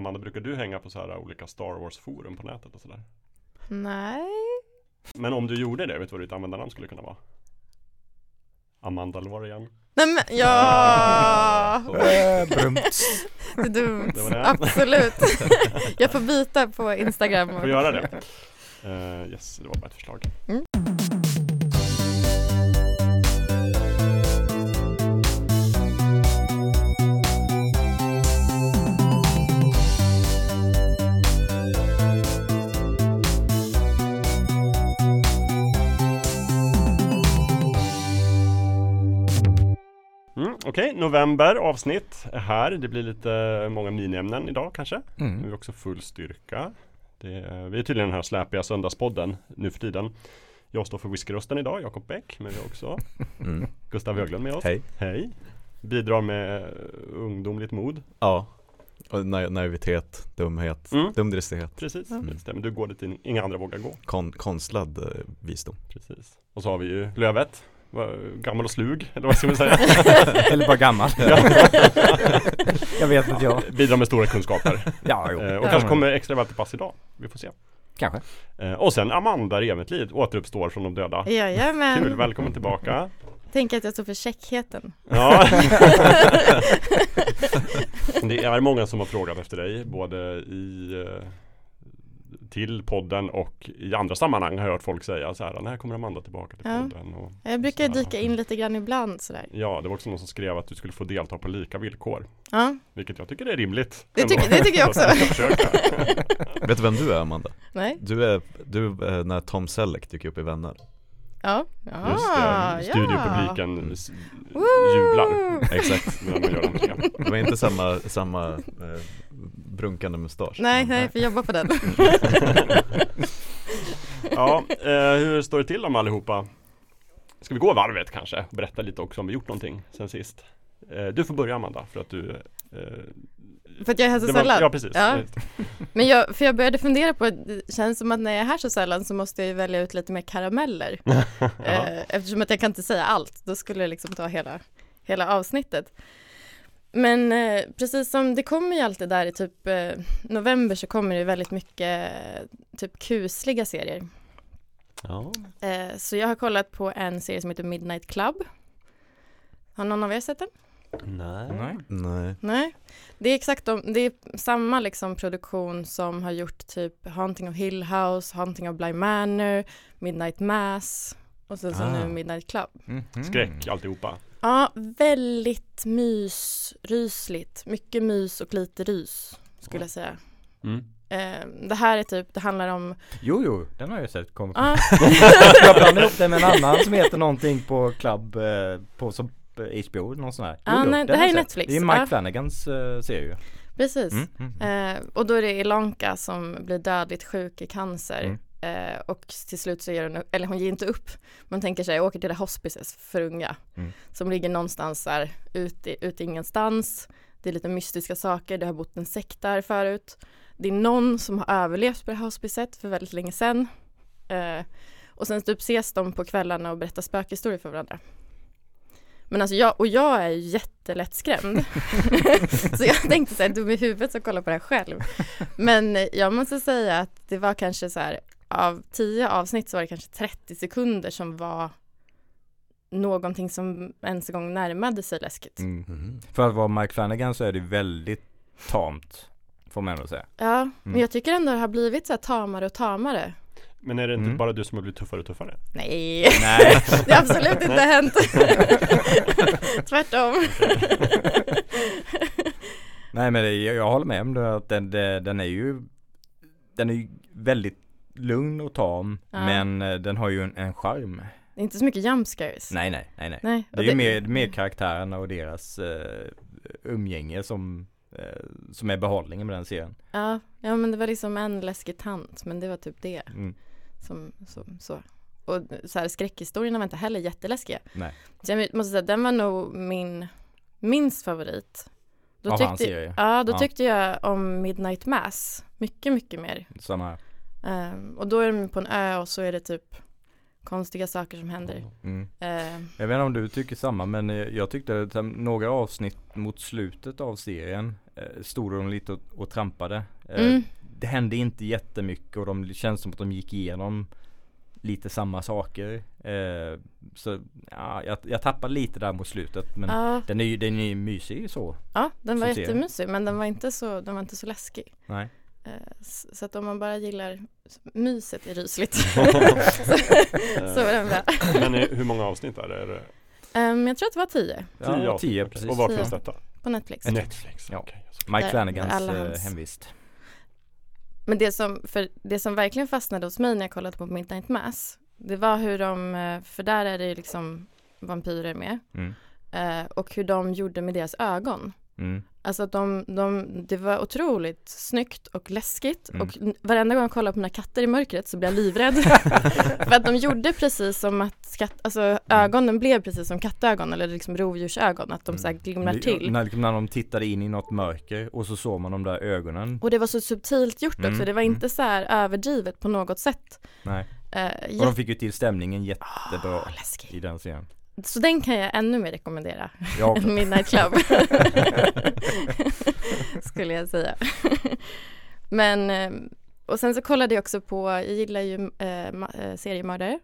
Amanda, brukar du hänga på så här olika Star Wars-forum på nätet och sådär? Nej. Men om du gjorde det, vet du vad ditt användarnamn skulle kunna vara? Amanda Lorien Nej men ja! Brumts. Det är dumt. Det det. Absolut. Jag får byta på Instagram. Får göra det? Eh, yes, det var bara ett förslag Mm. November avsnitt är här. Det blir lite många miniämnen idag kanske. Nu är Mm. vi också full styrka. Det är, vi är tydligen den här släpiga söndagspodden nu för tiden. Jag står för whiskyrösten idag, Jakob Bäck, men vi har också Mm. Gustav Höglund med oss. Hej. Hej. Bidrar med eh, ungdomligt mod. Ja. Och na- naivitet, dumhet, Mm. dumdristighet, Precis, Mm. det. Du går dit in- inga andra vågar gå. kon- konstlad eh, visdom. Precis. Och så har vi ju Lövet. Gammal och slug, eller vad ska vi säga? Eller bara gammal. jag vet inte jag. Bidrar med stora kunskaper. Ja, jo. Eh, och Ja. kanske kommer extra väl till pass idag. Vi får se. Kanske. Eh, och sen Amanda Reventlid återuppstår från de döda. Jajamän. Kul, välkommen tillbaka. Tänk att jag står för käckheten. Ja. det är många som har frågat efter dig, både i eh, till podden och i andra sammanhang har jag hört folk säga så här, när kommer Amanda tillbaka till Ja. podden? Och, Jag brukar dyka in lite grann ibland sådär. Ja, det var också någon som skrev att du skulle få delta på lika villkor. Ja, Vilket jag tycker är rimligt. Det tycker- det tycker jag också. Vet du vem du är Amanda? nej. Du är, du är när Tom Selleck dyker upp i Vänner Ja. ja Just det, studiopubliken Mm. s- Woo! jublar Exakt, när man gör entré. det var inte samma, samma eh, brunkande mustasch Nej, nej, vi jobbar på den. Ja, eh, hur står det till om allihopa? Ska vi gå varvet kanske? och Berätta lite också om vi gjort någonting sen sist. Eh, du får börja Amanda för att du eh, För att jag är här så sällan. Ja precis. Ja. Men jag, för jag började fundera på, det känns som att när jag är här så sällan så måste jag ju välja ut lite mer karameller. eh, eftersom att jag kan inte säga allt, då skulle det liksom ta hela, hela avsnittet. Men eh, precis som det kommer ju alltid där i typ eh, november så kommer det väldigt mycket typ kusliga serier. Ja. Eh, så jag har kollat på en serie som heter Midnight Club. Har någon av er sett den? Nej. Nej. Nej, Nej, det är exakt de, det är samma liksom produktion som har gjort typ Haunting of Hill House, Haunting of Bly Manor, Midnight Mass och sen så Ah. nu Midnight Club. Mhm. Skräck alltihopa. Ja, väldigt mysrysligt, mycket mys och lite rys skulle jag säga. Mm. Eh, det här är typ, det handlar om, Jo, jo, den har jag sett. Kom. ja, jag blandade ihop det med en annan som heter någonting på klubb, eh, på som HBO, någon sån här. Jo, Ja, jo, nej, det här är sett. Netflix, Det är Mike ja. Flanagans uh, serie precis. mm, mm, mm. Eh, och då är det Ilanka som blir dödligt sjuk i cancer. Mm. Eh, och till slut så ger hon, eller hon ger inte upp. Man tänker sig, jag åker till det hospices för unga. Mm. Som ligger någonstans där ute, ute ingenstans. Det är lite mystiska saker, det har bott en sekt där förut. Det är någon som har överlevt på det här hospicet för väldigt länge sedan. Eh, och sen typ ses de på kvällarna och berättar spökhistorier för varandra. Men alltså jag, och jag är ju jättelättskrämd. så jag tänkte så här, dum i huvudet som kollar på det här själv. Men jag måste säga att det var kanske så här, av tio avsnitt så var det kanske 30 sekunder som var någonting som ens en gång närmade sig läskigt. Mm. Mhm. För att vara Mike Flanagan så är det väldigt tamt, får man ändå säga. Ja, men Mm. jag tycker ändå det har blivit så här tamare och tamare. Men är det inte Mm. bara du som har blivit tuffare och tuffare? Nej, Nej. det har absolut inte hänt. Tvärtom. Nej men det, jag, jag håller med om det att den, det, den är ju Den är ju väldigt lugn och tam Ja. men eh, den har ju en, en charm. Det är inte så mycket jump scares. Nej nej nej nej. Nej. Det är ju mer, mer karaktärerna och deras eh, umgänge som eh, Som är behållningen med den serien. Ja, ja, men det var liksom en läskig tant, men det var typ det Mm. Som, som så. Och så här, skräckhistorierna var inte heller jätteläskiga. Nej. Så jag måste säga, den var nog min minst favorit. Då Av tyckte, hans serie. Ja, då Ja. tyckte jag om Midnight Mass mycket, mycket mer. Samma här. Ehm, och då är de på en ö och så är det typ konstiga saker som händer. Mm. Ehm, Jag vet inte om du tycker samma men eh, jag tyckte att några avsnitt mot slutet av serien eh, stod de lite och, och trampade. Eh, Mm. Det hände inte jättemycket och de det känns som att de gick igenom lite samma saker. Eh, så ja, jag, jag tappade lite där mot slutet men Ja, den är ju den är ju mysig så. ja, den var jättemysig men den var inte så, den var inte så läskig. Nej. Eh, Så att om man bara gillar myset är rysligt så, så är den bra. Men hur många avsnitt är det? Är det Ehm, jag tror att det var tio Ja, tio tio precis. Och var finns detta? på Netflix. Netflix. Ja. okej. Mike Flanagans eh, hans- hemvist. Men det som, för det som verkligen fastnade hos mig när jag kollade på Midnight Mass det var hur de, eh, för där är det ju liksom vampyrer med Mm. eh, och hur de gjorde med deras ögon. Mm. Alltså att de, de, det var otroligt snyggt och läskigt Mm. och varenda gång jag kollar på mina katter i mörkret så blir jag livrädd. För att de gjorde precis som att katt, alltså ögonen blev precis som kattögon eller liksom rovdjursögon, att de så här glimnar Det- till. När, när de tittade in i något mörker och så såg man de där ögonen. Och det var så subtilt gjort Mm, också, det var mm. inte så här överdrivet på något sätt. Nej. Eh, Och de fick ju till stämningen jättebra läskigt. i den scenen. Så den kan jag ännu mer rekommendera. Ja, En Midnight Club. Skulle jag säga. Men, eh, och sen så kollade jag också på, jag gillar ju eh, seriemördare.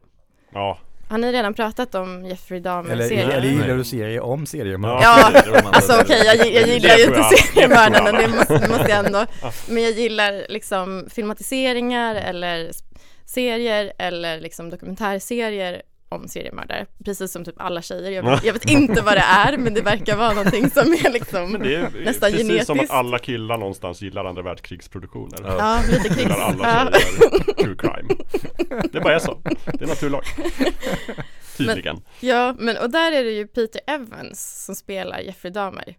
Ja, Har ni redan pratat om Jeffrey Dahmer-serien? eller gillar du serier om seriemördare? Ja, Alltså okej, jag, gi- jag Det gillar ju inte jag. seriemördarna, Det jag. måste, måste jag ändå. Men jag gillar liksom filmatiseringar eller serier eller liksom dokumentärserier om seriemördare. Precis som typ alla tjejer. Jag vet, jag vet inte vad det är, men det verkar vara någonting som är liksom men det är nästan precis som att genetiskt. alla killar någonstans gillar andra världskrigsproduktioner. Ja. Ja, lite krigs. Gillar alla tjejer true crime. Det bara är så. Det är naturlag. Tydligen. Ja, men och där är det ju Peter Evans som spelar Jeffrey Dahmer.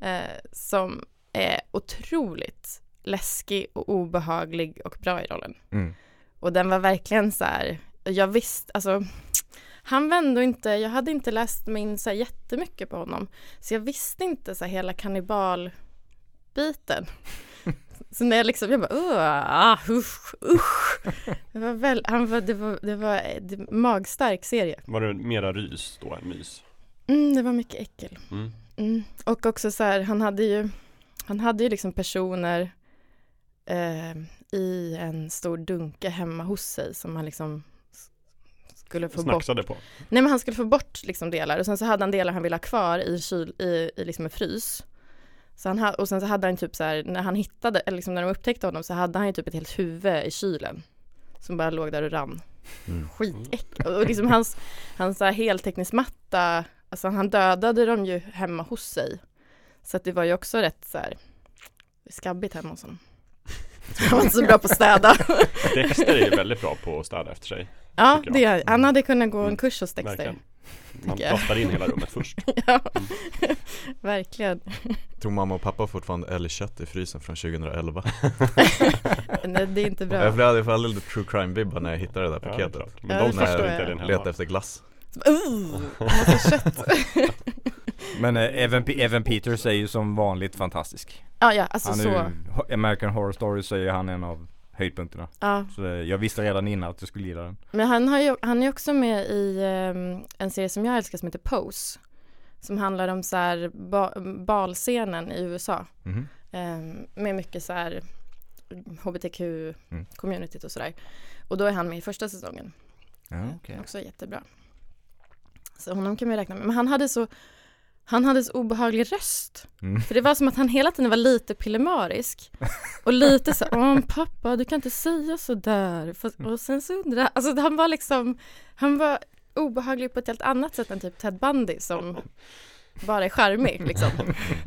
Eh, som är otroligt läskig och obehaglig och bra i rollen. Mm. Och den var verkligen så här, jag visste, alltså han var ändå inte, jag hade inte läst mig in så här jättemycket på honom. Så jag visste inte så här hela kannibalbiten. Så när jag liksom, jag bara ah, usch, usch. Det var väl, han var, det var, det var en magstark serie. Var det mera rys då än mys? Mm, det var mycket äckel. Mm. Mm. Och också så här, han hade ju, han hade ju liksom personer eh, i en stor dunke hemma hos sig som han liksom skulle få bort. Snacksade på. Nej men han skulle få bort liksom delar och sen så hade han delar han ville ha kvar i, kyl, i, i liksom en frys. Så han ha, och sen så hade han typ så här, när han hittade, eller liksom när de upptäckte honom så hade han ju typ ett helt huvud i kylen. Som bara låg där och rann. Mm. Skitäckligt. Och liksom hans, hans så här heltäckningsmatta, alltså han dödade dem ju hemma hos sig. Så att det var ju också rätt så här skabbigt hemma hos honom. Han var inte så bra på att städa. Dexter är ju väldigt bra på att städa efter sig. Ja, jag. det, han hade kunnat gå en Mm, kurs hos Dexter. Verkligen. Man jag. plastar in hela rummet först. Ja, verkligen. Tror mamma och pappa fortfarande älgkött i frysen från 2011? Nej, det är inte bra. Jag blev alldeles lite true crime-vibbar när jag hittade det där Ja, det är paketet. Men Ja, de det förstår jag. Letade hemma. efter glass Uh, massa kött. Men eh, Evan, P- Evan Peters är ju som vanligt fantastisk. Ja, ja, alltså Han är så. ju, American Horror Story så är han en av höjdpunkterna. Ja. Så eh, jag visste redan innan att jag skulle gilla den. Men han, har ju, han är också med i ehm, en serie som jag älskar som heter Pose. Som handlar om så här ba, balscenen i USA. Mhm. Ehm, med mycket så här Mm. hbtq-communityt och sådär. Och då är han med i första säsongen. Ja, okej. Också jättebra. Så honom kan vi räkna med. Men han hade så han hade så obehaglig röst. Mm. För det var som att han hela tiden var lite pillemarisk. Och lite så Åh pappa du kan inte säga så där. Fast- Och sen så undrar alltså han var liksom Han var obehaglig på ett helt annat sätt än typ Ted Bundy som bara är charmig liksom.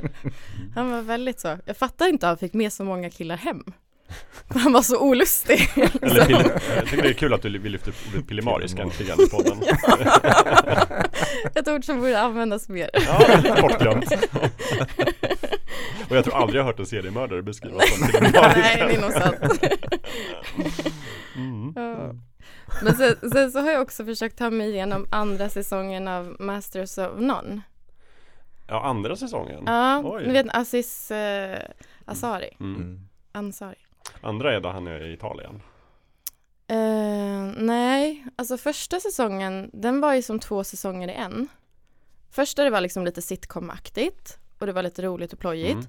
Han var väldigt så. Jag fattar inte att han fick med så många killar hem. Han var så olustig. Eller pill, jag tycker det är kul att du vill lyfta upp ordet pillemarisk äntligen i podden. Ett ord som borde användas mer. Ja, lite bortglömt. Och jag tror aldrig jag har hört en seriemördare beskrivas som pillemarisk. Nej, det är nog sant. Mm. Ja. Men sen, sen så har jag också försökt ta mig igenom andra säsongen av Masters of None. Ja, andra säsongen. Ja, Oj. ni vet Aziz eh, Ansari. Mm. mm. Ansari. Andra är då han är i Italien. Eh, nej, alltså första säsongen, den var ju som två säsonger i en. Första det var liksom lite sitcom-aktigt och det var lite roligt och plojigt. Mm.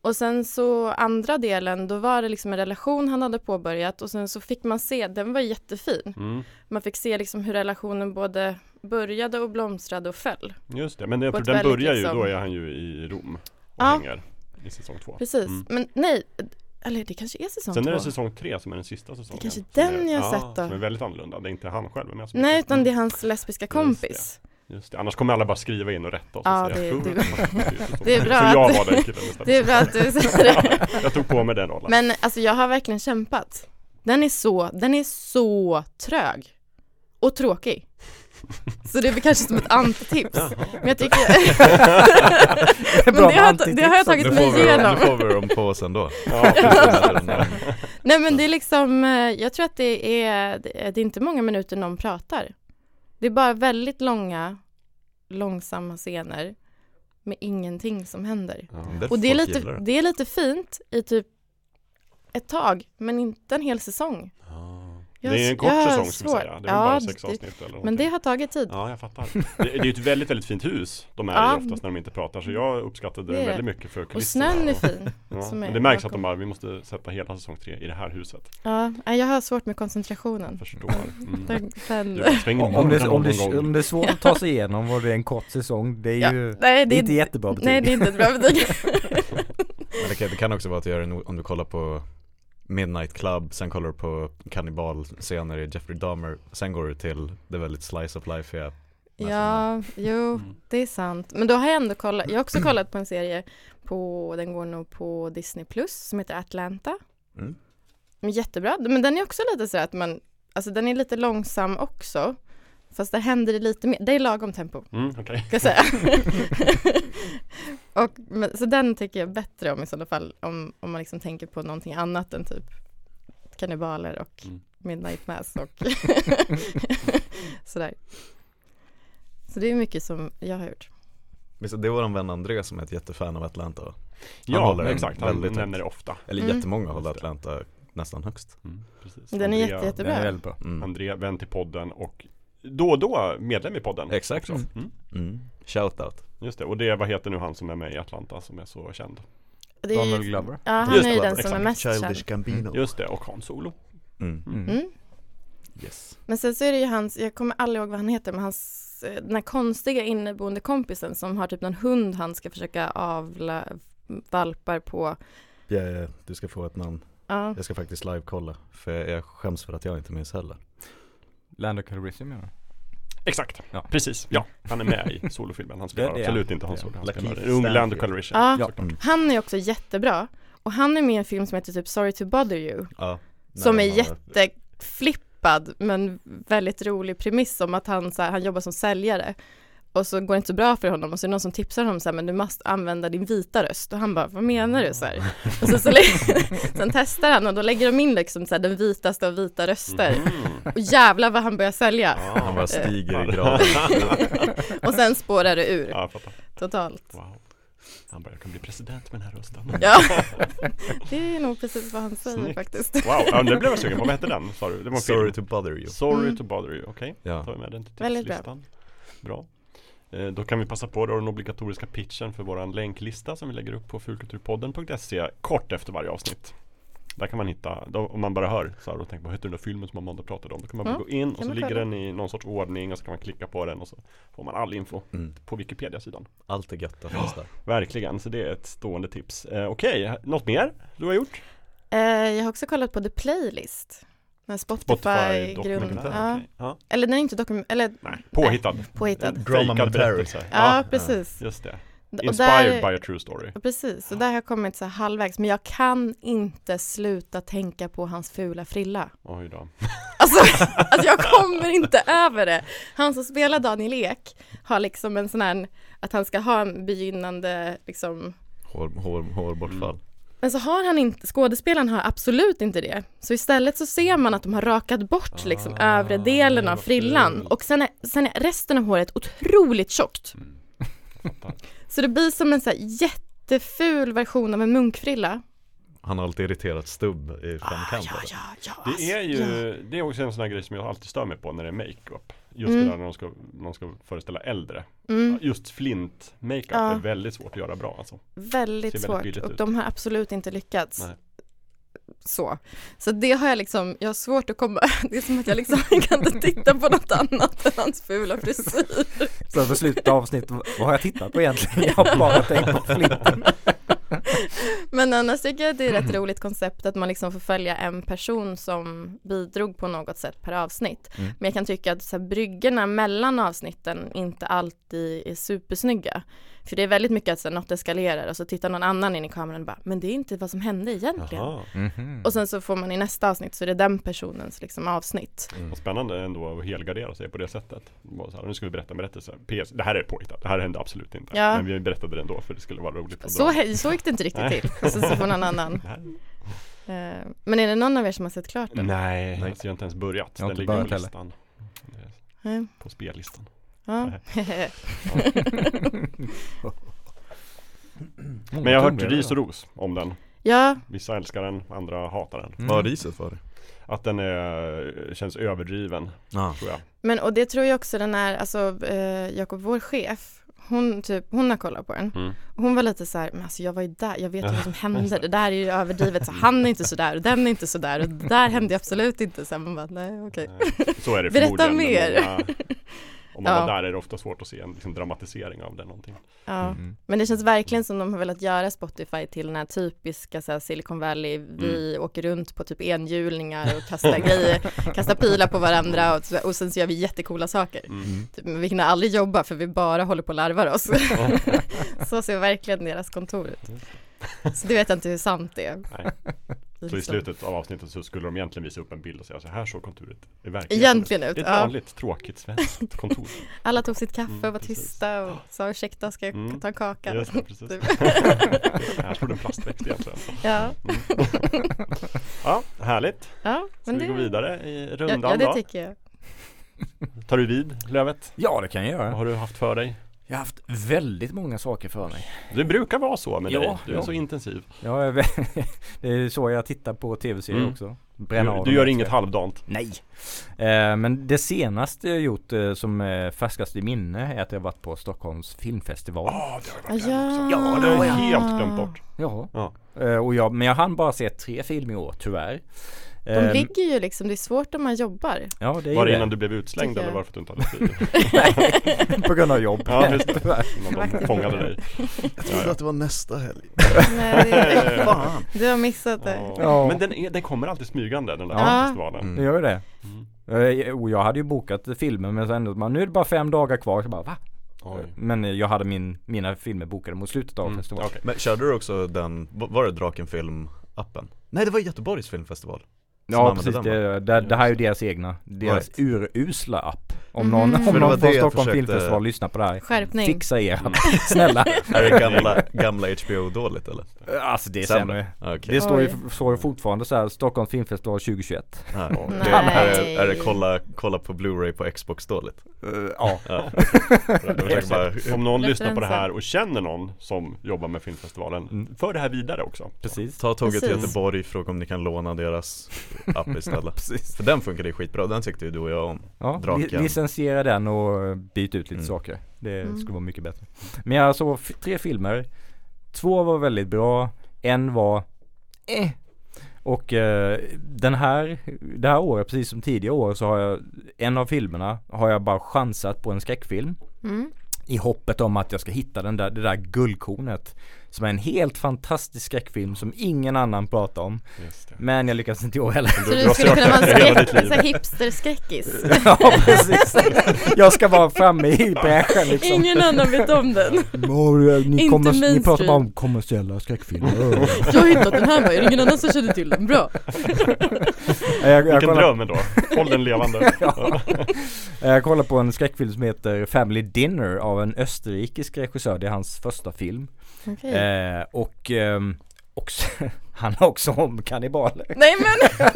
Och sen så andra delen, då var det liksom en relation han hade påbörjat och sen så fick man se, den var jättefin. Mm. Man fick se liksom hur relationen både började och blomstrade och föll. Just det, men det, den börjar ju, liksom- då är han ju i Rom och Ja. hänger i säsong två. Precis, Mm. men nej, eller det kanske är säsong Sen är två. det säsong tre som är den sista säsongen. kanske som den är, jag har ja, sett då. Som är väldigt annorlunda, det är inte han själv med så Nej, utan det är hans lesbiska kompis. Just det, annars kommer alla bara skriva in och rätta oss Ja, och säga det- "Oh, det- det är tre." bra Så jag var den killen istället. Det är bra att du säger det. Jag tog på mig den rollen. Men alltså jag har verkligen kämpat. Den är så, den är så trög. Och tråkig. Så det är väl kanske som ett antitips. Men jag tycker... Men Bra det har, det har jag tagit mig får, vi, igenom. nu får vi dem på oss ändå. Ja, Nej men det är liksom, eh, jag tror att det är, det är inte många minuter någon pratar. Det är bara väldigt långa, långsamma scener med ingenting som händer. ja. Och det är, lite, det. det är lite fint i typ ett tag, men inte en hel säsong. Ja. Jag Det är en kort säsong ska vi säga. Det är Ja, bara sex avsnitt eller Men någonting. det har tagit tid. Ja, jag fattar. Det, det är ju ett väldigt, väldigt fint hus de är Ja. oftast när de inte pratar. Så jag uppskattade Det det väldigt mycket för Och kulisserna. snön är fin. Ja, som är men det märks att bakom. de bara, vi måste sätta hela säsong tre i det här huset. Ja, jag har svårt med koncentrationen. Förstår. Mm. Den, den, Du, sväng in Om det, någon om, det, gång. om det är svårt att ta sig igenom och det är en kort säsong, det är Ja, ju nej, det är inte jättebra betyg. Nej, det är inte ett bra betyg. Men det kan, det kan också vara att du gör det no- om du kollar på Midnight Club, sen kollar du på kannibalscener i Jeffrey Dahmer, sen går du till det väldigt slice of life är Ja, jo, Mm. det är sant. Men då har jag ändå kollat, jag har också kollat på en serie på, den går nog på Disney Plus som heter Atlanta. Mm. Men jättebra, men den är också lite så att man, alltså den är lite långsam också. Fast där händer det lite mer, det är lagom tempo, Mm, okej. ska jag säga. och, men, så den tycker jag bättre om i sådana fall, om, om man liksom tänker på någonting annat än typ kannibaler och Mm. Midnight Mass och sådär. Så det är mycket som jag har gjort. Visst, Det är våran vän André som är ett jättefan av Atlanta? Han Ja, håller den exakt. Han väldigt nämner det ofta. Eller Mm. jättemånga håller. Atlanta nästan högst Mm, precis. Den är Andrea- jätte, Den jättebra. är väldigt bra. mm. André, vän till podden och då och då medlem i podden. Exakt. Mm. Mm. Shoutout Just det, och det, vad heter nu han som är med i Atlanta som är så känd? Det är ju-. Ja, han Just är ju den som är mest Childish känd. Gambino Just det, och Han Solo. mm. Mm. Mm. Yes Men sen så är det ju hans, jag kommer aldrig ihåg vad han heter, men hans, eh, den här konstiga inneboende kompisen som har typ någon hund han ska försöka avla valpar på. ja, ja, Du ska få ett namn Ja, Jag ska faktiskt live-kolla För jag skäms för att jag inte minns heller Land of Calrissian menar du? Exakt, Ja. precis. Ja, han är med i solofilmen. Han spelar Det- det absolut inte Han Det är Solo. Han spelar en ung Lando. Calrissian. ja. Ja. Mm. han är också jättebra. Och han är med i en film som heter typ Sorry to bother you. Ja, Som är jätteflippad men väldigt rolig premiss om att han, så här, han jobbar som säljare. Och så går det inte så bra för honom och så är det någon som tipsar honom så här, men du måste använda din vita röst och han bara, vad menar du? Så här. Och så, så sen testar han och då lägger de in liksom så här, den vitaste av vita röster. Mm. Och jävlar vad han börjar sälja. Han bara stiger i Ja. graden Och sen spårar det ur Ja, totalt. Wow. Han bara, jag kan bli president med den här rösten. Ja, det är nog precis vad han säger Snyggt. faktiskt. Wow, ja, nu blev jag sugen på. Vad hette den? Du? Det var Sorry film. to bother you Sorry Mm. to bother you. Okej, Ja, tar vi med den till Väldigt bra. tipslistan. Bra. Eh, Då kan vi passa på då den obligatoriska pitchen för våran länklista som vi lägger upp på fulkulturpodden.se kort efter varje avsnitt. Där kan man hitta, då, om man bara hör så här och tänker på vad heter den där filmen som Amanda pratade om? Då kan man bara Mm, gå in och så ligger den i någon sorts ordning och så kan man klicka på den och så får man all info mm. på Wikipedia-sidan. allt är gött att finns där Verkligen, så det är ett stående tips. Eh, Okej, något mer du har gjort? Eh, jag har också kollat på The Playlist. Den Spotify-grund. Spotify-dokumentär? Ja. Ja. Eller den är inte dokument, eller Nej, påhittad. påhittad. Drama fejkad Mentary. berättelse. Ja, precis. Just det. Och Inspired där, by a true story. Ja, Precis, och där har jag kommit så halvvägs. Men jag kan inte sluta tänka på hans fula frilla. Oj då. Alltså, alltså jag kommer inte över det. Han som spelar Daniel Ek har liksom en sån här, att han ska ha en begynnande liksom Hår, hår, hårbortfall Men så har han inte, skådespelaren har absolut inte det. Så istället så ser man att de har rakat bort liksom Ah, övre delen av frillan. fult. Och sen är, sen är resten av håret otroligt tjockt. Mm. Så det blir som en så här jätteful version av en munkfrilla. han har alltid irriterat stubb i framkant ja, eller? ja, ja, Det är alltså, ju, ja. det är också en sån här grej som jag alltid stör mig på när det är makeup. Just Mm. det där när de ska, de ska föreställa äldre. Mm, Just flint makeup Ja. är väldigt svårt att göra bra alltså. väldigt väldigt svårt billigt och ut. de har absolut inte lyckats. Nej. Så. Så det har jag liksom, jag har svårt att komma, det är som att jag liksom kan inte titta på något annat än hans fula frisyr. Så för slutet av avsnittet, vad har jag tittat på egentligen? Jag har bara tänkt på flinten. Men annars tycker jag att det är ett rätt roligt koncept att man liksom får följa en person som bidrog på något sätt per avsnitt. Mm. Men jag kan tycka att så här, bryggorna mellan avsnitten inte alltid är supersnygga. För det är väldigt mycket att så något eskalerar och så tittar någon annan in i kameran och bara men det är inte vad som hände egentligen. Jaha. Mhm. Och sen så får man i nästa avsnitt så är det den personens liksom avsnitt. Vad spännande ändå att helgardera sig på det sättet. Bara Så här, nu ska vi berätta en berättelse. PS, det här är påhittat, det här hände absolut inte. Ja. Men vi berättade det ändå för det skulle vara roligt. att Så, så gick det inte riktigt till. Och sen så får någon annan. Eh, men är det någon av er som har sett klart den? Nej, Nej. alltså jag har inte ens börjat. Jag har Den ligger på heller. listan. Nej. På spellistan. Ja. Men jag har hört ris och ros om den. ja, Vissa älskar den, andra hatar den. Mm. Vad har riset för? Att den är, känns överdriven, Ja. tror jag. men och det tror jag också den är, alltså eh, Jakob, vår chef, hon, typ, hon har kollat på den. Mm. Hon var lite så här, men alltså jag var ju där, jag vet ju vad som hände, det där är ju överdrivet, så han är inte så där och den är inte så där och det där hände absolut inte. Så här, man bara, nej okej. Nej, Så är det Berätta förmodligen. men mer. Om man Ja. var där är det ofta svårt att se en liksom, dramatisering av det någonting. Ja. Mm. Men det känns verkligen som de har velat göra Spotify till den här typiska så här, Silicon Valley, vi åker runt på typ enhjulningar och kastar grejer, kastar pilar på varandra och, och sen så gör vi jättekola saker. Mm. Typ, men vi hinner aldrig jobba för vi bara håller på och larvar oss. så ser verkligen deras kontor ut. Så det vet jag inte hur sant det är. Nej. Så i slutet av avsnittet så skulle de egentligen visa upp en bild och säga så här såg kontoret i verkligheten Egentligen ut, Det är ett ja. vanligt tråkigt svenskt kontor. Alla tog sitt kaffe Mm, och var precis. tysta och sa ursäkta, ska jag Mm. ta en kaka? Just det, precis. Typ. här står det en plastväxt egentligen. Ja, Ja, härligt. ja Ska men vi det, gå vidare i ja, rundan ja, det då? tycker jag. Tar du vid Lövet? Ja det kan jag Vad göra. har du haft för dig? Jag har haft väldigt många saker för mig. Det brukar vara så med Ja, dig. Du är ja. så intensiv. Vä- det är så jag tittar på tv-serier Mm. också. Bränna Du, du gör inget halvdant. Nej. Eh, men det senaste jag gjort eh, som är färskast i minne är att jag varit på Stockholms filmfestival. Ja, det har varit Ja, också. Ja, det har jag helt glömt bort. Ja. Ja. Eh, och jag, men jag hann bara se tre filmer i år tyvärr. De Eh, ligger ju liksom, det är svårt om man jobbar. Ja det är Var det innan du blev utslängd eller varför du inte hade tid? På grund av jobb. Ja, just det. Innan de fångade dig. Jag trodde att det var nästa helg. Nej, det, Fan. du har missat det. Ja. Men den, är, den kommer alltid smygande den där Ja. festivalen. Mm. Det gör ju det. Mm. Eh, Och jag hade ju bokat filmen men sen man, nu är det bara fem dagar kvar. Så bara, va? Oj. Men eh, jag hade min, mina filmer bokade mot slutet av Mm. festivalen. okej. Men körde du också den, var det Drakenfilm-appen? Nej det var Göteborgs filmfestival Ja precis, det, det, det här är ju deras egna, deras Right. urusla app. Om Mhm. någon, För om någon från Stockholm filmfestival lyssnar på det här. Skärpning. Fixa er app, snälla. Är det gamla, gamla HBO dåligt eller? Alltså det är Sämre. sämre. Ah, Okej Det står ju, står ju fortfarande så här, Stockholms filmfestival 2021. Nej. Nej. Det, är, det, är det kolla, kolla på Blu-ray på Xbox dåligt? ja. Ja. Försöker bara, om någon lyssnar på det här och känner någon som jobbar med filmfestivalen, Mm. för det här vidare också. Precis. Ta tåget till. Göteborg, fråga om ni kan låna deras app istället. För den funkade ju skitbra, den tyckte ju du och jag om Ja, li- Draken. licensiera den och byt ut lite Mm. saker. Det Mm. skulle vara mycket bättre. Men jag såg tre filmer. Två var väldigt bra, en var eh. Och eh, den här, det här året, precis som tidigare år, så har jag en av filmerna har jag bara chansat på en skräckfilm. Mm. I hoppet om att jag ska hitta den där, det där guldkornet. Som är en helt fantastisk skräckfilm som ingen annan pratar om. Just det. Men jag lyckas inte i år heller. Så Du- du skulle kunna vara en skräck, hipster-skräckis? ja precis. Jag ska vara framme i bräschen liksom. Ingen annan vet om den. ni, Inte kommer, ni pratar bara om kommersiella skräckfilmer. Jag har hittat den här, va? är det ingen annan som känner till den? Bra. jag, jag, Vilken kollar, dröm ändå. Håll den levande. Ja. jag kollar på en skräckfilm som heter Family Dinner av en österrikisk regissör. Det är hans första film. Okej. Eh, och ehm, också, han har också om kannibaler. Nej men!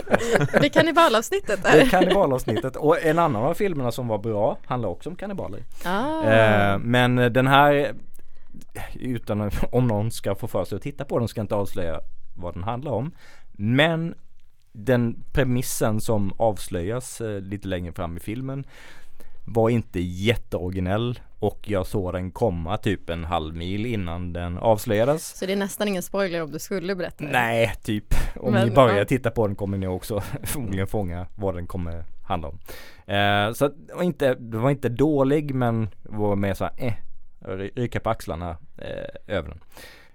Det är kannibalavsnittet Det är där. kannibalavsnittet. Och en annan av filmerna som var bra handlar också om kannibaler. Ah. Eh, men den här, utan om någon ska få för sig att titta på den ska jag inte avslöja vad den handlar om. Men den premissen som avslöjas eh, lite längre fram i filmen var inte jätteoriginell och jag såg den komma typ en halv mil innan den avslöjades. Så det är nästan ingen spoiler om du skulle berätta det. Nej, typ. Om Men, ni börjar ja. titta på den kommer ni också förmodligen fånga vad den kommer handla om. Eh, så det var, inte, det var inte dålig men var mer såhär eh, ry- rycka på axlarna eh, över den.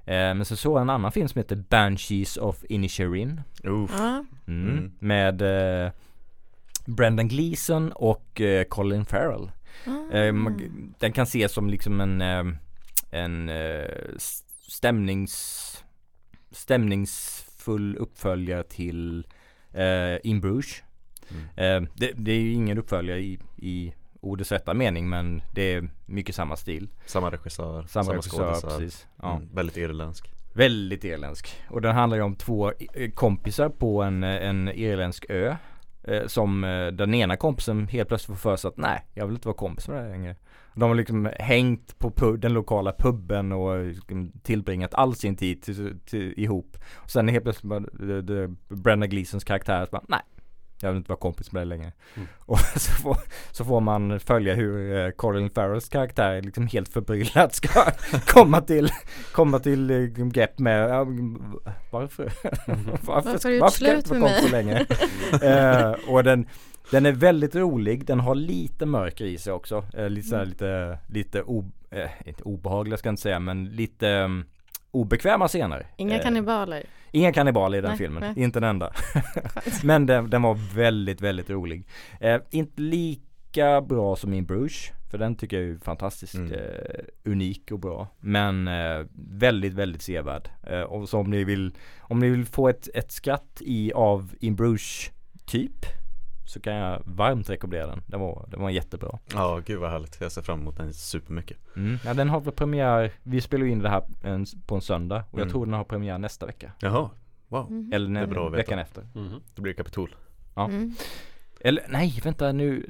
Eh, men så såg jag en annan film som heter Banshees of Inisherin. Ja, Mm. Mm. Med eh, Brendan Gleeson och eh, Colin Farrell. man- den kan ses som liksom en, eh, en eh, stämnings, stämningsfull uppföljare till eh, In Bruges. Mm. Eh, det, det är ju ingen uppföljare i, i ordets rätta mening men det är mycket samma stil. Samma regissör, Samma, regissör, skådisar. precis. Ja. Mm, väldigt irländsk. Väldigt irländsk. Och den handlar ju om två kompisar på en, en irländsk ö. Eh, som eh, den ena kompisen helt plötsligt får för sig att nej, jag vill inte vara kompis med det här längre. De har liksom hängt på pub, den lokala puben och eh, liksom tillbringat all sin tid till, till, ihop. Och sen helt plötsligt bara, det, det, Brenna Gleesons karaktär bara, nej. Jag vill inte vara kompis med det längre. Mm. Och så får, så får man följa hur eh, Colin Farrells karaktär liksom helt förbryllad ska komma till, komma till eh, grepp med, ja, mm, varför? varför, varför ska jag inte vara kompis längre? eh, och den, den är väldigt rolig, den har lite mörker i sig också. Eh, lite Mm. lite, lite o, eh, inte obehagliga ska jag inte säga, men lite um, obekväma scener. Inga Eh, kannibaler. Inga kannibaler i den Nej, filmen, nej. inte en enda. Men den, den var väldigt, väldigt rolig. Eh, inte lika bra som In Bruges, för den tycker jag är fantastiskt Mm. eh, unik och bra. Men eh, väldigt, väldigt sevärd. Eh, och så om ni vill, om ni vill få ett, ett skratt i av In Bruges typ, så kan jag varmt rekommendera den. Den var, den var jättebra. Ja, gud vad härligt. Jag ser fram emot den supermycket. Mm. Ja, den har väl premiär, vi spelar in det här en, på en söndag och jag Mm. tror den har premiär nästa vecka. Jaha, wow. Mhm. Eller Det är bra att veta. veckan efter. Mhm. Det blir Kapitol. Ja. Mm. Eller nej, vänta nu.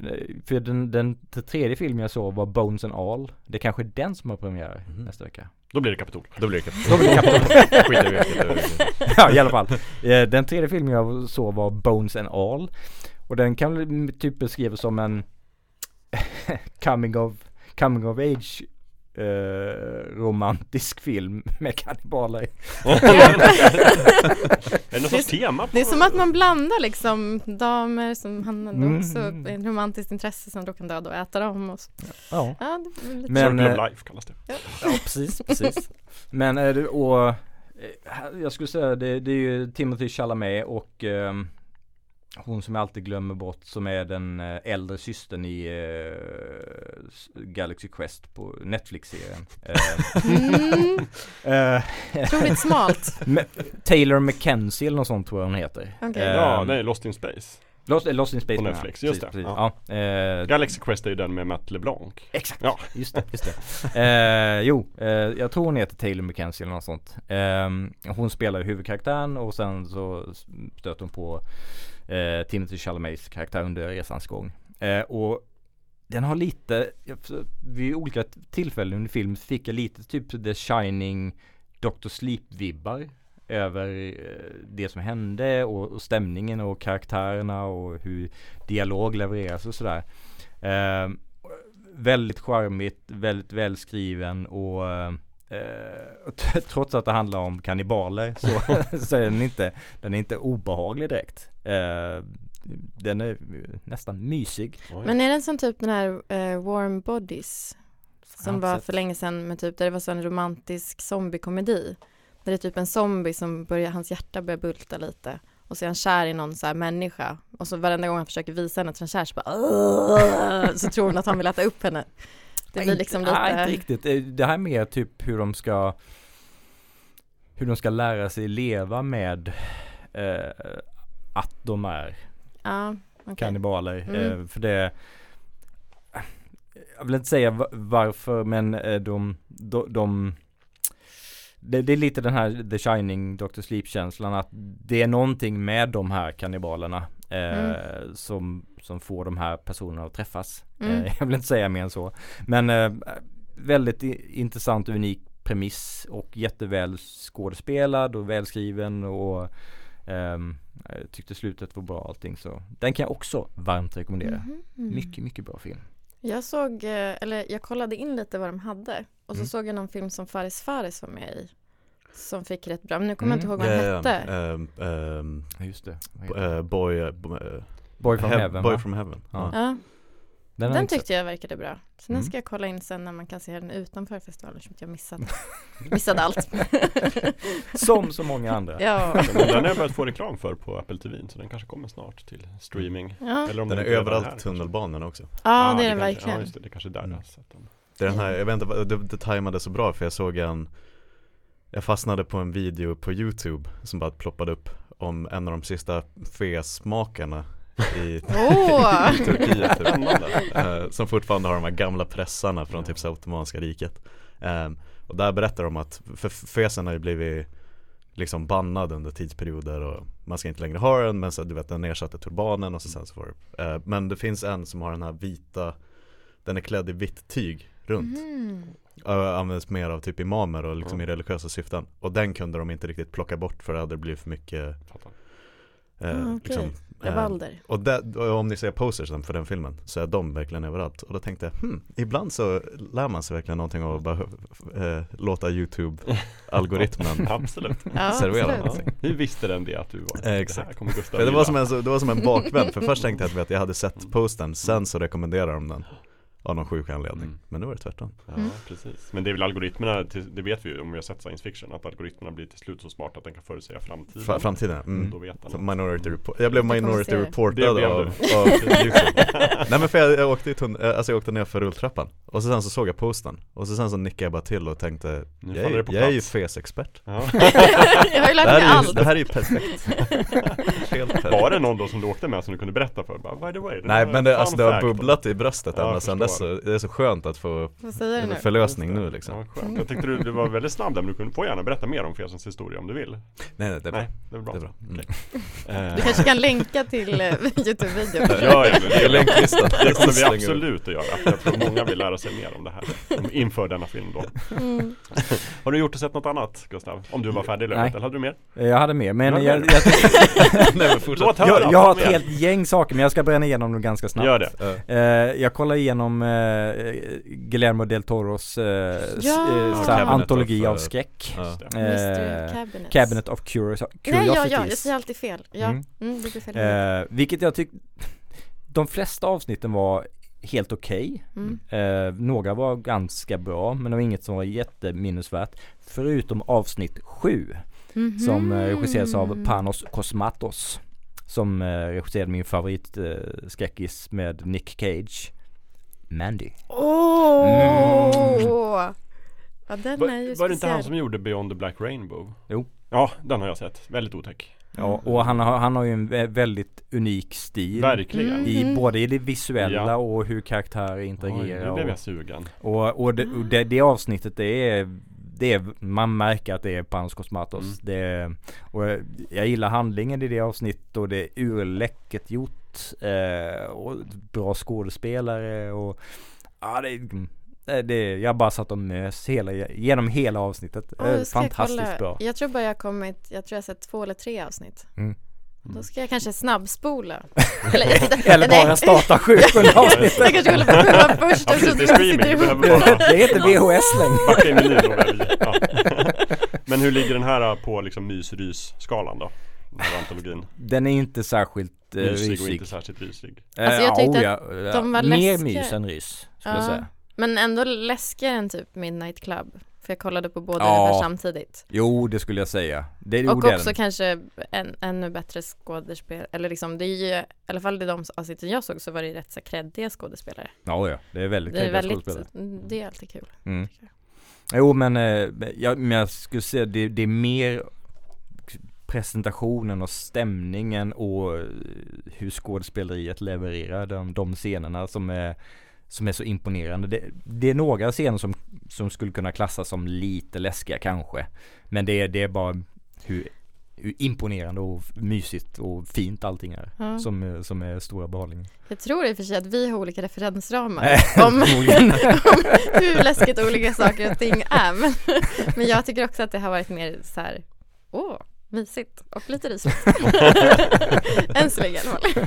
För den, den, den tredje filmen jag såg var Bones and All. Det är kanske är den som har premiär Mhm. nästa vecka. Då blir det Kapitol. Då blir det Kapitol. Då blir det Kapitol. Skiter vi ja, i alla fall. Eh, Den tredje filmen jag såg var Bones and All. Och den kan typ beskrivas som en coming of, coming of age eh, romantisk film med kannibaler. är det något tema? På Det är som att man blandar liksom damer som han Mm. också ett romantiskt intresse som då kan döda och äta dem. Och så. Ja. Ja, det är lite Men, Circle eh, of Life kallas det. Ja precis, precis. Men är det, och eh, jag skulle säga det, det är ju Timothy Chalamet och ehm, hon som jag alltid glömmer bort som är den eh, äldre systern i s- Galaxy Quest på Netflix-serien. Eh, mm, otroligt smalt. Taylor Mackenzie eller något sånt tror jag hon heter. Eh, Ja, nej, Lost in Space. Lost, Lost in Space På. Netflix, just Precis, det. precis. Ja. eh, Galaxy Quest är ju den med Matt LeBlanc. Exakt, Ja. just det, just det. Eh, jo, eh, jag tror hon heter Taylor Mackenzie eller något sånt. Eh, hon spelar huvudkaraktären och sen så stöter hon på eh, Timothy Chalamets karaktär under resans gång. Eh, och den har lite, vid olika tillfällen under filmen fick jag lite typ The Shining Dr. Sleep-vibbar över eh, det som hände och, och stämningen och karaktärerna och hur dialog levereras och sådär. Eh, väldigt charmigt, väldigt välskriven och eh, eh, trots att det handlar om kannibaler så, så är den inte, den är inte obehaglig direkt. Eh, den är nästan mysig. Men är den som typ den här eh, Warm Bodies? Som var sett. för länge sedan med typ där det var så en romantisk zombiekomedi. Där det är typ en zombie som börjar, hans hjärta börjar bulta lite. Och så är han kär i någon så här människa. Och så varenda gång han försöker visa henne att han är kär så bara! Så tror hon att han vill äta upp henne. Det blir liksom lite Nej, inte riktigt. Det- här är mer typ hur de ska hur de ska lära sig leva med eh, att de är Ja, okej. kannibaler. Mm. Eh, för det Jag vill inte säga va- varför men eh, de, de, de det, det är lite den här The Shining, Dr. Sleep-känslan att det är någonting med de här kannibalerna eh, som, som får de här personerna att träffas. Mm. Eh, jag vill inte säga mer än så. Men eh, väldigt intressant och unik premiss och jätteväl skådespelad och välskriven och ehm, jag tyckte slutet var bra allting så den kan jag också varmt rekommendera. Mhm. Mycket, mycket bra film. Jag såg, eh, eller jag kollade in lite vad de hade och så Mm. såg jag någon film som Faris Faris var med i. Som fick rätt bra, men nu kommer jag inte Mm. ihåg vad Ja, den ja, hette. ehm, ehm, Ja, Just det. Vad b- heter eh, boy, eh, Boy from Hev- Heaven Boy va? from Heaven. Ja. Ja. Den, den, har jag inte tyckte jag verkade bra. Så den Mm. ska jag kolla in sen när man kan se den utanför festivalen så att jag missade, missade allt. Som så många andra. ja. Men den har jag börjat få reklam för på Apple TV så den kanske kommer snart till streaming. Ja. Eller om Den är inte redan överallt här, i tunnelbanan också. ja, det är den kanske- verkligen. Ja, just det, det kanske är där Mm. jag har sett den. Det är den här, jag vet inte, vad- det, det tajmade så bra för jag såg en Jag fastnade på en video på youtube som bara ploppade upp om en av de sista fesmakarna i Åh! Turkiet typ. Eh, Som fortfarande har de här gamla pressarna från typ så Ottomanska riket Ehm, Och där berättar de att, för fesen har ju blivit liksom bannad under tidsperioder och man ska inte längre ha den men så du vet den ersatte turbanen och så sen så får du eh, Men det finns en som har den här vita Den är klädd i vitt tyg runt uh, används mer av typ imamer och liksom Ja. i religiösa syften Och den kunde de inte riktigt plocka bort för det hade blivit för mycket eh, Ah, okej. liksom, eh, Rabalder. och, det, och om ni ser postersen för den filmen så är de verkligen överallt Och då tänkte jag, hmm, ibland så lär man sig verkligen någonting av att bara eh, låta YouTube-algoritmen Absolut. Ja, servera absolut. Ja. Hur visste den det att du var? Eh, Det här exakt. kommer Gustav det var, som en, det var som en bakvänd, för först tänkte jag att jag hade sett posten, sen så rekommenderade de den Av någon sjuk anledning, Mm. men nu var det tvärtom Ja, Mm. precis. Men det är väl algoritmerna, det vet vi ju om vi har sett science fiction, att algoritmerna blir till slut så smarta att den kan förutsäga framtiden. Fra- Framtiden, mm. Då vet. Så Minority report. Jag blev minority reportad av, av Nej men för jag, jag åkte i tunn, eh, alltså jag åkte ner för rulltrappan Och så sen så såg jag posten Och så sen så nickade jag bara till och tänkte Nu Jag, är, det på jag är ju fesexpert Ja. jag har ju det lärt här, mig är ju, allt. det här är ju perfekt Helt perfekt Var det någon då som du åkte med som du kunde berätta för? Bara, by the way, det Nej men en det, alltså det har bubblat i bröstet Ja, ända sen dess så förstår. Det är så skönt att få en förlösning nu liksom Ja. Jag tyckte du, du var väldigt snabb där, men du kunde, får gärna berätta mer om Fesens historia om du vill. Nej nej det är bra, Nej, det är bra. det är bra. Mm. Eh, Du kanske kan länka till eh, Youtube-videon. Ja, Det är länklistan Det kommer vi absolut att göra. För jag tror många vill lära sig mer om det här. Inför denna film då. Mm. Har du gjort och sett något annat Gustav? Om du var färdig löpet, eller hade du mer? Jag hade mer men Ja, jag, men- jag, Nej men jag, jag har ett helt gäng saker men jag ska bränna igenom dem ganska snabbt. Gör det. Eh, Eh, jag kollar igenom eh, Guillermo del Toros eh, s- Ja. eh, antologi of, av eh, skräck. ja. Eh, Cabinet. Cabinet of Curios- Nej, Curiosities. ja, ja, jag säger alltid fel. Ja, Mm. mm. fel. Eh, vilket jag tyckte, de flesta avsnitten var helt okej. Mm. Eh, några var ganska bra men det var inget som var jätteminnesvärt. Förutom avsnitt 7 Mhm. som eh, regisseras av Panos Cosmatos. Som eh, regisserade min favorit eh, skräckis med Nick Cage. Mandy. Åh! Ja, den är ju Var, var det inte han som gjorde Beyond the Black Rainbow? Jo. Ja, den har jag sett. Väldigt otäck. Ja, och han har, han har ju en vä- väldigt unik stil. Verkligen. Mm. I, både i det visuella Ja. och hur karaktärer Oj, interagerar. nu blev och, jag sugen. och, och, det, och det, det avsnittet det är det är, man märker att det är Panos Cosmatos. Mm. Det och jag gillar handlingen i det avsnittet och det är urläckert gjort. Eh, och bra skådespelare och ja det, är- det, jag bara satt och mös hela, genom hela avsnittet. Eh, jag Fantastiskt kolla. bra. Jag tror bara jag har kommit, jag tror jag har sett två eller tre avsnitt. Mm. Då ska jag kanske snabbspola. Eller, jag Eller nej. bara starta sju sjunde Jag kanske skulle behöva först Ja, precis, det är streaming. sitter Du ihop. behöver bara Det heter VHS längre. backa i menyn och välj. Ja. Men hur ligger den här på liksom mys-rys-skalan då? Den här antologin. Den är inte särskilt eh, Mysig och rysig. inte särskilt rysig. Eh, Alltså, jag tyckte ja, att de var Mer läskiga. mys än rys, skulle jag Ja. säga. Men ändå läskigare än typ Midnight Club. För jag kollade på båda Ja. ungefär samtidigt. Jo, det skulle jag säga. Det Och också den. kanske en, ännu bättre skådespel. Eller liksom, det är ju, i alla fall i de avsnitten jag såg så var det rätt så kreddiga skådespelare. Ja, ja. Det är väldigt Det är kreddiga väldigt, skådespelare. mm, det är alltid kul. Mm. jag. Jo, men, eh, jag, men jag skulle säga det, det är mer presentationen och stämningen och eh, hur skådespeleriet levererar de, de scenerna som är som är så imponerande. Det, det är några scener som, som skulle kunna klassas som lite läskiga kanske. Men det är, det är bara hur imponerande och mysigt och fint allting är. Ja. Som, är- som är stora behållningen. Jag tror i och för sig att vi har olika referensramar om, om hur läskigt olika saker och ting är. Men, men jag tycker också att det har varit mer så här, åh, mysigt och lite rysligt. Än så länge i alla fall.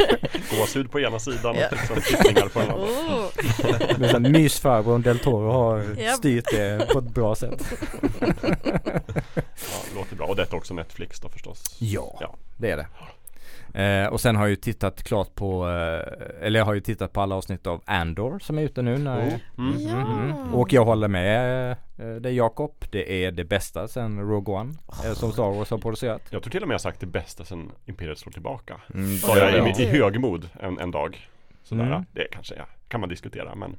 Gåshud på ena sidan och liksom tittningar på den andra. Åh. Men sen mysfarbrorn Del Toro har Japp. styrt det på ett bra sätt. Ja, låter bra. Och detta är också Netflix då förstås. Ja, Ja. det är det. Eh, och sen har jag ju tittat klart på, eh, eller jag har ju tittat på alla avsnitt av Andor som är ute nu när Oh. Mm. Ja. Mhm. Och jag håller med eh, dig Jakob. Det är det bästa sen Rogue One eh, som Star Wars har producerat. Jag tror till och med jag sagt det bästa sen Imperiet slår tillbaka. Mm, Sa jag ja. i, i högmod en, en dag. Sådär, Mm. det kanske ja, kan man diskutera men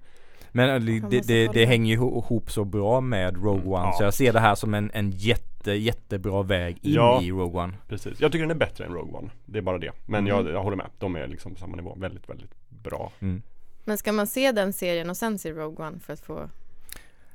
Men eh, det, det, det, hänger ju ihop- så bra med Rogue Mm, One ja. så jag ser det här som en, en jätte, jättebra väg in Ja. i Rogue One. precis. Jag tycker den är bättre än Rogue One. Det är bara det. Men jag, jag håller med. De är liksom på samma nivå. Väldigt, väldigt bra. Mm. Men ska man se den serien och sen se Rogue One för att få,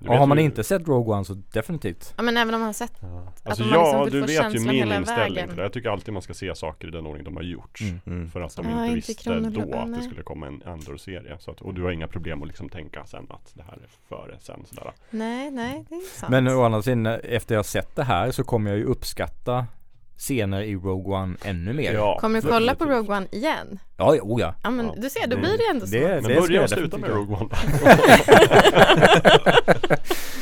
Och har man ju- inte sett Rogue One så definitivt. ja men även om man har sett, Alltså man liksom ja, vill du vet ju min inställning till det. Jag tycker alltid man ska se saker i den ordning de har gjorts. Mm. Mm. För att de inte inte visste kronologi- då att det skulle komma en Andor-serie. Så att, och du har inga problem att liksom tänka sen att det här är före sen sådär. nej nej det är sant. Men å andra sidan efter jag sett det här så kommer jag ju uppskatta scener i Rogue One ännu mer. Ja, Kommer du kolla på. Rogue One igen? Ja, oh ja. Ja men Ja. du ser, då Det- blir det ändå så. det- Men ska börja och sluta med Rogue One.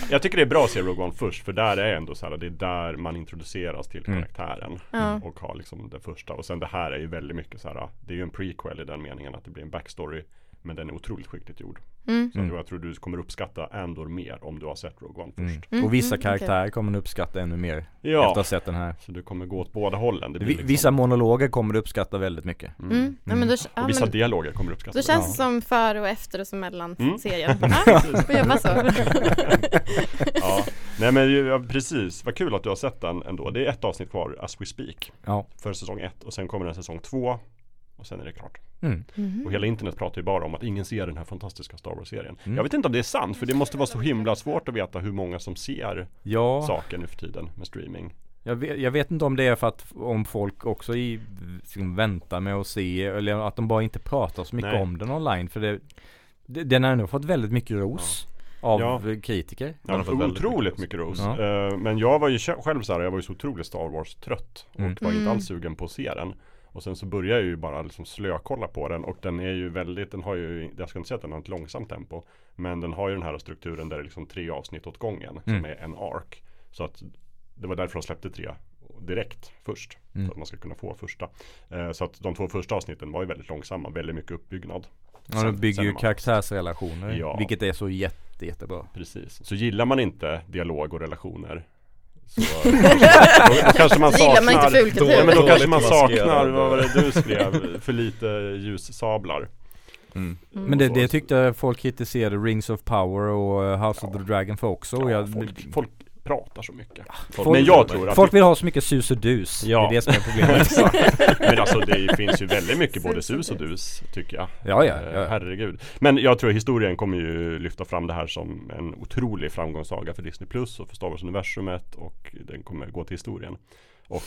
jag tycker det är bra att se Rogue One först för där är ändå så här, det är där man introduceras till Mm. karaktären. Ja. Och har liksom det första. Och sen det här är ju väldigt mycket så här, det är ju en prequel i den meningen att det blir en backstory. Men den är otroligt skickligt gjord. Mm. Så Mm. jag tror du kommer uppskatta Andor mer om du har sett Rogue One Mm. först. Mm, Och vissa mm, karaktärer kommer man uppskatta ännu mer efter att Ja, ha sett den här. så du kommer gå åt båda hållen. Det blir Vi- liksom, Vissa monologer kommer du uppskatta väldigt mycket. mm. Mm. Ja, men då, ja, Och vissa men, dialoger kommer du uppskatta. då känns det Ja. som före och efter och så mellan Mm. serien. Ja, får jobba så. ja. Nej men ja, precis, vad kul att du har sett den ändå. Det är ett avsnitt kvar, As We Speak. Ja. För säsong ett och sen kommer en säsong två. Och sen är det klart. Mm. Mhm. Och hela internet pratar ju bara om att ingen ser den här fantastiska Star Wars-serien. Mm. Jag vet inte om det är sant, för det måste vara så himla svårt att veta hur många som ser Ja, saker nu för tiden med streaming. jag vet, jag vet inte om det är för att om folk också i, liksom, väntar med att se eller att de bara inte pratar så mycket Nej. om den online. För det, det, den har ändå fått väldigt mycket ros av Ja. kritiker. Den har Ja, fått otroligt mycket mycket ros. Ja. Eh, Men jag var ju sj- själv så här, jag var ju så otroligt Star Wars trött och Mm. var inte Mm. alls sugen på att se den. Och sen så började jag ju bara liksom slökolla på den och den är ju väldigt, den har ju, jag ska inte säga att den har ett långsamt tempo. Men den har ju den här strukturen där det är liksom tre avsnitt åt gången Mm. som är en ark. Så att det var därför de släppte tre direkt först. Mm. Så att man ska kunna få första. Eh, Så att de två första avsnitten var ju väldigt långsamma, väldigt mycket uppbyggnad. Ja, de bygger ju man- karaktärsrelationer. Ja. Vilket är så jätte, jättebra. Precis, så gillar man inte dialog och relationer så då, då kanske man inte saknar fulkultur. Ja men då kanske man saknar, vad var det du skrev? För lite ljussablar Mm. Mm. Men det, det tyckte folk kritiserade Rings of Power och eh, House of Ja. the Dragon för också. Och ja, jag, folk, folk pratar så mycket Folk- Men jag tror att folk vill ha så mycket sus och dus. Ja. Det är det som är problemet. Men alltså det finns ju väldigt mycket både sus och dus tycker jag ja, ja, Eh, ja. Herregud. Men jag tror historien kommer ju lyfta fram det här som en otrolig framgångssaga för Disney Plus och för Star Wars-universumet och den kommer gå till historien. Och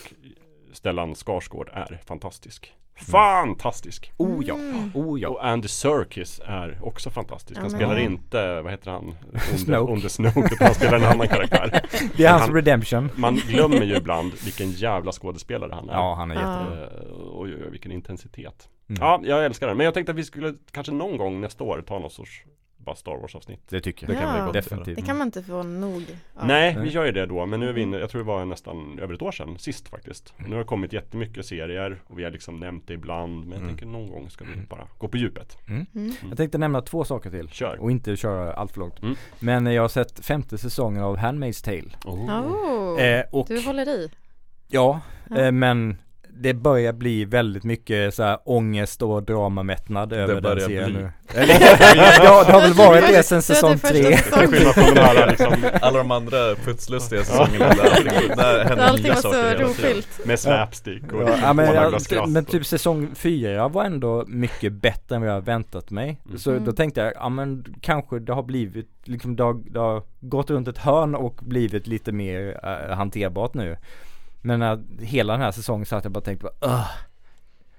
Stellan Skarsgård är fantastisk. Fantastisk! Oh ja, Mm. oh ja. Och Andy Serkis är också fantastisk. Han spelar inte, vad heter han? Snoke. Under Snoke, utan han spelar en annan karaktär. Det är hans Han- redemption. Man glömmer ju ibland vilken jävla skådespelare han är. Ja, han är jättebra. Eh, Oj, oj, oj, vilken intensitet. Mm. Ja, jag älskar den. Men jag tänkte att vi skulle kanske någon gång nästa år ta någon sorts bara Star Wars avsnitt. Det tycker Det jag. kan vi Ja. gott Definitivt. Det kan man inte få nog av. Nej, vi gör ju det då. Men nu är vi inne, jag tror det var nästan över ett år sedan sist faktiskt. Nu har det kommit jättemycket serier och vi har liksom nämnt det ibland. Men jag Mm. tänker någon gång ska vi bara gå på djupet. Mm. Jag tänkte nämna två saker till. Kör! Och inte köra allt för långt. Mm. Men jag har sett femte säsongen av Handmaid's Tale. Oh, Eh, och du håller i. ja, Ja. eh, men det börjar bli väldigt mycket så här ångest och dramamättnad över den serien nu. Ja, det har väl varit det sen säsong tre. liksom Alla de andra putslustiga säsongerna där, allting- där händer Allting nya var saker så hela tiden. rofyllt. med slapstick och Ja, liksom ja, men, jag, skratt. men typ säsong fyra var ändå mycket bättre än vad jag väntat mig. Mm. Så Mm. då tänkte jag, ja men kanske det har blivit, liksom det har, det har gått runt ett hörn och blivit lite mer äh, hanterbart nu. Men när hela den här säsongen så att jag bara tänkte bara Ugh.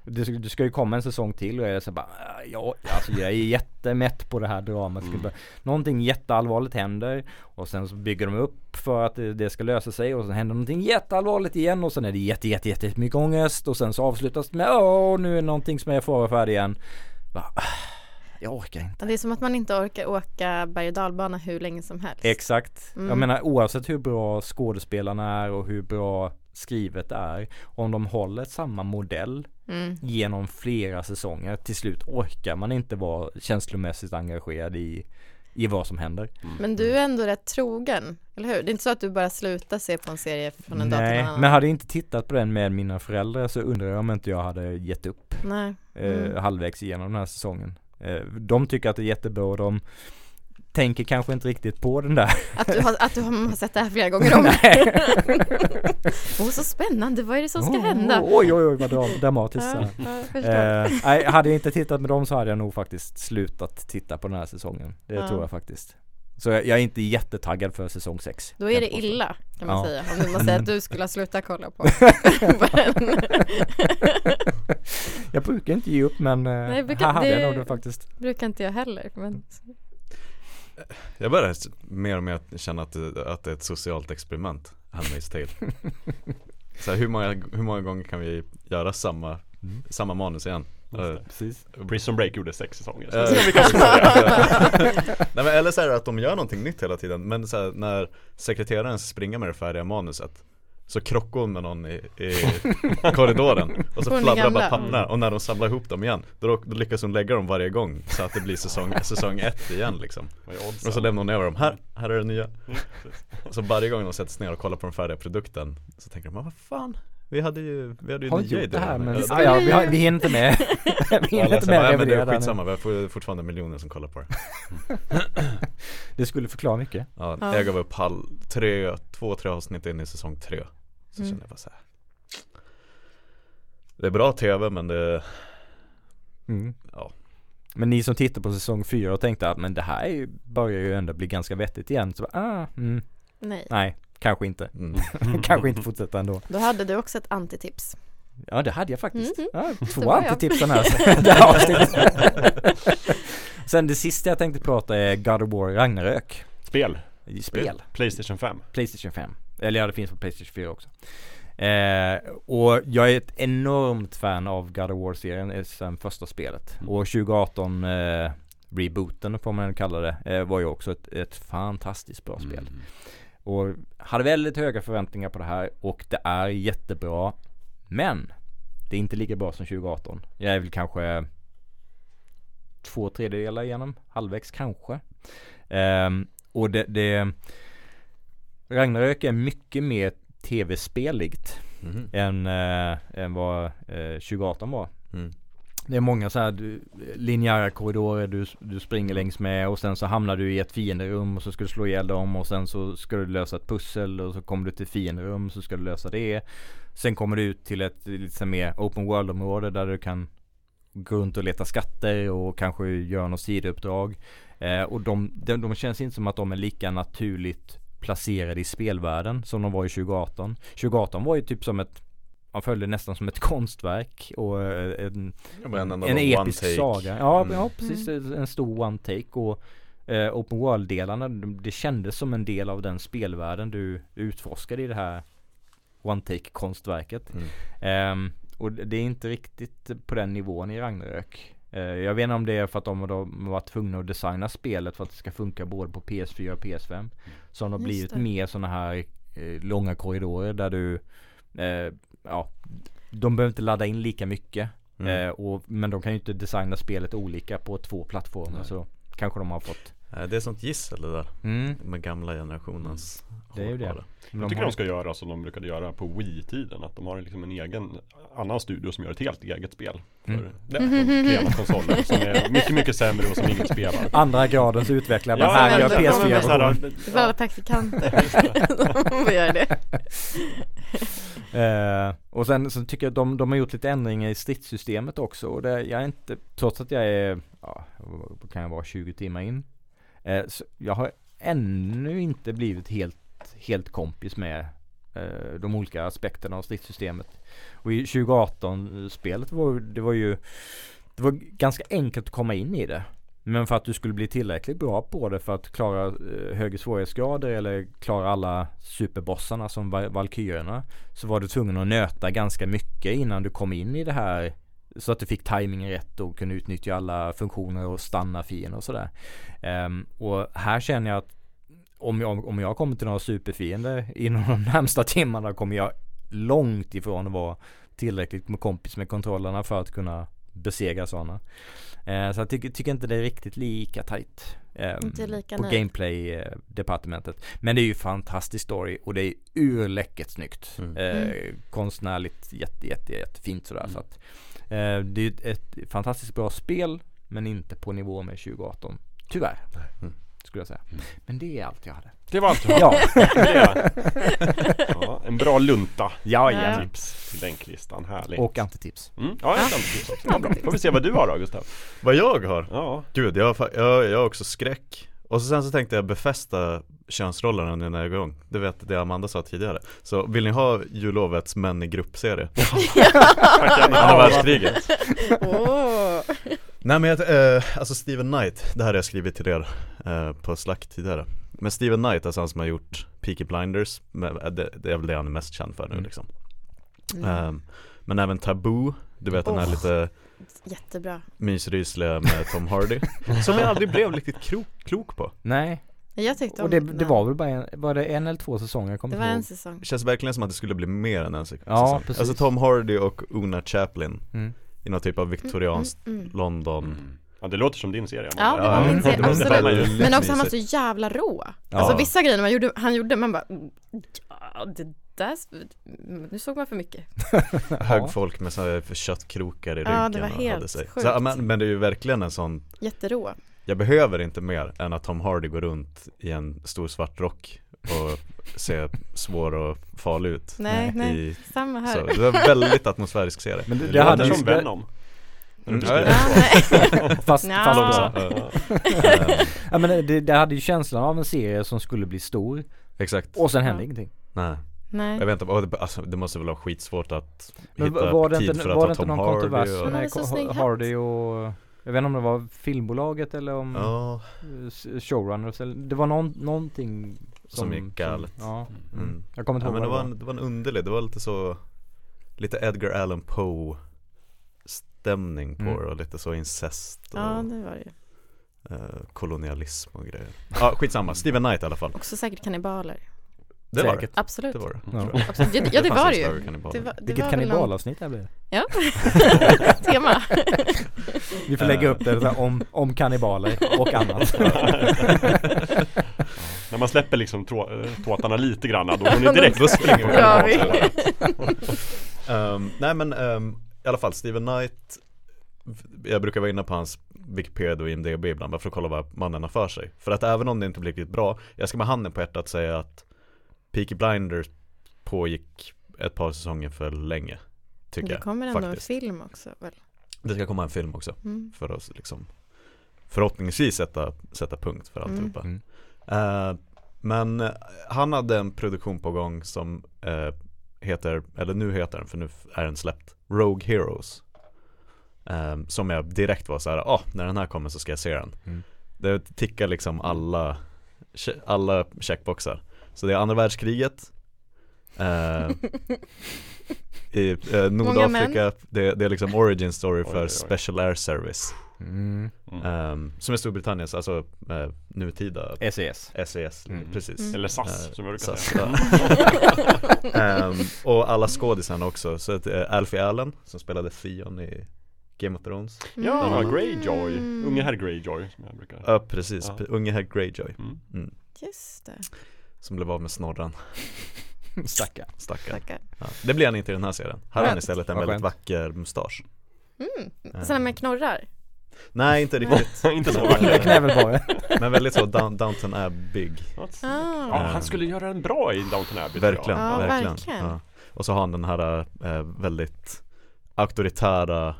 det, ska- det ska ju komma en säsong till och jag är så bara "Ah, Ja, alltså jag är jättemätt på det här dramat. Mm. Någonting jätteallvarligt händer och sen så bygger de upp för att det, det ska lösa sig och sen händer någonting jätteallvarligt igen och sen är det jätte, jätte, jätte mycket ångest och sen så avslutas det med åh nu är det någonting som är fara och färdig igen. Bara, "Ah, jag orkar inte. Det är som att man inte orkar åka berg och dalbana hur länge som helst. Exakt. Jag Mm. menar oavsett hur bra skådespelarna är och hur bra skrivet är. Om de håller samma modell Mm. genom flera säsonger. Till slut orkar man inte vara känslomässigt engagerad i, i vad som händer. Men du är ändå rätt trogen, eller hur? Det är inte så att du bara slutar se på en serie från en dag till Nej, en annan? men hade jag inte tittat på den med mina föräldrar så undrar jag om inte jag hade gett upp Nej. eh, Mm. halvvägs igenom den här säsongen. Eh, de tycker att det är jättebra och de tänker kanske inte riktigt på den där. Att du har, att du har sett det här flera gånger om? Åh, så spännande, vad är det som ska hända? Oj oj oj vad dram- dramatiskt. Ja, ja. Eh, hade jag inte tittat med dem så hade jag nog faktiskt slutat titta på den här säsongen. Det Ja. tror jag faktiskt. Så jag, jag är inte jättetaggad för säsong 6. Då är det illa kan man Ja. säga, om man säger att du skulle ha slutat kolla på, jag brukar inte ge upp men eh, Nej, brukar- här hade jag nog det faktiskt. brukar inte jag heller. Men... Jag börjar mer och mer känna att det, att det är ett socialt experiment, Handmaid's Tale. Så här, hur, många, hur många gånger kan vi göra samma, Mm. samma manus igen? Eh, Precis. Prison Break gjorde sex säsonger. Så Eh, vi kanske. Nej men eller så är det att de gör någonting nytt hela tiden Men så här, när sekreteraren ska springa med det färdiga manuset Så krockar hon med någon i, i korridoren. Och så fladdrar bara papperna och när de samlar ihop dem igen Då, då lyckas hon lägga dem varje gång. Så att det blir säsong, säsong ett igen liksom? Och så lämnar hon över dem, här, här är det nya. Mm, så varje gång de sätts ner och kollar på den färdiga produkten Så tänker de, vad fan Vi hade ju, vi hade ju Har nya inte gjort det här men Eller- ah, ja, vi, har, vi hinner inte med. vi hinner inte med "Nej, men det revidera är skitsamma, vi har for- fortfarande miljoner som kollar på det Det skulle förklara mycket. Ja, Ja. jag gav upp halv, tre, två, tre avsnitt in i säsong tre Så Mm. kände jag bara så här. Det är bra tv men det, Mm. ja Men ni som tittar på säsong 4 och tänkte att men det här är ju, börjar ju ändå bli ganska vettigt igen. Så ah, mm, Nej, nej, kanske inte. mm. kanske inte fortsätta ändå. då hade du också ett antitips. Ja det hade jag faktiskt. Mhm. Ja, Det två antitipsen här. Sen det sista jag tänkte prata är God of War Ragnarök. Spel. Spel. Playstation 5. Playstation 5. Eller ja det finns på Playstation 4 också. Eh, och jag är ett enormt fan av God of War-serien eh, sen första spelet. Mm. Och 2018 eh, rebooten får man kalla det, eh, var ju också ett, ett fantastiskt bra spel. Mm. Och hade väldigt höga förväntningar på det här och det är jättebra. Men det är inte lika bra som 2018. Jag är väl kanske två tredjedelar igenom, halvvägs kanske. Ehm, och det, det Ragnarök är mycket mer tv-speligt Mhm. än, äh, än vad eh, 2018 var. Mm. Det är många så här linjära korridorer du, du springer längs med och sen så hamnar du i ett fienderum och så ska du slå ihjäl dem och sen så ska du lösa ett pussel och så kommer du till fienderum så ska du lösa det. Sen kommer du ut till ett lite mer open world område där du kan gå runt och leta skatter och kanske göra något sidouppdrag. Eh, och de, de, de känns inte som att de är lika naturligt placerade i spelvärlden som de var i 2018. 2018 var ju typ som ett man följde nästan som ett konstverk och eh, en, var en, en episk one take. saga. Ja, Mm. ja precis. En stor one take och eh, open world-delarna, de- det kändes som en del av den spelvärlden du utforskade i det här one take konstverket. Mm. Ehm, och det är inte riktigt på den nivån i Ragnarök. Eh, jag vet inte om det är för att de har varit tvungna att designa spelet för att det ska funka både på PS4 och PS5. Så har de Just blivit det. mer sådana här eh, långa korridorer där du eh, Ja De behöver inte ladda in lika mycket Mm. eh, och, Men de kan ju inte designa spelet olika på två plattformar Nej. så Kanske de har fått Det är sånt gissel det där mm, med gamla generationens Det är ju det. men Jag tycker har- de ska göra som de brukade göra på Wii-tiden. Att de har liksom en egen annan studio som gör ett helt eget spel. För Mm. de klena konsoler som är mycket, mycket sämre och som ingen spelar. Andra gradens utvecklare, Ja, här gör det- de är PS4 så här, versionen. Det får alla praktikanter som får göra det. Eh, och sen så tycker jag att de, de har gjort lite ändringar i stridssystemet också och det, jag är inte, trots att jag är, ja, kan jag vara 20 timmar in? Eh, så jag har ännu inte blivit helt, helt kompis med eh, de olika aspekterna av stridssystemet. Och i 2018-spelet var det var ju Det var ganska enkelt att komma in i det. Men för att du skulle bli tillräckligt bra på det för att klara eh, högre svårighetsgrader eller klara alla superbossarna som Valkyrierna så var du tvungen att nöta ganska mycket innan du kom in i det här så att du fick tajmingen rätt och kunde utnyttja alla funktioner och stanna fiender och sådär. Ehm, och här känner jag att om jag, om jag kommer till några superfiender inom de närmsta timmarna kommer jag långt ifrån att vara tillräckligt med kompis med kontrollerna för att kunna besegra sådana. Eh, så jag tycker, tycker inte det är riktigt lika tajt. ehm, Inte lika på gameplay-departementet. Men det är ju fantastisk story och det är urläckert snyggt. Mm. Eh, Mm. Konstnärligt jätte, jätte, jättefint sådär. Mm. Så att, eh, det är ett fantastiskt bra spel men inte på nivå med 2018. Tyvärr. Mm. Skulle jag säga. Mm. Men det är allt jag hade. Det var allt jag Ja, hade. ja, En bra lunta ja, Ja. ja. tips till länklistan, härligt Och antitips. mm. Ja, ett antitips också, ja, bra. Får vi se vad du har då Gustav Vad jag har? Ja, Gud, jag har, jag, jag har också skräck Och så sen så tänkte jag befästa könsrollerna nu när jag är igång Det vet det Amanda sa tidigare Så vill ni ha jullovets män i gruppserie? Andra världskriget Åh. Nej men jag, eh, alltså Steven Knight, det här har jag skrivit till er eh, på Slack tidigare Men Steven Knight, alltså han som har gjort Peaky Blinders, eh, det, det är väl det han är mest känd för nu Mm. liksom Mm. Ehm, Men även Taboo, du vet den här lite Jättebra. mysrysliga med Tom Hardy Som jag aldrig blev riktigt klok, klok på Nej, Jag tyckte om och det, den. det var väl bara en, var det en eller två säsonger? Jag kommer Det var en säsong. Det känns verkligen som att det skulle bli mer än en se- Ja, säsong precis. Alltså Tom Hardy och Una Chaplin Mm. i någon typ av viktorianskt Mm, mm. London mm. ja det låter som din serie Ja, det var Ja, min serie, var absolut. Men också han var så jävla rå. Ja. Alltså vissa grejer man gjorde, han gjorde, man bara "Mm, ja, det där, nu såg man för mycket. Hög folk med så köttkrokar i Ja, ryggen det var och helt hade sig. sjukt. Så, ja, men, men det är ju verkligen en sån Jätterå. Jag behöver inte mer än att Tom Hardy går runt i en stor svart rock och ser svår och farlig ut Nej, nej, i, samma så, här. Det var väldigt atmosfärisk serie Men det, Det det hade som Venom Mm, Ja, ja, Ja, nej. fast, Nja. fast också. Ja. Ja men det, det hade ju känslan av en serie som skulle bli stor Exakt, och sen hände Ja. ingenting. nej nej. Jag vet inte, och det, alltså, det måste väl vara skitsvårt att Men hitta var det tid inte, för att var ha det inte Tom någon Hardy kontrovers och, Han hade med så Ko- snygg hatt. Hardy och Jag vet inte om det var filmbolaget eller om s- showrunners eller Det var någon, någonting Som gick galet. ja, mm. jag kommer inte ja ihåg men det vad var, en, det var en underlig, det var lite så Lite Edgar Allan Poe stämning på Mm. det och lite så incest och Ja, det var det ju. eh, kolonialism och grejer Ja skitsamma, Steven Knight i alla fall Också säkert kannibaler. Det var Säkert. Absolut. det, det var det Ja. Absolut. Ja, det, det var det ju. Det var, det Vilket var kannibalavsnitt det här blir. Ja, tema. Vi får lägga upp det så här, om, om kannibaler och annat. När man släpper liksom trå- eh, tåtarna lite grann då går ni direkt Då springer tillbaka. vi. Ehm, Nej men ehm, i alla fall Steven Knight Jag brukar vara inne på hans Wikipedia och IMDB ibland bara för att kolla vad mannen har för sig För att även om det inte blir riktigt bra Jag ska med handen på hjärtat säga att Peaky Blinders pågick ett par säsonger för länge Tycker Det jag kommer ändå faktiskt. en film också väl? Det ska komma en film också Mm. för att liksom Förhoppningsvis sätta, sätta punkt för alltihopa Mm. Eh, Men eh, han hade en produktion på gång som eh, heter, eller nu heter den för nu är den släppt Rogue Heroes Eh, Som jag direkt var så här, ah, när den här kommer så ska jag se den Mm. Det tickar liksom alla, alla checkboxar Så det är andra världskriget eh, I eh, Nordafrika, det, det är liksom origin story Oj, för oj, oj. Special Air Service Mm. Mm. Ehm, Som är Storbritanniens, alltså eh, nutida SES. SES, Mm. precis Mm. Eller SAS Eh, som jag brukar SAS, säga ja. Ehm, Och alla skådisarna också, så att, eh, Alfie Allen som spelade Theon i Game of Thrones Ja, Mm. Greyjoy, unge herr Greyjoy som jag brukar Ja precis, Ja. Unge herr Greyjoy mm. Just det, Som blev av med snorren, Stackarn. stackarn tackar. ja. Det blir han inte i den här serien, här har han istället en väldigt vacker mustasch Mm. Eh, Sådana med knorrar? Nej inte riktigt, Inte så vacker men väldigt så down, Downton Abbey Ja, Ah. han skulle göra en bra i Downton Abbey. Verkligen, Ja, verkligen. verkligen. Ja. Och så har han den här eh, väldigt auktoritära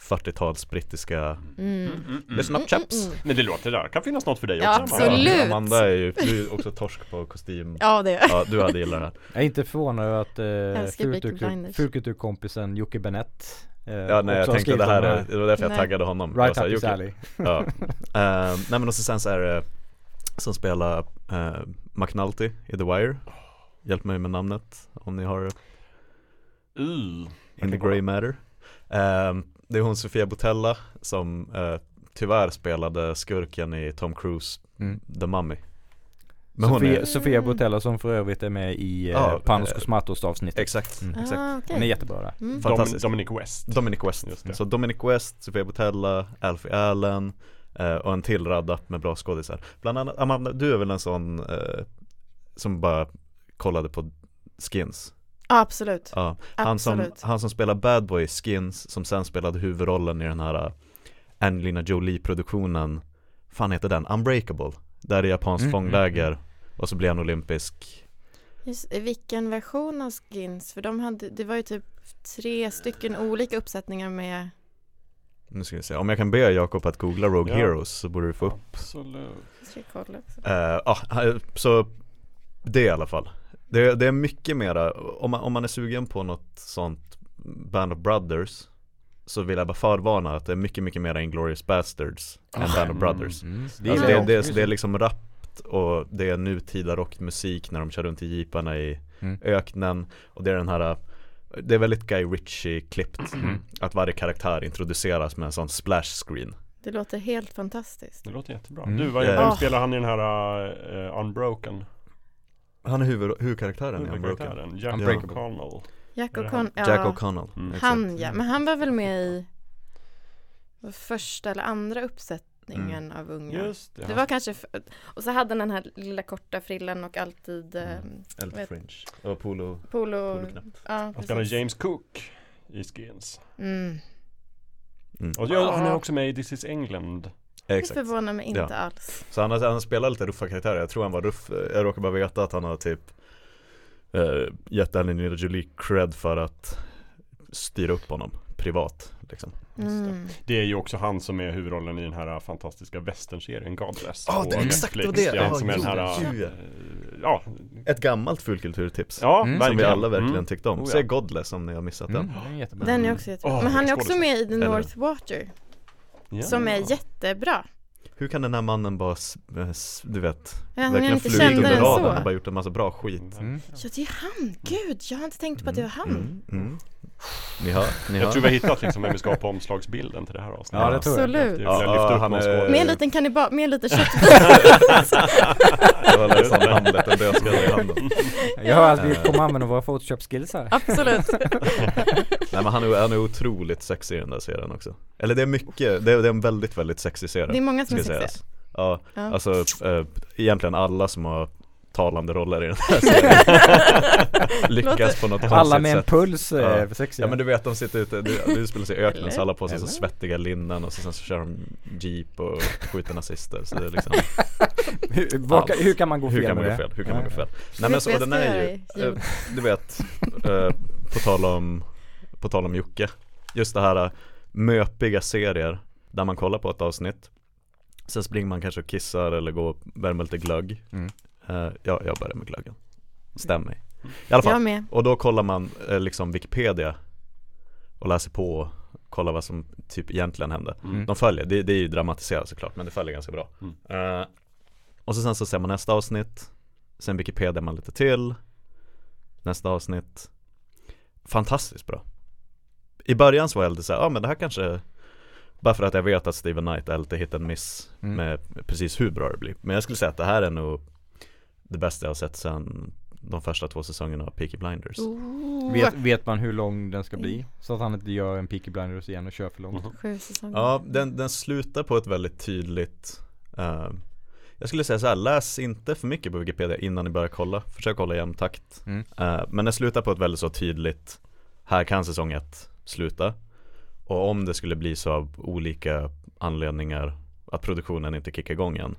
40-tals brittiska Mm. Listen up chaps. Mm. Men det låter där, kan finnas något för dig Ja, också absolut. Ja, Amanda är ju, du är också torsk på kostym. Ja det är Ja, du hade gillat det här Jag är inte förvånad över att eh, fulkulturkompisen Jocke Benett eh, Ja nej jag tänkte det här, är- det var därför jag Nej. taggade honom. Jag Right sa, up alley. Ja. Eh, nej men och så sen så är det som spelar uh, McNulty i The Wire. Hjälp mig med namnet om ni har Uh, In the Grey. Matter. Ehm, Det är hon Sofia Botella som eh, tyvärr spelade skurken i Tom Cruise mm. The Mummy Men Sofia, är, Sofia Botella som för övrigt är med i eh, Ja, Panos eh, Cosmatos avsnittet exakt, Mm. exakt Ah, okej. Hon är jättebra där Mm. Fantastisk. Dom, Dominic West Dominic West, Just det. så Dominic West, Sofia Botella, Alfie Allen eh, och en till radda med bra skådisar Bland annat, Amanda, du är väl en sån eh, som bara kollade på Skins? Ja, absolut. Ja, han som, Absolut. han som spelar Bad Boy i Skins som sen spelade huvudrollen i den här uh, Angelina Jolie-produktionen Fan heter den? Unbreakable Där är japanskt Mm, fångläger mm, och så blir han olympisk Just, vilken version av Skins? För de hade, det var ju typ tre stycken olika uppsättningar med Nu ska vi se, om jag kan be Jakob att googla Rogue Ja. Heroes så borde du få upp Absolut? Eh, Ja, så det i alla fall det, det är mycket mera, om man, om man är sugen på något sånt Band of Brothers Så vill jag bara förvarna att det är mycket, mycket mera Inglourious Basterds än Band of Brothers mm. Alltså gillar det, jag. det, det är liksom rappt och det är nutida rockmusik när de kör runt i jeeparna i Mm. öknen Och det är den här Det är väldigt Guy Ritchie-klippt Mm. Att varje karaktär introduceras med en sån splash screen Det låter helt fantastiskt. Det låter jättebra Mm. Du, vad, Ja. vem Ah. spelar han i den här uh, Unbroken? Han är huvud, huvudkaraktären i Unbroken Huvudkaraktären Jack Unbreakable. O'Connell Jack det O'Connell, ja, Jack O'Connell Mm. han ja, men han var väl med i första eller andra uppsättningen av Unga. Just det, Det var kanske, och så hade han den här lilla korta frillan och alltid eh, Elf vet- Fringe och Polo polo. Poloknapp. Ja, Han spelar. James Cook i Skins Mm. mm. Och ja, han är också med i This is England Det Exakt förvånar mig inte Ja. alls. Så han, han spelar lite ruffa karaktärer, jag tror han var ruff Jag råkar bara veta att han har typ eh, Gett Angelina Jolie cred för att styra upp honom privat liksom Mm. Det är ju också han som är huvudrollen i den här fantastiska westernserien Godless Ja, på det är exakt, det var Netflix. det. Ja, som är den här ja. eh, Ja, Ett gammalt fulkulturtips ja Mm. Som vi alla verkligen Mm. tyckte om. Oh, ja. Se Godless om ni har missat Mm, den den är jättebra Den är också jättebra. Åh, Men han är också med i The Eller- Northwater Ja. som är jättebra. Hur kan den här mannen bara, eh, du vet, Ja, verkligen inte flugit under radarn så. och bara gjort en massa bra skit Mm. Ja det är han, gud jag har inte tänkt på att det var han. Mm, mm. Ni hör, ni Jag hör tror vi har hittat liksom vem vi ska ha på omslagsbilden till det här avsnittet Ja, det tror jag. Absolut. Ja, jag någon är-. Med en liten kannibal, med en liten köttbit. Det var nästan Hamlet, en dödskalle i handen Jag hör att vi kommer använda våra photoshop skills här Absolut. Nej men han är, han är otroligt sexig i den där serien också Eller det är mycket, det är, det är en väldigt väldigt sexig serie Det är många som är sexiga. Ja, Ja. alltså äh, egentligen alla som har talande roller i den här serien Lyckas på något konstigt Alla med en sätt puls Ja. är sexiga Ja men du vet de sitter ute, det, det utspelar sig i öknen så alla på sig så svettiga linnen och så, sen så kör de jeep och skjuter nazister så det är liksom hur, kan- hur kan man gå Hur fel kan man med gå det? fel? Hur kan man gå fel? Nej men så den är ju, eh, du vet, eh, på tal om, på tal om Jocke Just det här eh, möpiga serier där man kollar på ett avsnitt Sen springer man kanske och kissar eller går och värmer lite glögg Mm. Eh, ja, jag börjar med glöggen. Stäm mig. I alla fall, Jag med. och då kollar man eh, liksom Wikipedia och läser på och kollar vad som typ egentligen hände. Mm. De följer, det, det är ju dramatiserat såklart men det följer ganska bra. Mm. Eh, Och så sen så ser man nästa avsnitt. Sen Wikipedia man lite till. Nästa avsnitt. Fantastiskt bra. I början så var jag lite såhär, ja ah, men det här kanske Bara för att jag vet att Steven Knight är lite hit and miss Mm. med precis hur bra det blir. Men jag skulle säga att det här är nog Det bästa jag har sett sen de första två säsongerna av Peaky Blinders Oh, Vet, vet man hur lång den ska bli? Så att han inte gör en Peaky Blinders igen och kör för långt. Sju säsonger. Ja, den, den slutar på ett väldigt tydligt eh, Jag skulle säga så här, läs inte för mycket på Wikipedia innan ni börjar kolla Försök hålla jämn takt Mm. Eh, Men den slutar på ett väldigt så tydligt Här kan säsong ett sluta Och om det skulle bli så av olika anledningar Att produktionen inte kickar igång igen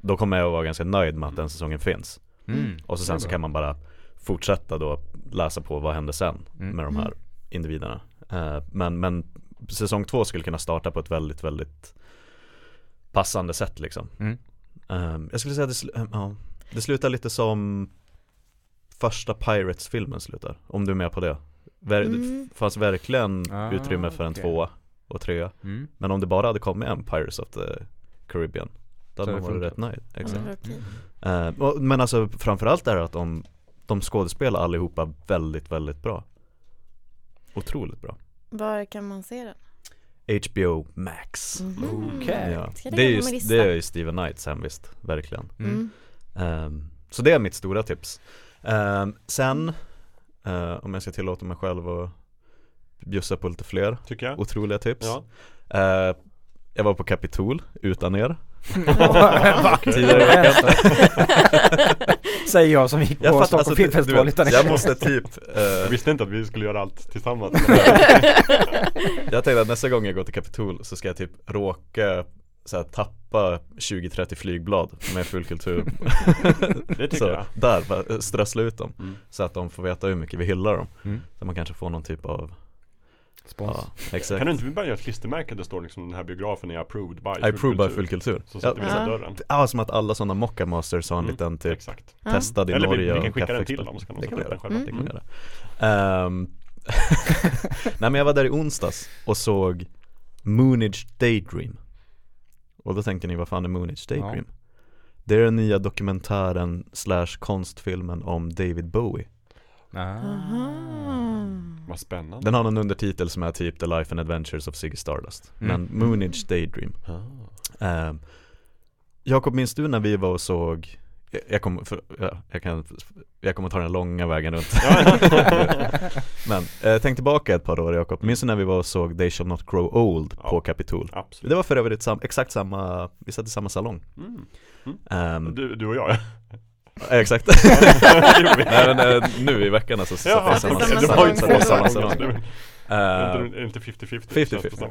Då kommer jag att vara ganska nöjd med att den säsongen finns mm. Och så sen så kan man bara fortsätta då läsa på vad händer sen Mm. med de här Mm. individerna Eh, Men, men säsong två skulle kunna starta på ett väldigt, väldigt passande sätt liksom Mm. Ehm, Jag skulle säga att det, sl- ja, det slutar lite som första Pirates-filmen slutar, om du är med på det Ver- Mm. Det fanns verkligen Ah, utrymme för en okej. tvåa och trea Mm. Men om det bara hade kommit en Pirates of the Caribbean Då hade man varit rätt nöjd, exakt. Eh, och- Men alltså framförallt är det att de, de skådespelar allihopa väldigt, väldigt bra Otroligt bra Var kan man se den? HBO Max Mhm. Okej. ja. Det, är ju, det är ju Steven Knights hemvist, verkligen Mm. Ehm, Så det är mitt stora tips Ehm, Sen, eh, om jag ska tillåta mig själv att bjussa på lite fler Tycker jag. otroliga tips Ja. Eh, Jag var på Kapitol utan er Va? Tidigare i veckan. Säger jag som gick på Jag Stockholm alltså, filmfestival utan. Jag måste typ Jag eh, visste inte att vi skulle göra allt tillsammans. Jag tänkte att nästa gång jag går till Kapitol så ska jag typ råka så här, tappa 20-30 flygblad med fullkultur Det tycker Så jag. där, bara strössla ut dem Mm. Så att de får veta hur mycket vi hyllar dem Mm. Så man kanske får någon typ av Spons. Ja, exakt Kan du inte bara göra ett klistermärke där det står liksom den här biografen är approved by I approve by fullkultur Så ja, sätter vi Ja. ja. dörren. ja, som att alla sådana Mocka Masters har en Mm, liten typ Exakt. Ja. testad i Eller vi- Norge vi kan och skicka den till dem så kan de Det kan vi sätta den det själva. kan vi göra Ehm, Nej men jag var där i onsdags och såg Moonage Daydream Och då tänker ni, vad fan är Moonage Daydream? Det är den nya dokumentären slash konstfilmen om David Bowie. Vad spännande. Den har en undertitel som är typ The Life and Adventures of Ziggy Stardust Mm. Men Moonage Daydream Ah. Ehm, Jakob, minns du när vi var och såg jag- jag kommer, ja, jag, kan, jag kommer ta den långa vägen runt Men eh, tänk tillbaka ett par år Jakob, minns du när vi var och såg They Shall Not Grow Old Ja. på Capitol? Absolut. Det var för övrigt sam, exakt samma, vi satt i samma salong Mm. Ehm, Du, du och jag ja. ja, Exakt. Nej men eh, nu i veckan alltså så Jaha, satt okej. samma, satt vi ju två samma salong Är det inte 50-50? 50-50 känns det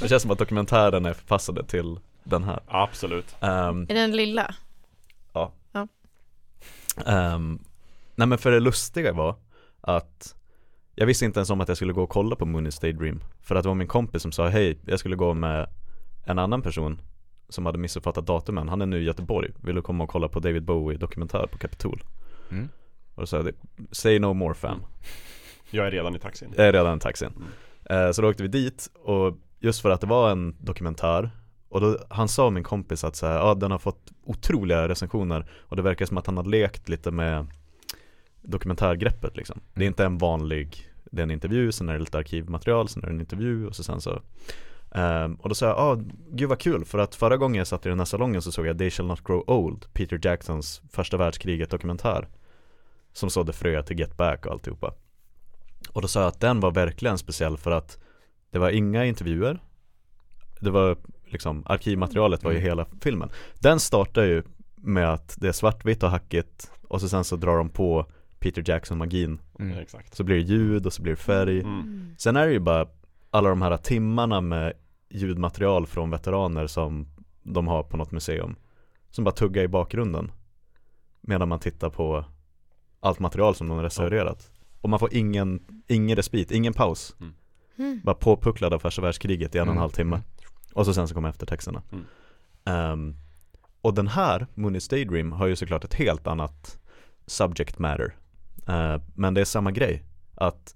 ja. Känns som att dokumentären är förpassade till den här Absolut. Ehm, Är den lilla? Ehm, nej men för det lustiga var att jag visste inte ens om att jag skulle gå och kolla på Moonage Daydream För att det var min kompis som sa hej, jag skulle gå med en annan person som hade missuppfattat datumen Han är nu i Göteborg, vill du komma och kolla på David Bowie dokumentär på Capitol? Mm. Och då sa jag, say no more fam Jag är redan i taxin. Jag är redan i taxin Mm. Eh, Så då åkte vi dit och just för att det var en dokumentär och då, han sa min kompis att så här, ja den har fått otroliga recensioner och det verkar som att han har lekt lite med dokumentärgreppet liksom. Det är Mm. inte en vanlig, det är en intervju, sen är det lite arkivmaterial, sen är det en intervju och så sen så Ehm, och då sa jag, ah, gud vad kul för att förra gången jag satt i den här salongen så såg jag They Shall Not Grow Old, Peter Jacksons första världskriget dokumentär Som sådde frö till Get Back och alltihopa Och då sa jag att den var verkligen speciell för att det var inga intervjuer Det var liksom, arkivmaterialet var ju Mm. hela filmen Den startar ju med att det är svartvitt och hackigt och så sen så drar de på Peter Jackson-magin Mm. Exakt. Så blir det ljud och så blir det färg Mm. Sen är det ju bara alla de här timmarna med ljudmaterial från veteraner som de har på något museum Som bara tuggar i bakgrunden Medan man tittar på allt material som de har restaurerat. Och man får ingen, ingen respit, ingen paus. Mm. Bara påpucklad av första världskriget i en och en Mm. halv timme. Och så sen så kommer eftertexterna. Mm. Ehm, Och den här, Moonage Daydream, har ju såklart ett helt annat subject matter. Eh, Men det är samma grej Att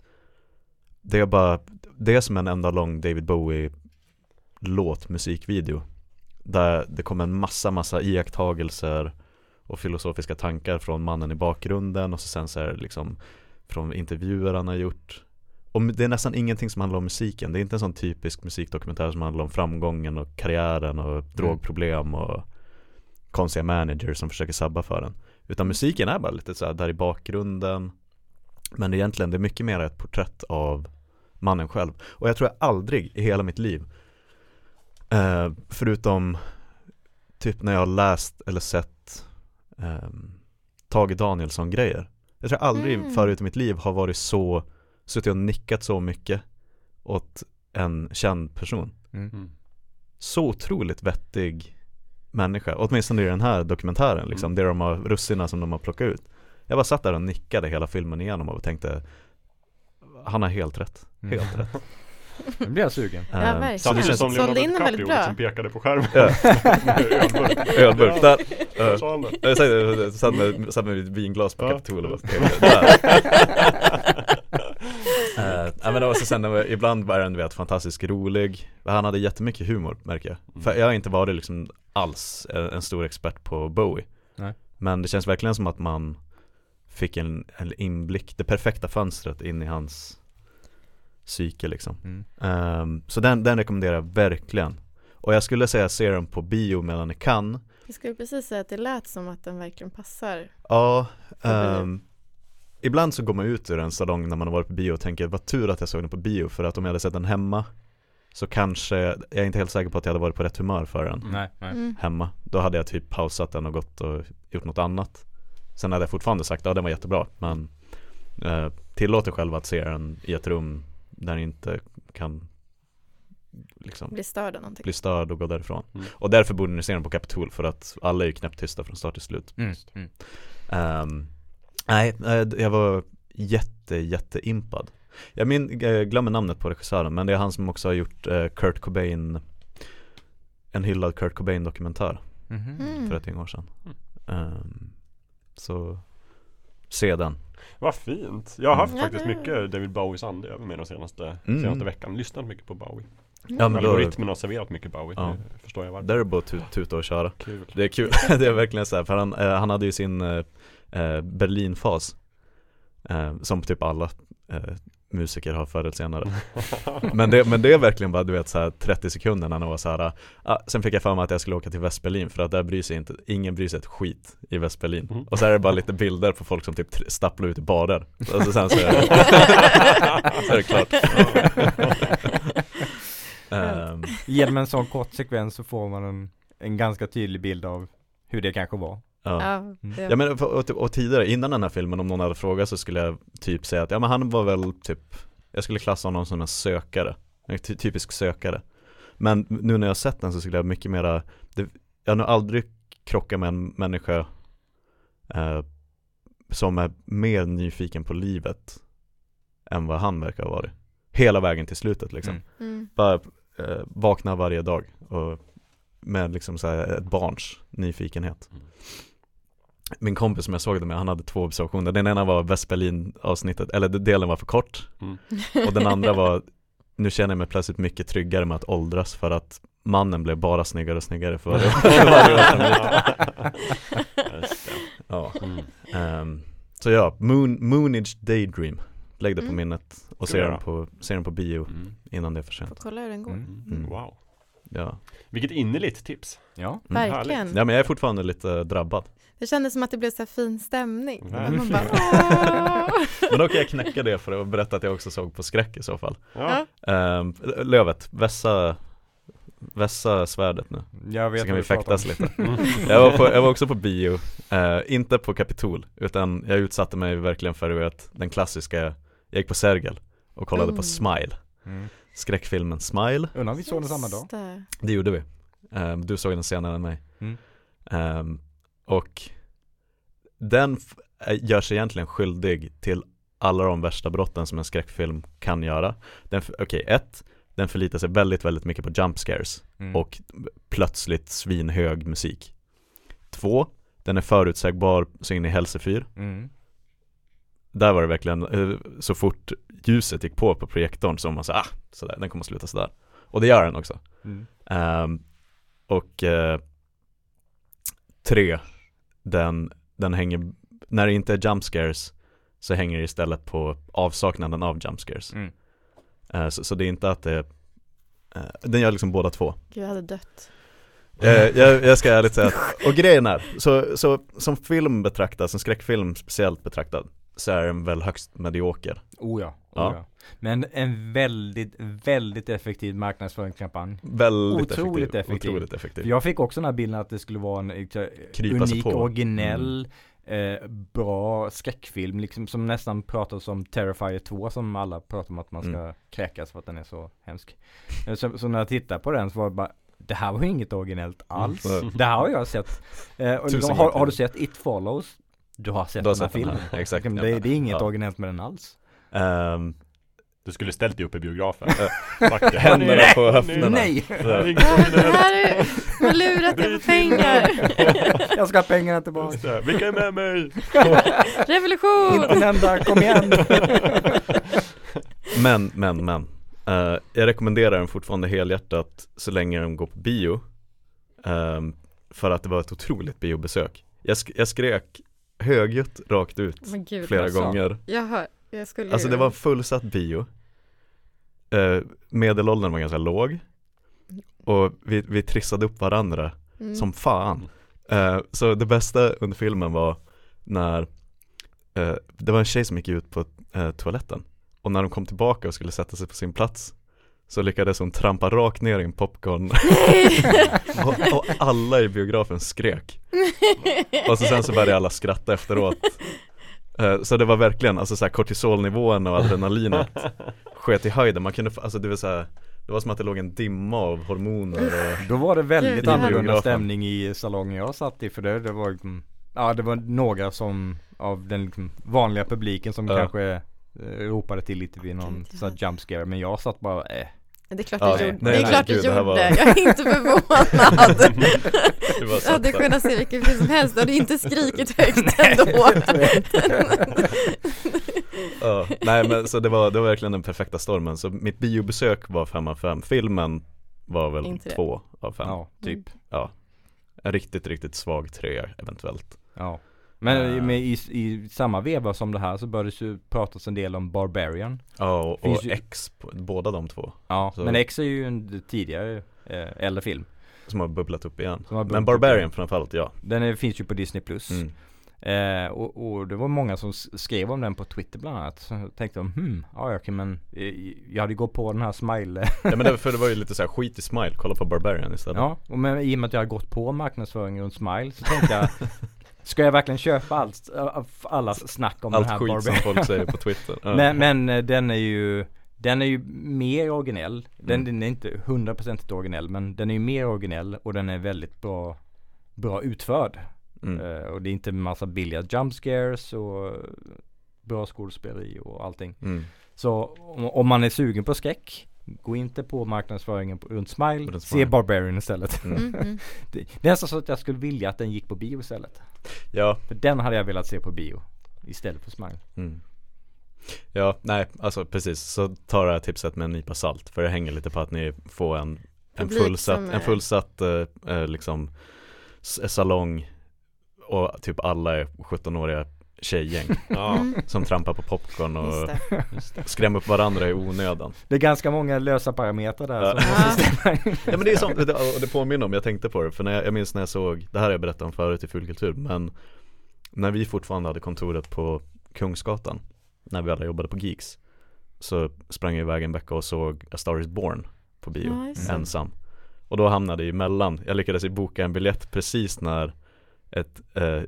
det är bara, det är som en enda lång David Bowie låt musikvideo Där det kommer en massa, massa iakttagelser och filosofiska tankar från mannen i bakgrunden och så sen så är det liksom från intervjuer han har gjort. Och det är nästan ingenting som handlar om musiken. Det är inte en sån typisk musikdokumentär som handlar om framgången och karriären och drogproblem och konstiga managers som försöker sabba för den Utan musiken är bara lite så här där i bakgrunden Men egentligen det är mycket mer ett porträtt av mannen själv Och jag tror jag aldrig i hela mitt liv eh, Förutom typ när jag har läst eller sett eh, Tage Danielsson-grejer Jag tror jag aldrig Mm. förut i mitt liv har varit så Suttit och nickat så mycket åt en känd person Mm. Mm. Så otroligt vettig människa Åtminstone i den här dokumentären liksom, Mm. det de har, russina som de har plockat ut Jag bara satt där och nickade hela filmen igenom och tänkte Han har helt rätt, Mm. helt rätt Nu blir jag sugen. Ja, Ehm, verkligen. så det Samtidigt som Sålde Leonardo in den väldigt DiCaprio bra. liksom pekade på skärmen Ja. Ölburk. Där! Det. jag satt med, satt med ett vinglas på Ja. Kapitol och. Eh, ja, men det var så sen, ibland var den vet, fantastiskt rolig Han hade jättemycket humor märker jag Mm. För jag har inte varit liksom alls en, en stor expert på Bowie Nej. Men det känns verkligen som att man fick en, en inblick, det perfekta fönstret in i hans psyke liksom Mm. Ehm, Så den, den rekommenderar jag verkligen Och jag skulle säga se den på bio medan ni kan Jag skulle precis säga att det lät som att den verkligen passar. Ja, ehm, ibland så går man ut ur en salong när man har varit på bio och tänker vad tur att jag såg den på bio för att om jag hade sett den hemma så kanske, jag är inte helt säker på att jag hade varit på rätt humör för den Nej, nej. Mm. hemma. Då hade jag typ pausat den och gått och gjort något annat. Sen hade jag fortfarande sagt ja den var jättebra men eh, tillåt dig själv att se den i ett rum där ni inte kan liksom Blir störd av någonting. bli störd och gå därifrån. Mm. Och därför borde ni se den på Capitol för att alla är ju knäpptysta från start till slut. Mm. Mm. Ehm, nej, eh, jag var jätte, jätte impad. Jag min, eh, glömmer namnet på regissören men det är han som också har gjort eh, Kurt Cobain En hyllad Kurt Cobain dokumentär Mhm. Mm. för ett gäng år sedan. Mm. Så se den. Vad fint. Jag har haft Mm. faktiskt mycket David Bowies ande över mig de senaste, Mm. senaste veckan. Lyssnat mycket på Bowie. Ja men då, Algoritmen har serverat mycket Bowie. Ja. Nu förstår jag varför. där är det bara att tu- tuta och köra. Kul. Det är kul, det är verkligen så här, för han, eh, han hade ju sin eh, eh, Berlinfas eh, Som typ alla eh, musiker har förr eller senare men det, men det är verkligen bara du vet så här 30 sekunder när han var så här. Ah, sen fick jag för mig att jag skulle åka till Västberlin för att där bryr sig inte, ingen bryr sig ett skit i Västberlin Mm. Och så är det bara lite bilder på folk som typ stapplar ut i barer Och så sen så är det, så är det klart Ehm, Genom en sån kort sekvens så får man en, en ganska tydlig bild av hur det kanske var. Ja. Ja, det, Ja men och, och, och tidigare, innan den här filmen, om någon hade frågat så skulle jag typ säga att ja men han var väl typ Jag skulle klassa honom som en sökare, en ty- typisk sökare Men nu när jag har sett den så skulle jag mycket mera det, Jag har nog aldrig krockat med en människa eh, Som är mer nyfiken på livet Än vad han verkar ha varit Hela vägen till slutet liksom Mm. mm. bara eh, vakna varje dag och med liksom så här ett barns nyfikenhet. Mm. Min kompis som jag såg det med, han hade två observationer. Den ena var Västberlin avsnittet, eller delen var för kort. Mm. Och den andra var, nu känner jag mig plötsligt mycket tryggare med att åldras för att mannen blev bara snyggare och snyggare för varje, för varje år. Ja. Mm. Ehm, så ja, Moon, Moonage Daydream. Lägg det på Mm. minnet och se den, på, se den på bio Mm. innan det är för Får sent. kolla hur den går. Mm. Mm. Wow. Ja. Vilket innerligt tips. Ja. Mm. Verkligen. ja, men jag är fortfarande lite drabbad. Det kändes som att det blev så här fin stämning. Verkligen. Man bara, "Åh." Men då kan jag knäcka det för att berätta att jag också såg på skräck i så fall. Ja. Ehm, Lövet, vässa, vässa svärdet nu. Jag vet Så kan vi fäktas lite. Mm. Jag var, på, jag var också på bio, eh, inte på Kapitol, utan jag utsatte mig verkligen för vet, den klassiska, jag gick på Sergel och kollade Mm. på Smile, Mm. skräckfilmen Smile, Undrar vi såg den samma dag? Det. det gjorde vi. Ehm, du såg den senare än mig. Mm. Ehm, och den eh, gör sig egentligen skyldig till alla de värsta brotten som en skräckfilm kan göra. Okej, okay, ett, den förlitar sig väldigt, väldigt mycket på jump scares mm. och plötsligt svinhög musik. Två, den är förutsägbar så in i helsefyr. Mm. Där var det verkligen, eh, så fort ljuset gick på på projektorn så var man så ah, sådär, den kommer sluta sådär. Och det gör den också. Mm. Um, och uh, Tre, den, den hänger, när det inte är jump scares så hänger det istället på avsaknaden av jump scares. Mm. Uh, så, så, det är inte att det, uh, den gör liksom båda två. Gud, jag hade dött. Uh, jag, jag, ska ärligt säga, att, och grejen är, så, så som film betraktad, som skräckfilm speciellt betraktad, så är den väl högst medioker. Oh ja, oh Ja. ja. Men en väldigt, väldigt effektiv marknadsföringskampanj. Väldigt Otroligt effektiv. effektiv. Otroligt effektiv. Jag fick också den här bilden att det skulle vara en eh, Krypa unik. Mm. originell, eh, bra skräckfilm liksom som nästan pratas om Terrifier 2 som alla pratar om att man ska Mm. kräkas för att den är så hemsk. Eh, Så, så när jag tittade på den så var det bara det här var ju inget originellt alls. Mm. Det här har jag sett. Eh, liksom, har, har du sett It Follows? Du har sett Du har den här sett den här, filmen. exakt, Liksom, ja. det, det är inget Ja. originellt med den alls. Ehm, Du skulle ställt dig upp i biografen det. Händerna på höfterna. Nej! Det här är, man lurat dig på pengar. Jag ska ha pengarna tillbaka. Det. Vilka är med mig? Revolution! Inte en enda, kom igen! Men, men, men Eh, Jag rekommenderar den fortfarande helhjärtat så länge den går på bio Ehm, För att det var ett otroligt biobesök Jag, sk- jag skrek högljutt rakt ut gud, flera alltså. gånger. Jag hör, jag skulle Alltså det var en fullsatt bio. Eh, Medelåldern var ganska låg. Och vi, vi trissade upp varandra Mm. som fan. Eh, Så det bästa under filmen var när eh, Det var en tjej som gick ut på eh, toaletten. Och när de kom tillbaka och skulle sätta sig på sin plats Så lyckades hon trampa rakt ner i en popcorn. Och, och alla i biografen skrek. Och så sen så började alla skratta efteråt. Eh, Så det var verkligen, alltså så här kortisolnivån och adrenalinet sket i höjden, man kunde, alltså det var så här, Det var som att det låg en dimma av hormoner och Då var det väldigt annorlunda stämning i salongen jag satt i för det, det var liksom, Ja det var några som av den liksom vanliga publiken som Ja. kanske eh, ropade till lite vid någon sån här jump scare men jag satt bara eh. Det är klart Ja, du nej, gjorde. nej, det är nej, klart du gud, gjorde. var- Jag är inte förvånad. så hade kunnat se vilken film som helst. Du hade inte skrikit högt ändå. Ja, nej men så det var, det var verkligen den perfekta stormen Så mitt biobesök var 5 av 5 Filmen var väl Inte det. 2 av 5 Ja typ Ja En riktigt, riktigt svag 3 eventuellt Ja Men med, i, i samma veva som det här så började det ju pratas en del om Barbarian Ja och, Finns och ju- X, båda de två Ja Så- men X är ju en tidigare eh, äldre film Som har bubblat upp igen Men bubblat upp Barbarian igen. framförallt ja Den är, finns ju på Disney Plus mm. Eh, och, och det var många som skrev om den på Twitter bland annat. Så jag tänkte de, hmm, ja okej men eh, jag hade gått på den här smile. Ja men det, för det var ju lite så här skit i smile, kolla på Barbarian istället ja, och men i och med att jag har gått på marknadsföring runt smile så tänkte jag Ska jag verkligen köpa allt, allas snack om Allt den här skit som Barbie? folk säger på Twitter men, men eh, den är ju Den är ju mer originell. Den, Mm. den är inte hundraprocentigt originell men den är ju mer originell och den är väldigt bra Bra utförd. mm. Eh, och det är inte massa billiga jump scares och bra skådespeleri och allting. Mm. Så om, om man är sugen på skräck, gå inte på marknadsföringen på, runt Smile, Runt se Smile. Barbarian istället. Mm. Mm, mm. Det, det är nästan så att jag skulle vilja att den gick på bio istället. Ja, För den hade jag velat se på bio istället för Smile. Mm. Ja, nej, alltså precis. Så ta det här tipset med en nypa salt. För det hänger lite på att ni får en, en fullsatt, en fullsatt eh, eh, liksom salong och typ alla är 17-åriga tjejgäng Ja, Mm, som trampar på popcorn just och det. just det. skrämmer upp varandra i onödan. Det är ganska många lösa parametrar där Ja. som måste stämma in. Ja men det är som, det, och det påminner om, jag tänkte på det, för när jag, jag minns när jag såg, det här har jag berättat om förut i Fulkultur, men när vi fortfarande hade kontoret på Kungsgatan, när vi alla jobbade på Geeks, så sprang jag iväg en vecka och såg A Star Is Born på bio, Ja, ensam. Och då hamnade jag emellan, jag lyckades boka en biljett precis när ett eh,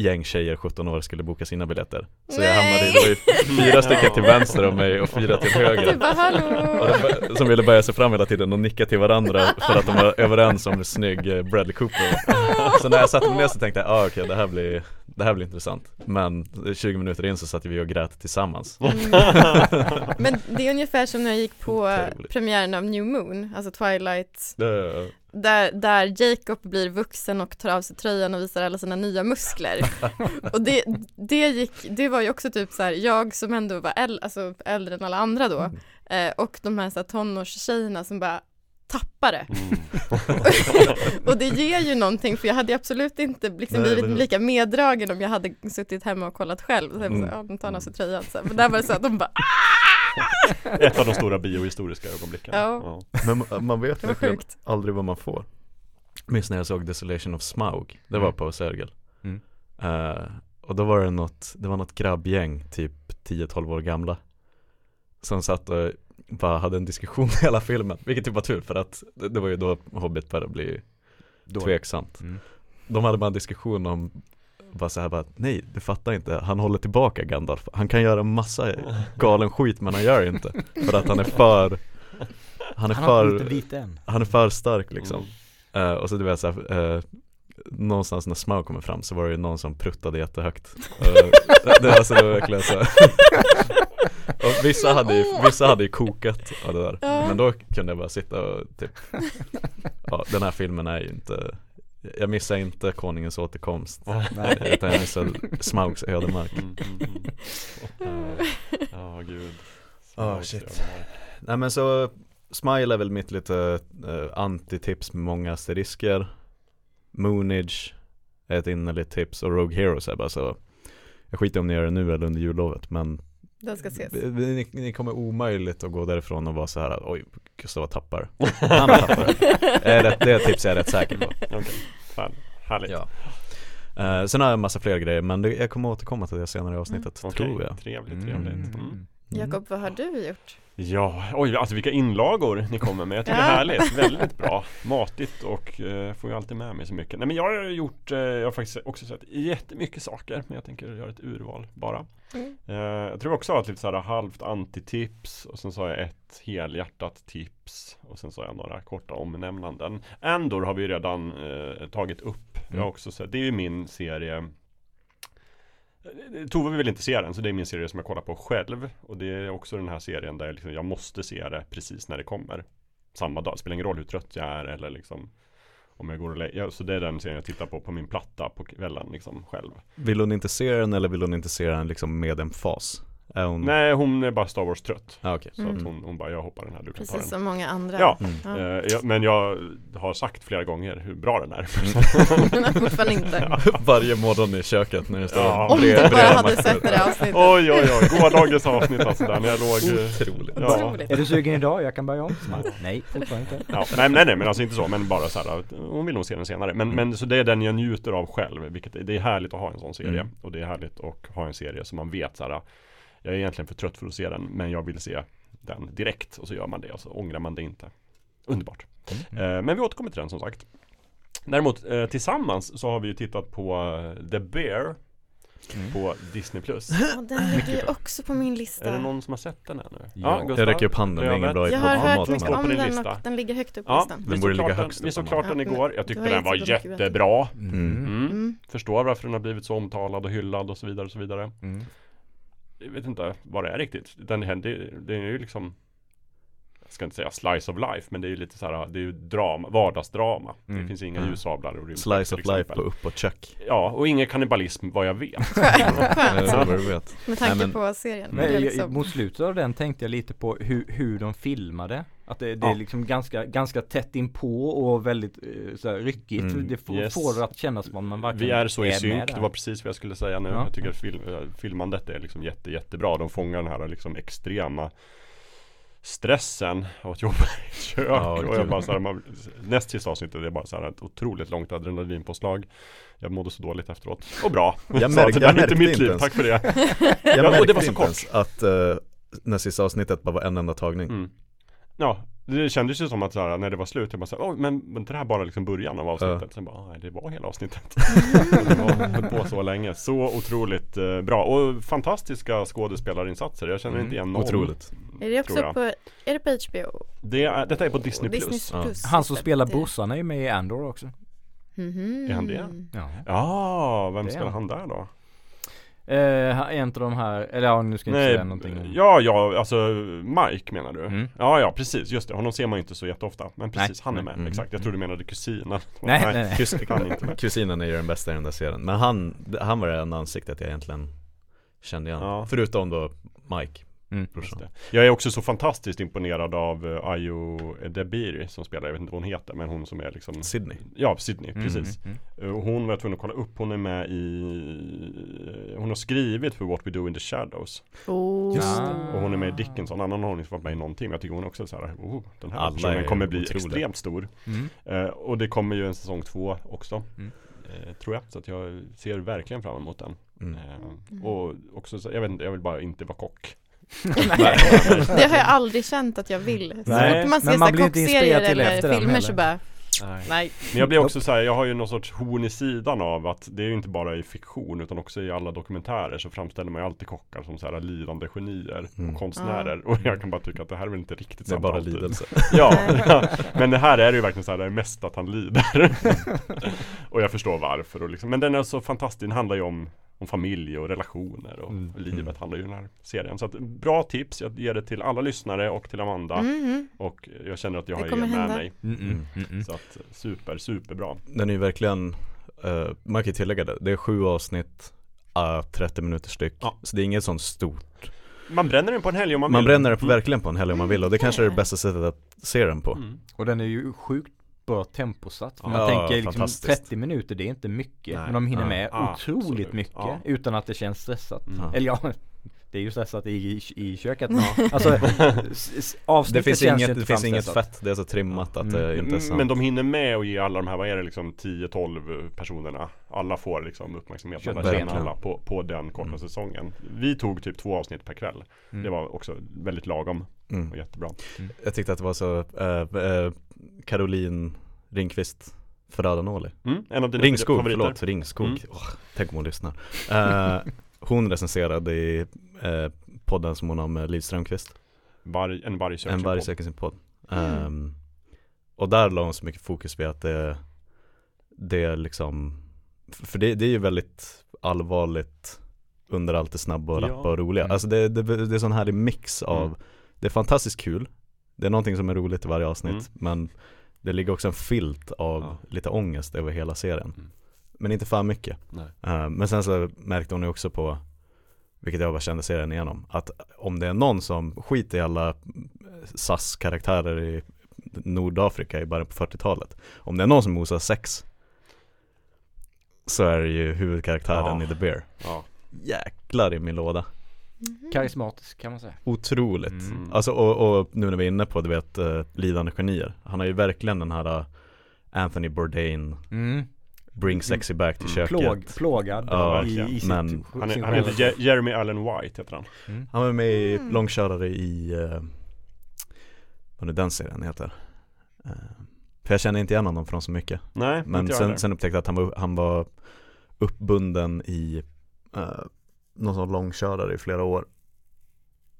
gäng tjejer, 17 år, skulle boka sina biljetter. Så jag hamnade i, det var ju fyra stycken till vänster om mig och fyra till höger. Du bara de, som ville böja sig fram hela tiden och nicka till varandra för att de var överens om hur snygg eh, Bradley Cooper. Så när jag satte mig ner så tänkte jag, ah, okej det här blir det här blir intressant Men 20 minuter in så satt vi och grät tillsammans Mm. Men det är ungefär som när jag gick på premiären av New Moon, alltså Twilight Det- där, där Jacob blir vuxen och tar av sig tröjan och visar alla sina nya muskler. och det, det gick, det var ju också typ så här, jag som ändå var äl, alltså äldre än alla andra då, Mm. eh, och de här, så här tonårstjejerna som bara tappade. Mm. och det ger ju någonting för jag hade absolut inte liksom Nej, blivit lika meddragen om jag hade suttit hemma och kollat själv. Så jag bara, Mm. så, ja, tar av sig tröjan. Så. här. Men där var det så att de bara, Ett av de stora biohistoriska ögonblicken. Ja. Men man- vet det verkligen sjukt. aldrig vad man får Minns när jag såg Desolation of Smaug Det var Mm. på Sergel Mm. Eh, Och då var det något, det var något grabbgäng typ 10-12 år gamla Som satt och bara hade en diskussion i hela filmen. Vilket typ var tur för att det, var ju då Hobbit började bli Då. tveksamt. Mm. De hade bara en diskussion om bara så här bara, nej du fattar inte, han håller tillbaka Gandalf. Han kan göra massa galen skit men han gör inte. För att han är för Han är Han för, han är för stark liksom. Mm. Eh, Och så du vet såhär uh, Någonstans när Smaug kommer fram så var det ju någon som pruttade jättehögt. Uh, det, alltså, det var verkligen så Och vissa hade ju, vissa hade ju kokat av det där Ja. Men då kunde jag bara sitta och typ Ja den här filmen är ju inte Jag missar inte Konungens återkomst Nej. Utan jag missar Smaugs ödemark Mm, mm, mm. Ja, Ja, gud Ah, shit. Nej men så Smile är väl mitt lite uh, antitips med många asterisker Moonage är ett innerligt tips och Rogue Heroes är bara så Jag skiter om ni gör det nu eller under jullovet men Den ska ses. ni, ni kommer omöjligt att gå därifrån och vara så här oj Gustav tappar. Han tappar. Det, det tips är jag rätt säker på. Okej, fan, härligt. Ja. Eh, Sen har jag en massa fler grejer men det, jag kommer återkomma till det senare i avsnittet Okej, tror jag. Trevligt, trevligt. Mm. Mm. Jakob, vad har du gjort? Ja, oj alltså vilka inlagor ni kommer med. Jag tycker det är härligt, väldigt bra. Matigt och eh, får ju alltid med mig så mycket. Nej men jag har gjort, eh, jag har faktiskt också sett jättemycket saker men jag tänker göra ett urval bara. Mm. Eh, jag tror också att lite såhär halvt antitips och sen så har jag ett helhjärtat tips och sen så har jag några korta omnämnanden. Andor har vi redan eh, tagit upp. Jag Mm. också sett, det är ju min serie Tove vill inte se den, så det är min serie som jag kollar på själv. Och det är också den här serien där jag, liksom, jag måste se det precis när det kommer. Samma dag, det spelar ingen roll hur trött jag är eller liksom om jag går och lägger ja, Så det är den serien jag tittar på på min platta på kvällen liksom själv. Vill hon inte se den eller vill hon inte se den liksom med en fas? Är hon... Nej, hon är bara Star Wars trött. Ah, okej. Så Mm. att hon, hon bara, jag hoppar den här, du kan ta Precis den. som många andra. Ja. Mm. Ja. Eh, ja, men jag har sagt flera gånger hur bra den är. Men har fortfarande inte. Varje morgon i köket när det står Ja. Om du bara hade sett det där avsnittet. oj, oj, oj. Gårdagens avsnitt alltså där när jag låg... Otroligt. Ja. Otroligt. Är du sugen idag? Jag kan börja om? Nej, fortfarande inte. Ja, nej, nej, nej, men alltså inte så, men bara så här, hon vill nog se den senare. Men, men så det är den jag njuter av själv, vilket det är härligt att ha en sån serie. Mm. Och det är härligt att ha en serie som man vet så här, jag är egentligen för trött för att se den, men jag vill se den direkt. Och så gör man det, och så ångrar man det inte. Underbart. Mm. Eh, men vi återkommer till den som sagt. Däremot eh, tillsammans så har vi ju tittat på eh, The Bear Mm. på Disney+. Plus. Ja, den ligger ju också på min lista. Är det någon som har sett den ännu? Ja. Gustav? Jag räcker upp handen, det är ingen bra Jag har hört mycket om din den lista. och den ligger högt upp på Ja, listan. vi Den såg borde ligga den, högst upp vi såg klart den. Ja, igår. Jag tyckte den var jättebra. Mm. Mm. Mm. Förstår varför den har blivit så omtalad och hyllad och så vidare och så vidare. Jag vet inte vad det är riktigt. Den, det, det är ju liksom ska inte säga slice of life men det är ju lite så här, det är ju drama, vardagsdrama. Mm. Det finns inga Mm. ljussablar och rymdskepp Slice of life på upp och check Ja, och ingen kannibalism vad jag vet. Eh, du vet Med tanke Nej, men- på serien. Men Det är jag- liksom- mot slutet av den tänkte jag lite på hur, hur de filmade Att det, det Ja. är liksom ganska, ganska tätt inpå och väldigt eh, så här, ryckigt Mm. Det får, Yes. får det att kännas som att man verkligen Vi är så i med synk, där. det var precis vad jag skulle säga nu. Ja. Jag tycker att film, äh, filmandet är liksom jätte, jättebra. De fångar den här liksom extrema stressen av att jobba i ett kök. Ja, och jag bara så här, man, näst sista avsnittet, det är bara så här ett otroligt långt adrenalinpåslag. Jag mådde så dåligt efteråt. Och bra. Jag Så märk- det jag är inte märkte mitt liv, ens. tack för det. Jag Ja, och märkte det var så kort. att uh, när sista avsnittet bara var en enda tagning Mm. Ja, det kändes ju som att så här, när det var slut, jag bara så här, "Oj, men var inte det här bara liksom början av avsnittet? Sen bara, nej det var hela avsnittet. det var på så länge. Så otroligt eh, bra. Och fantastiska skådespelarinsatser. Jag känner Mm, inte igen någon. Otroligt Är det också på, är det på HBO? Det är, detta är på Disney+. Disney Plus. Ja. Han som spelar brorsan är ju med i Andor också Mhm. Är han det? Ja, Ja, vem Det spelar han där då? Eh, En av de här, eller ja nu ska jag inte Nej, säga någonting om- ja, ja, alltså Mike menar du? Mm. Ja, ja, precis, just det. Honom ser man ju inte så jätteofta. Men precis, Nej. han är med. Mm. Exakt, jag tror du menade kusinen. Nej, nej, nej. Kus- Han är inte med. Kusinen är ju den bästa i den där serien Men han, han var det enda ansiktet jag egentligen kände igen Ja. Förutom då Mike, Mm. Jag är också så fantastiskt imponerad av uh, Ayo Debiri som spelar, jag vet inte vad hon heter men hon som är liksom Sydney Ja, Sydney, Mm, precis. mm, Eh, Och hon var jag tvungen att kolla upp, hon är med i Hon har skrivit för What We Do In The Shadows Oh. Just det. Och hon är med i Dickens, annan har hon inte varit med i någonting jag tycker hon också är så här, oh, den här Alla personen kommer bli otroliga. extremt stor mm. Eh, Och det kommer ju en säsong två också Mm. eh, Tror jag, så att jag ser verkligen fram emot den mm. Eh, Och också, så, jag vet inte, jag vill bara inte vara kock Det har jag aldrig känt att jag vill. Så Nej, fort man ser men man blir inspirerad kockserier till eller filmer så bara, Nej. nej. Men jag blir också så här, jag har ju någon sorts horn i sidan av att det är ju inte bara i fiktion utan också i alla dokumentärer så framställer man ju alltid kockar som så här lidande genier Mm. och konstnärer och jag kan bara tycka att det här är väl inte riktigt Det är bara alltid. lidelse Ja, ja, men det här är ju verkligen så här, det är mest att han lider och jag förstår varför och liksom, men den är så fantastisk, den handlar ju om om familj och relationer och, Mm. livet Mm. handlar ju den här serien. Så att, bra tips, jag ger det till alla lyssnare och till Amanda. Mhm. Och jag känner att jag Det har er med hända. mig. Mm, mm, mm, mm. Så att super, superbra. Den är ju verkligen, eh, man kan ju tillägga det, det är sju avsnitt, uh, 30 minuter styck. Ja. Så det är inget sånt stort. Man bränner den på en helg om man, Man vill. bränner den på, Mm. verkligen på en helg om man vill och det kanske är det bästa sättet att se den på. Mm. Och den är ju sjukt bra temposatt. För man Ja, tänker liksom fantastiskt. 30 minuter, det är inte mycket. Nej. Men de hinner Ja, med absolut. otroligt mycket Ja. utan att det känns stressat. Mm. Ja. Eller ja, det är ju stressat i, i, i köket. Alltså, avsnittet Det finns känns inget, det finns inget fett, det är så trimmat att det Mm. inte är sant. Men de hinner med att ge alla de här, vad är det liksom 10-12 personerna Alla får liksom uppmärksamhet, alla känner alla på, på den korta Mm. säsongen Vi tog typ två avsnitt per kväll Mm. Det var också väldigt lagom Mm. och jättebra Jag tyckte att det var så, äh, äh, Caroline Ringqvist Ferrara-Nåli mm, En av dina Ringskog, favoriter förlåt, Ringskog. Mm. Åh, tänk om hon lyssnar. Eh, hon recenserade i eh, podden som hon har med Liv Strömquist. Varg, En varg söker En sin varg podd. söker sin podd. Mm. Ehm, och där la hon så mycket fokus vid att det, det är liksom, för det, det är ju väldigt allvarligt under allt det snabba och Ja. rappa och roliga. Mm. Alltså det, det, det är en sån härlig mix av, Mm. det är fantastiskt kul, det är någonting som är roligt i varje avsnitt, Mm. men det ligger också en filt av Ja. lite ångest över hela serien. Mm. Men inte för mycket. Nej. Eh, men sen så märkte hon ju också på, vilket jag bara kände serien igenom, att om det är någon som skiter i alla SAS-karaktärer i Nordafrika i början på 40-talet, om det är någon som osar sex, så är det ju huvudkaraktären Ja. i The Bear. Ja, Jäklar i min låda. Mhm. Karismatisk kan man säga. Otroligt. Mm. Alltså och, och nu när vi är inne på, du vet, uh, lidande genier. Han har ju verkligen den här uh, Anthony Bourdain, Mm. Bring sexy back till Mm. köket. Plåg, plågad Ja, i, i sitt, Men- Han, är, han heter Jeremy Allen White heter han Mm. Han var med i Mm. långkörare i, uh, vad nu den serien heter. Eh, för jag känner inte igen honom från så mycket. Nej, Men inte jag sen, sen upptäckte jag att han var, han var uppbunden i uh, någon sån långkörare i flera år.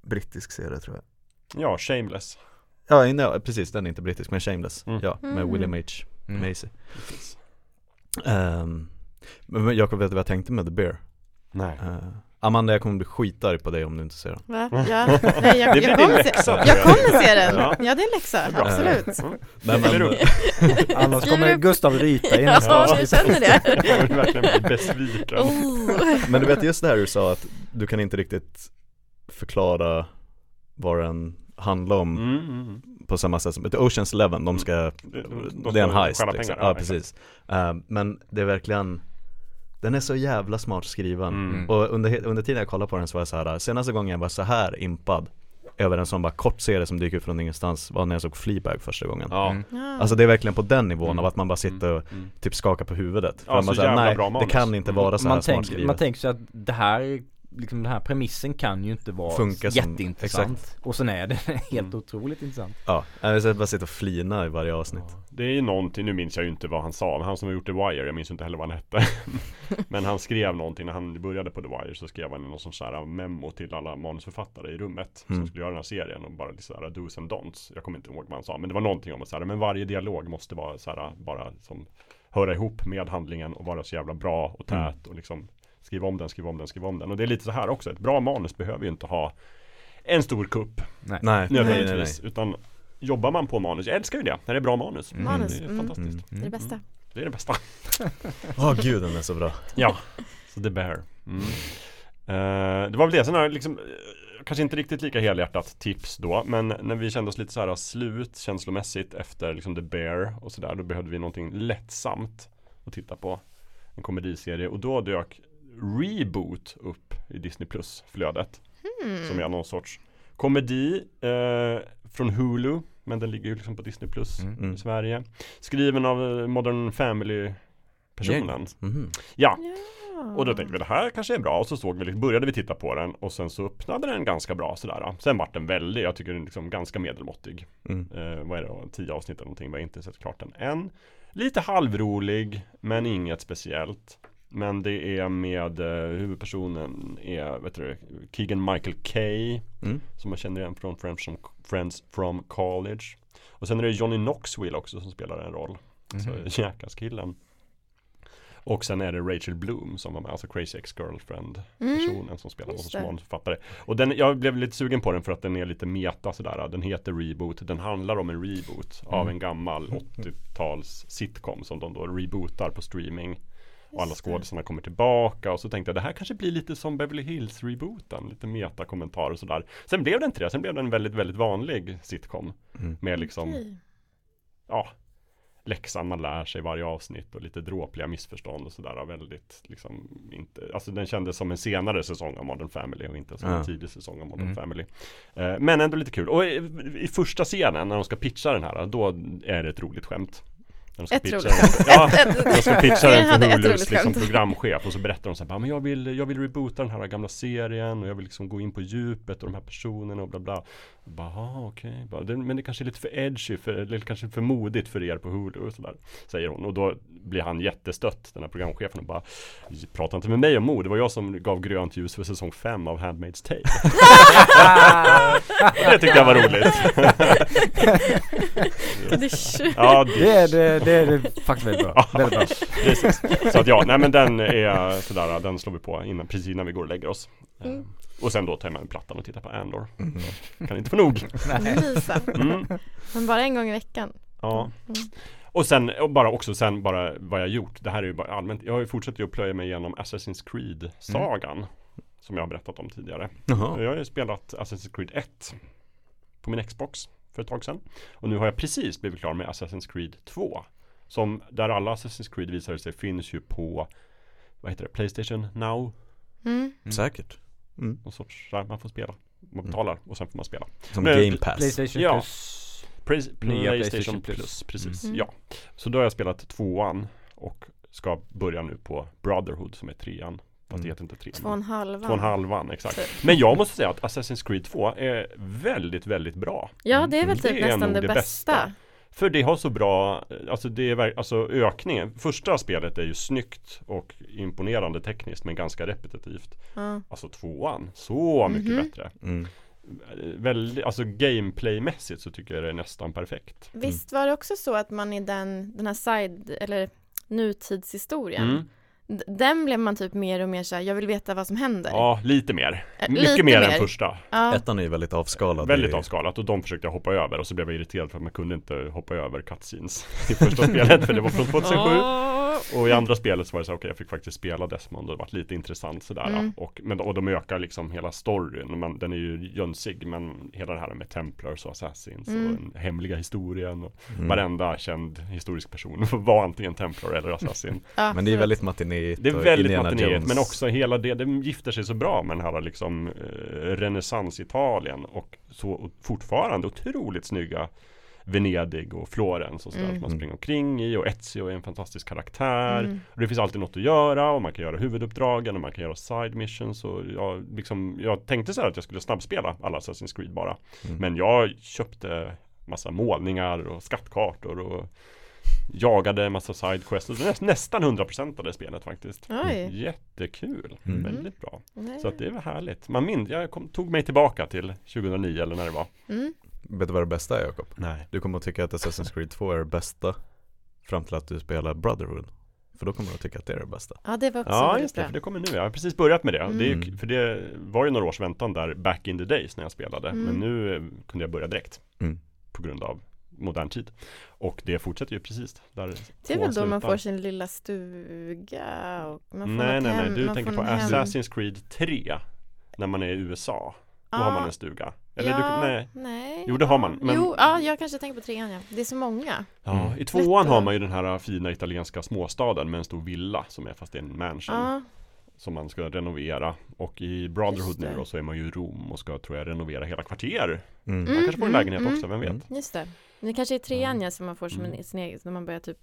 Brittisk serie tror jag. Ja, Shameless Ja, precis, den är inte brittisk men Shameless. Mm. Ja, med Mm. William H. Mm. Macy. Um, men Jakob, vet du vad jag tänkte med The Bear? Nej Eh, Amanda, jag kommer bli skitarg på dig om du inte ser den. Va? Ja, nej, jag, Det blir jag, din kommer läxa, se, jag kommer se den. Ja. Ja, det är en läxa, Bra. absolut. Mm. Nej, men, upp. Annars kommer Gustav rita i Ja, nästa jag känner det. Jag vill verkligen bli besviken Oh. men du vet just det här du sa att du kan inte riktigt förklara vad den handlar om mm, mm. På samma sätt som, Oceans Eleven, de ska, De- de det är en heist liksom. pengar, Ja, ja, precis. Eh, men det är verkligen, den är så jävla smart skriven. Mm. Och under, under tiden jag kollade på den så var jag så här, senaste gången jag var så här impad över en sån bara kort serie som dyker upp från ingenstans var när jag såg Fleabag första gången. Ja, Mm. Ja. Alltså det är verkligen på den nivån Mm. av att man bara sitter och Mm. typ skakar på huvudet. För Ja, man så säger, jävla nej, bra det kan inte Mm. vara så här Man, smart skrivet. man tänker sig att det här, liksom den här premissen kan ju inte vara Funkar som- jätteintressant. Och sen är det helt Mm. otroligt intressant. Ja, jag bara sitter och flina i varje avsnitt. Det är ju någonting, nu minns jag ju inte vad han sa, men han som har gjort The Wire, jag minns inte heller vad han hette Men han skrev någonting, när han började på The Wire så skrev han någon sån här memo till alla manusförfattare i rummet Mm. Som skulle göra den här serien och bara lite såhär do's and don'ts Jag kommer inte ihåg vad han sa, men det var någonting om att så här, men varje dialog måste vara så här, bara som Höra ihop med handlingen och vara så jävla bra och Mm. tät och liksom Skriva om den, skriva om den, skriva om den. Och det är lite så här också, ett bra manus behöver ju inte ha En stor kupp Nej. Nej, nej, nej, nej. nödvändigtvis Utan Jobbar man på manus, jag älskar ju det, när det är bra manus. Mm. Manus, Det är mm. fantastiskt Det är det bästa. Det är det bästa. Åh gud den är så bra. Ja, så The Bear mm. Eh, Det var väl det, sen har jag liksom eh, Kanske inte riktigt lika helhjärtat tips då Men när vi kände oss lite så här slut känslomässigt efter liksom The Bear och sådär Då behövde vi någonting lättsamt att titta på. En komediserie. Och då dök Reboot upp i Disney Plus flödet Mm. Som är någon sorts komedi eh, från Hulu Men den ligger ju liksom på Disney Plus Mm. Mm. i Sverige Skriven av eh, Modern Family personen. Mhm. Ja, Ja. och då tänkte vi det här kanske är bra och så såg vi, började vi titta på den och sen så öppnade den ganska bra sådär. Sen vart den väldigt, jag tycker den är liksom ganska medelmåttig. Mm. Eh, vad är det då, tio avsnitt eller någonting, vi har inte sett klart den än. Lite halvrolig, men inget speciellt. Men det är med eh, huvudpersonen är, vet du Keegan Michael Kay Mm. Som man känner igen från Friends from, Friends from College Och sen är det Johnny Knoxville också som spelar en roll Mhm. Så Jackass-killen Och sen är det Rachel Bloom som var med, alltså Crazy Ex-Girlfriend Mm. personen som spelar det. manusförfattare. Och den, jag blev lite sugen på den för att den är lite meta sådär. Den heter Reboot, den handlar om en reboot av Mm. en gammal 80-tals sitcom som de då rebootar på streaming. Och alla skådisarna kommer tillbaka och så tänkte jag det här kanske blir lite som Beverly Hills-rebooten. Lite meta-kommentarer och sådär. Sen blev det inte det, sen blev det en väldigt, väldigt vanlig sitcom. Mm. Med liksom, Okej. ja, läxan man lär sig varje avsnitt och lite dråpliga missförstånd och sådär. Väldigt, liksom, inte, alltså den kändes som en senare säsong av Modern Family och inte som Ja. en tidig säsong av Modern Mm. Family. Eh, men ändå lite kul. Och i, i första scenen när de ska pitcha den här, då är det ett roligt skämt. De ska Ett pitcha roligt. Ja, de ska pitcha den för Hulus liksom, programchef och så berättar de så här, "Ja, men jag vill, jag vill reboota den här gamla serien och jag vill liksom gå in på djupet och de här personerna och bla bla. Och Bara, "Ah, okej, "Det- men det kanske är lite för edgy, för, eller kanske för modigt för er på Hulu och sådär. Säger hon och då blir han jättestött, den här programchefen och bara Prata inte med mig om mod, det var jag som gav grönt ljus för säsong 5 av Handmaid's Tale. det tyckte jag var roligt. Ja, Det är det, det är faktiskt väldigt bra. Väldigt bra. Precis. Så att ja, nej men den är sådär, den slår vi på innan, precis innan vi går och lägger oss. Mm. Eh, Och sen då tar jag med plattan och tittar på Andor. Mm. Kan inte få nog. Mysa. Mm. Men bara en gång i veckan. Ja. Mm. Och sen, och bara också sen bara vad jag gjort. Det här är ju bara allmänt. Jag har ju fortsatt ju att plöja mig igenom Assassin's Creed-sagan. Som jag har berättat om tidigare. Jaha. Jag har ju spelat Assassin's Creed 1 på min Xbox för ett tag sedan. Och nu har jag precis blivit klar med Assassin's Creed 2. Som där alla Assassin's Creed visade sig finns ju på vad heter det? Playstation Now? Mm. Säkert. Mm. Någon sorts, där man får spela. Man betalar och sen får man spela. Som Men- Game Pass. Playstation Ja. plus. Nya Playstation PlayStation Plus, Plus. precis. Mm. Ja. Så då har jag spelat tvåan och ska börja nu på Brotherhood som är trean. Fast Mm. det heter inte trean. Två och en halva. Två och en halvan, exakt. Typ. Men jag måste säga att Assassin's Creed 2 är väldigt, väldigt bra. Ja, det är väl typ nästan det bästa. bästa. För det har så bra, alltså det är alltså ökningen. Första spelet är ju snyggt och imponerande tekniskt men ganska repetitivt. Ja. Alltså tvåan, så mycket Mhm. bättre. Mm. Väldigt, alltså gameplaymässigt så tycker jag det är nästan perfekt. Visst var det också så att man i den, den här side, eller nutidshistorien, Mm. Den blev man typ mer och mer såhär, jag vill veta vad som händer. Ja, lite mer. Äh, Mycket lite mer, mer. än första. Ja. Ettan är ju väldigt avskalad. Väldigt avskalat och de försökte jag hoppa över och så blev jag irriterad för att man kunde inte hoppa över cutscenes i första spelet för det var från 2007. Och i andra spelet så var det så okej jag fick faktiskt spela Desmond och det var lite intressant sådär. Mm. Och, men, och de ökar liksom hela storyn. Man, den är ju jönsig men hela det här med Templars och Assassins Mm. och den hemliga historien. Och Mm. Varenda känd historisk person var antingen Templar eller Assassin. Ja, Men det är väldigt matinéigt Det är väldigt matinéigt men också hela det, det gifter sig så bra med den här liksom eh, renässans-Italien och så och fortfarande otroligt snygga Venedig och Florens och sådär Mm. som man springer omkring i och Ezio är en fantastisk karaktär Mm. och det finns alltid något att göra och man kan göra huvuduppdragen och man kan göra side missions och jag, liksom, jag tänkte så här att jag skulle snabbspela alla Assassin's Creed bara Mm. men jag köpte massa målningar och skattkartor och jagade massa sidequests näst, nästan 100% av det spelet faktiskt. Oj. Jättekul, Mm. väldigt bra. Nej. Så att det var härligt. Man min, jag kom, tog mig tillbaka till 2009 eller när det var. Mm. Vet du vad det bästa är Jakob? Nej. Du kommer att tycka att Assassin's Creed 2 är det bästa Fram till att du spelar Brotherhood För då kommer du att tycka att det är det bästa Ja, det var också Ja just det, bra. för det kommer nu. Jag har precis börjat med det. det är, ju- Mm. för det var ju några års väntan där back in the days när jag spelade. Mm. Men nu eh, kunde jag börja direkt. Mm. På grund av modern tid. Och det fortsätter ju precis där Det är väl då man får sin lilla stuga och man får Nej nej nej, hem, du tänker på en hem. Assassin's Creed 3 När man är i USA Då Ja, har man en stuga Eller ja, du, nej nej. Jo, det har man, men- Jo, ja, jag kanske tänker på trean ja. Det är så många. Ja, Mm. i tvåan Lätt har man ju den här fina italienska småstaden med en stor villa som är fast det är en mansion Ja, Som man ska renovera Och i Brotherhood nu då så är man ju i Rom och ska tror jag renovera hela kvarter mm. Man kanske får en Mm, lägenhet mm, också, vem vet? mm. just det. Det kanske är trean Ja. som man får som Mm. en, sin egen, när man börjar typ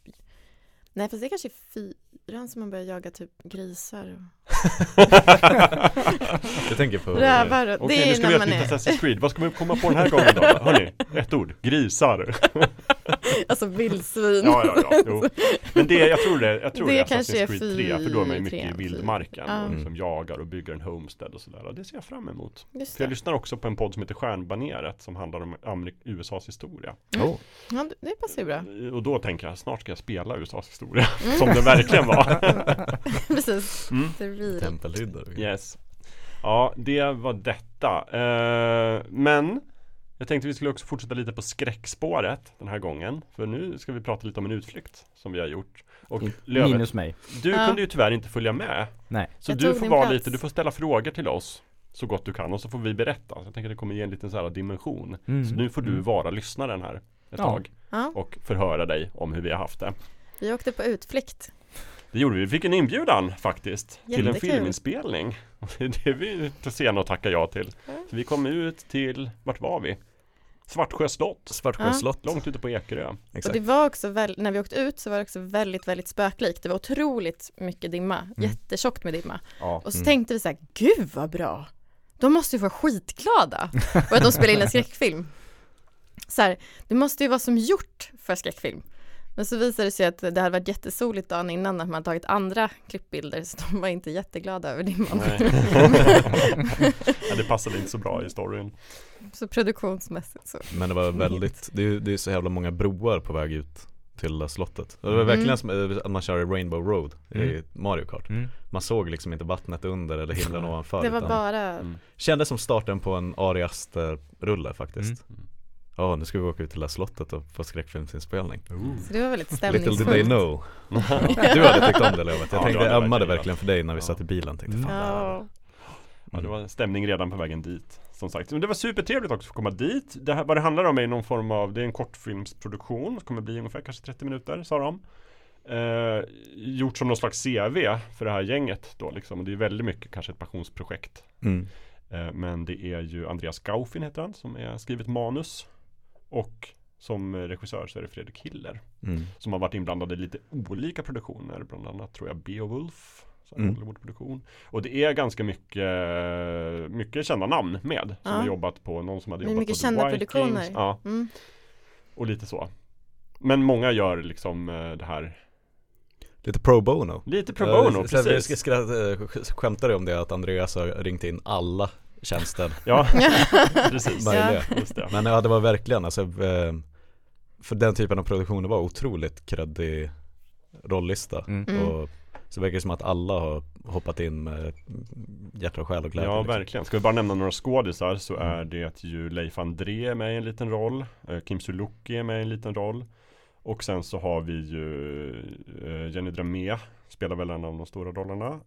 Nej fast det kanske är fyran som man börjar jaga typ grisar Jag tänker på rävar och Okej, det nu är ska vi göra man ett nytt är Assassin's Creed. Vad ska vi komma på den här gången då? Hörni, ett ord. Grisar Alltså vildsvin. Ja, ja, ja. Jo. Men det, jag tror det, jag tror Det det, är Assassin's Creed 3 för då är man ju mycket i vildmarken Ja. och liksom jagar och bygger en homestead och sådär. Och det ser jag fram emot. För jag lyssnar också på en podd som heter Stjärnbaneret som handlar om Amerik- USAs historia. Oh. Ja, det- passar ju bra. Och då tänker jag, snart ska jag spela USAs historia. Som det verkligen var. Precis. Mm. Tempelriddare Yes. Ja, det var detta. Eh, men jag tänkte vi skulle också fortsätta lite på skräckspåret den här gången. För nu ska vi prata lite om en utflykt som vi har gjort. Och Lövet, Minus mig. du Ja. kunde ju tyvärr inte följa med. Nej. Så Jag du får vara plats. lite, du får ställa frågor till oss så gott du kan och så får vi berätta. Så jag tänker att det kommer ge en liten så här dimension. Mm. Så nu får du Mm. vara lyssnaren här ett Ja. tag Ja, och förhöra dig om hur vi har haft det. vi åkte på utflykt. Det gjorde vi. Vi fick en inbjudan faktiskt till en Jättekul. filminspelning. Och det är vi är sena att tacka ja till. Så vi kom ut till, vart var vi? Svartsjö slott. Svartsjö Ja. slott Långt ute på Ekerö. Och Exakt det var också, väl, när vi åkte ut så var det också väldigt, väldigt spöklikt. Det var otroligt mycket dimma, jättetjockt med dimma. Ja. Och så Mm. tänkte vi så här, gud vad bra. De måste ju vara skitglada för att de spelar in en skräckfilm. Så här, det måste ju vara som gjort för skräckfilm. Men så visade det sig att det hade varit jättesoligt dagen innan att man tagit andra klippbilder så de var inte jätteglada över dimman. Nej. ja, det passade inte så bra i storyn. Så produktionsmässigt så. Men det var väldigt, det är, det är så jävla många broar på väg ut till slottet Det var Mm. verkligen som eh, att man kör i Rainbow Road i Mm. Mario Kart Mm. Man såg liksom inte vattnet under eller himlen ovanför Det var utan bara, Mm. Kändes som starten på en Ari Aster-rulle faktiskt Mm. Ja nu ska vi åka ut till det här slottet och få skräckfilmsinspelning så det var väldigt Little did they stämningsfullt. know Du hade tyckt om det Lövet Jag Ja, tänkte, jag ömmade verkligen för dig när vi Ja. satt i bilen tänkte Mm. fan det här Ja, Ja, det var stämning redan på vägen dit. Som sagt, men det var supertrevligt också att få komma dit. Det här, vad det handlar om är någon form av, det är en kortfilmsproduktion. Det kommer bli ungefär kanske 30 minuter, sa de. Eh, gjort som någon slags CV för det här gänget då liksom. Och det är väldigt mycket kanske ett passionsprojekt. mm. Eh, men det är ju Andreas Gaufin heter han som är skrivit manus. Och som regissör så är det Fredrik Hiller. Mm. Som har varit inblandade i lite olika produktioner. Bland annat tror jag Beowulf. Mm. Hollywoodproduktion. Och det är ganska mycket, mycket kända namn med. Som Ja. har jobbat på, någon som hade jobbat mycket på kända The Vikings. produktioner. Ja, mm. och lite så. Men många gör liksom eh, det här Lite pro bono Lite pro bono, Vi precis. ska skratta, eh, sk- skämtade om det att Andreas har ringt in alla tjänster Ja, precis. möjliga Just det. Men ja det var verkligen alltså eh, För den typen av produktioner var otroligt kreddig rollista Mm. Mm. och så verkar det som att alla har hoppat in med hjärta och själ och glädje Ja, liksom. verkligen. Ska vi bara nämna några skådisar så Mm. är det ju Leif André är med i en liten roll. eh, Kim Sulocki är med i en liten roll. Och sen så har vi ju eh, Jenny Dramé spelar väl en av de stora rollerna.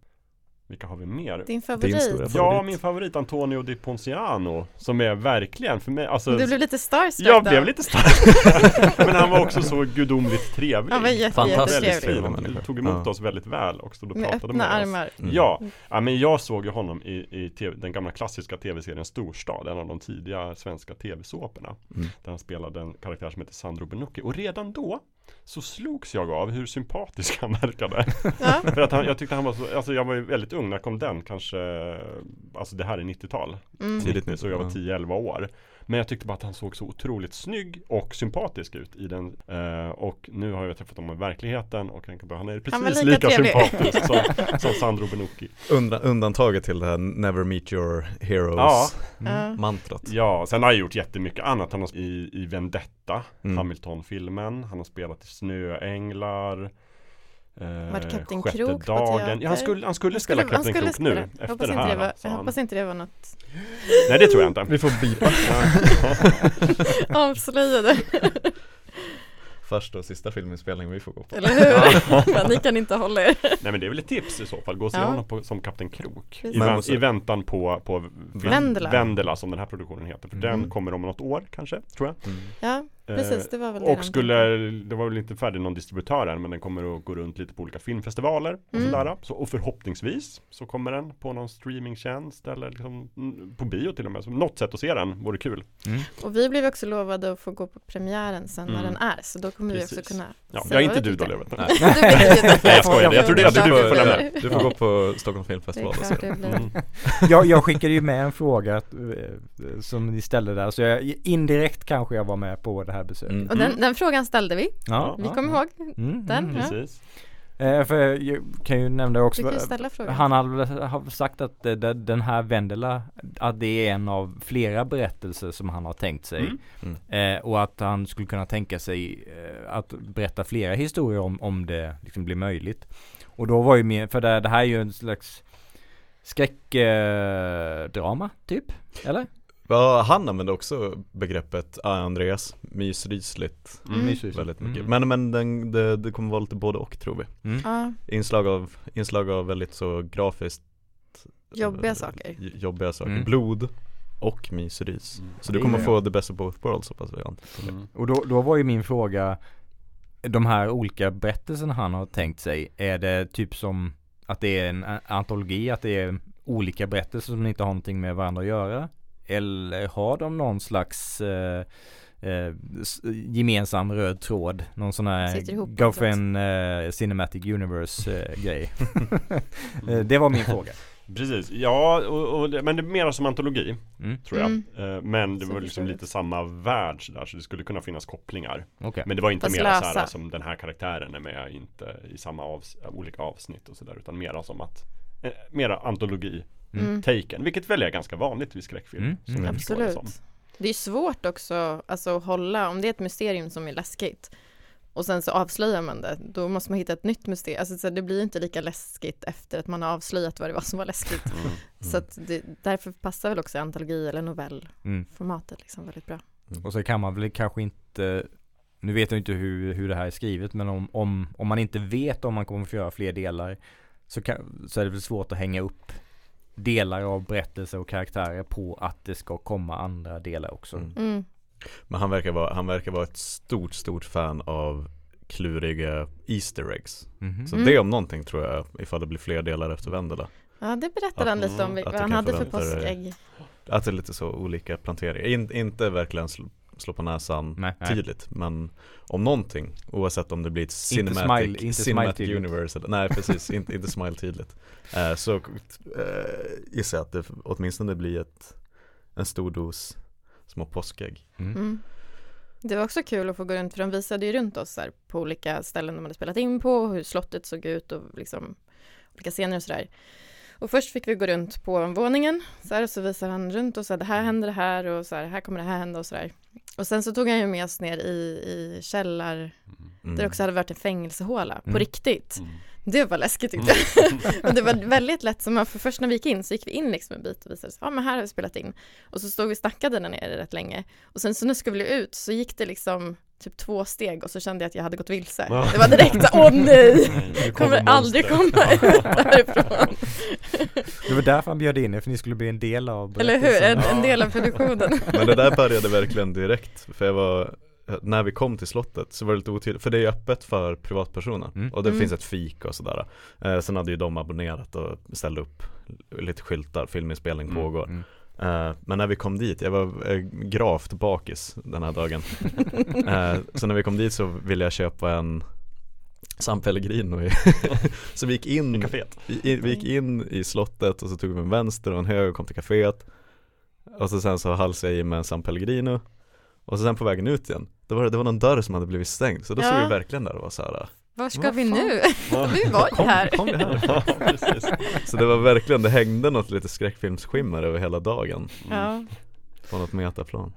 Vilka har vi mer? Din favorit. Ja, favorit. min favorit Antonio Di Ponciano Som är verkligen för mig alltså, Du blev lite starstruck Jag då. blev lite stark Men han var också så gudomligt trevlig Han var jätte, Fantastiskt jättetrevlig. han tog emot Ja. oss väldigt väl och stod och Med pratade öppna med oss armar. Mm. Ja, ja, men jag såg ju honom i, i TV, den gamla klassiska tv-serien Storstad, en av de tidiga svenska tv-såporna. Mm. Där han spelade en karaktär som heter Sandro Benucci. Och redan då så slogs jag av hur sympatisk han verkade. Ja. För att han, jag tyckte han var så, alltså jag var ju väldigt ung när kom den, kanske, alltså det här är 90-tal. Mm. Tidigt Så jag var ja. 10-11 år. Men jag tyckte bara att han såg så otroligt snygg och sympatisk ut i den. Eh, och nu har jag träffat honom i verkligheten och tänker bara, han är Han precis lika lika, trevlig. sympatisk som, som Sandro Benucci. Unda, Undantaget till det här Never meet your heroes Ja. Mantrat Ja, sen har han gjort jättemycket annat. Han har i, i Vendetta, Mm. Hamilton-filmen. Han har spelat i Snöänglar. Eh, Var det Kapten Krok på dagen. teater? Ja, han skulle, han skulle Han spela skulle- Kapten Krok nu. Efter hoppas det inte här. det var, sa jag han. hoppas inte det var något Nej, det tror jag inte. Vi får bipa avslöjade, första och sista filminspelningen vi får gå på eller hur? Men ni kan inte hålla er. Nej men det är väl ett tips i så fall. Gå och se Ja. honom på, som Kapten Krok. I, måste- I väntan på, på Vendela. Vendela som den här produktionen heter. För Mm. den kommer om något år kanske, tror jag. mm. Ja, precis, det var väl det Och skulle, det var väl inte färdig någon distributör än men den kommer att gå runt lite på olika filmfestivaler och Mm. sådär. Så, och förhoppningsvis så kommer den på någon streamingtjänst eller liksom mm, på bio till och med. Så något sätt att se den vore kul. Och vi blev också lovade att få gå på premiären sen när Mm. den är, så då kommer vi Precis. också kunna Ja, jag är inte vi du då. Lövet. Nej. Nej jag skojar, jag trodde att du får med. du får gå på Stockholms Det filmfestival och se den. Mm. jag, jag skickade ju med en fråga eh, som ni ställde där, så jag, indirekt kanske jag var med på det här här besöket. Mm. Och den, den frågan ställde vi. Ja, Vi ja, kommer ja. ihåg Mm, den, mm. ja. Precis. Eh, för jag kan ju nämna också. Han har sagt att eh, det- den här Vendela Att det är en av flera berättelser som han har tänkt sig Mm. eh, Och att han skulle kunna tänka sig eh, Att berätta flera historier om, om det liksom blir möjligt Och då var ju mer, för det, det här är ju en slags Skräckdrama eh, typ, eller? Ja, han använde också begreppet ah, Andreas, mysrysligt Mm. Mysigt. väldigt mycket. Mm. Men, men den, det, det kommer vara lite både och tror vi. Mm. Ja, Inslag av, inslag av väldigt så grafiskt jobbiga eh, saker. j- Jobbiga saker, Mm. blod och mysrys. Mm. Så du kommer få the best of both worlds hoppas vi. Mm. Och då, då var ju min fråga De här olika berättelserna han har tänkt sig Är det typ som Att det är en antologi Att det är olika berättelser som inte har någonting med varandra att göra Eller har de någon slags eh, eh, gemensam röd tråd? Någon sån här Gofen eh, Cinematic Universe eh, grej. Eh, Det var min fråga. Precis, ja och, och, men det är mer som antologi mm. tror jag. Mm. Eh, Men det Så var liksom lite samma värld där så det skulle kunna finnas kopplingar. Okej. Men det var inte Fast mer så här som den här karaktären är med inte i samma avs- olika avsnitt och sådär utan mera som att eh, Mera antologi Mm. taken, vilket väl är ganska vanligt vid skräckfilm Mm, som mm. det Absolut. som. Det är svårt också alltså, att hålla, om det är ett mysterium som är läskigt och sen så avslöjar man det, då måste man hitta ett nytt mysterium. Alltså, så det blir inte lika läskigt efter att man har avslöjat vad det var som var läskigt. Mm. Så att det, därför passar väl också antologi eller novellformatet mm. liksom väldigt bra. Och så kan man väl kanske inte Nu vet jag inte hur, hur det här är skrivet men om, om, om man inte vet om man kommer få göra fler delar så, kan, så är det väl svårt att hänga upp delar av berättelser och karaktärer på att det ska komma andra delar också. Mm. Mm. Men han verkar, vara, han verkar vara ett stort, stort fan av kluriga Easter eggs. Mhm. Så Mm. det om någonting tror jag, ifall det blir fler delar efter Vendela. Ja, det berättade han lite om Mm, vad han hade för påskägg. Att det är lite så olika planteringar. In, inte verkligen slå, på näsan Nej, nej. tydligt men om någonting oavsett om det blir ett Inte cinematic, smile- inte cinematic smile universe eller, nej precis, inte, inte smile tydligt eh, så eh, gissar jag att det åtminstone blir ett en stor dos små påskägg Mm. Mm. Det var också kul att få gå runt, för de visade ju runt oss här, på olika ställen de hade spelat in på, hur slottet såg ut och liksom olika scener och sådär. Och först fick vi gå runt på våningen, så här, och så visade han runt och sa det här händer det här och så här, här kommer det här hända och sådär. Och sen så tog han ju med oss ner i, i källar, mm. där det också hade varit en fängelsehåla, på Mm. riktigt. Mm. Det var läskigt tyckte jag. och det var väldigt lätt, som för först när vi gick in så gick vi in liksom en bit och visade, ja men här har vi spelat in. Och så stod vi och snackade där nere rätt länge. Och sen så när vi skulle ut så gick det liksom typ två steg och så kände jag att jag hade gått vilse. Ja. Det var direkt, åh nej! Nu Kommer monster. aldrig komma ut därifrån. Det var därför han bjöd in er, för ni skulle bli en del av Eller hur? En, en del av produktionen. Men det där började verkligen direkt för jag var när vi kom till slottet så var det lite otydligt, för det är öppet för privatpersoner Mm. och det Mm. finns ett fik och sådär eh, Sen hade ju de abonnerat och ställt upp lite skyltar, filminspelning Mm, pågår Mm. Eh, Men när vi kom dit, jag var eh, gravt bakis den här dagen Eh, Så när vi kom dit så ville jag köpa en San Pellegrino Så vi gick I in, kaféet. i, vi gick in i slottet och så tog vi en vänster och en höger och kom till kaféet Och så sen så halsade jag i med en San Pellegrino Och så sen på vägen ut igen Då var det, det var någon dörr som hade blivit stängd Så då Ja. stod vi verkligen där och var så här. Var ska Vad vi fan? nu? vi var ju här. Kom vi här? Ja, precis. Så det var verkligen, det hängde något lite skräckfilmsskimmer över hela dagen Ja, På något metaplan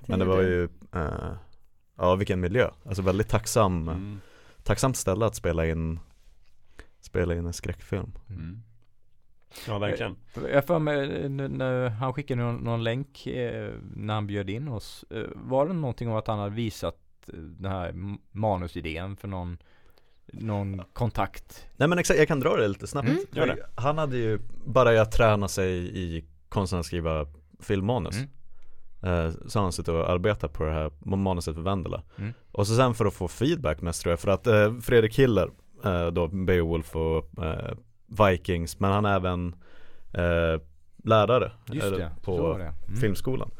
Men det var ju, eh, ja vilken miljö Alltså väldigt tacksam, Mm. tacksamt ställe att spela in Spela in en skräckfilm Mm. Ja, verkligen. Jag för mig, eh, när- när han skickade någon, någon länk eh, när han bjöd in oss. Eh, var det någonting om att han hade visat eh, den här manusidén för någon, någon kontakt? Nej men exakt, jag kan dra det lite snabbt Mm. Gör det. Han hade ju börjat träna sig i konsten att skriva filmmanus Mm. Eh, Så har han suttit och arbetat på det här manuset för Vendela Mm. Och så sen för att få feedback mest tror jag för att eh, Fredrik Hiller eh, då Beowulf och eh, Vikings men han är även eh, lärare Just eller, det, på. Mm. filmskolan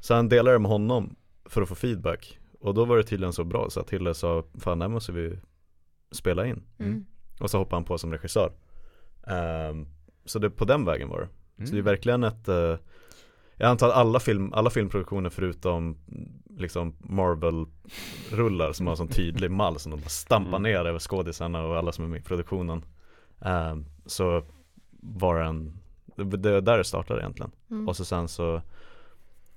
Så han delade det med honom för att få feedback Och då var det tydligen så bra så att Hiller sa Fan det här måste vi spela in Mm. Och så hoppade han på som regissör Ehm, Så det, på den vägen var det Så det är Mm. verkligen ett eh, Jag antar att alla, film, alla filmproduktioner förutom liksom Marvel-rullar som har en sån tydlig mall som de bara stampar Mm. ner över skådisarna och alla som är med i produktionen eh, Så var det en, det var där det startade egentligen Mm. Och så sen så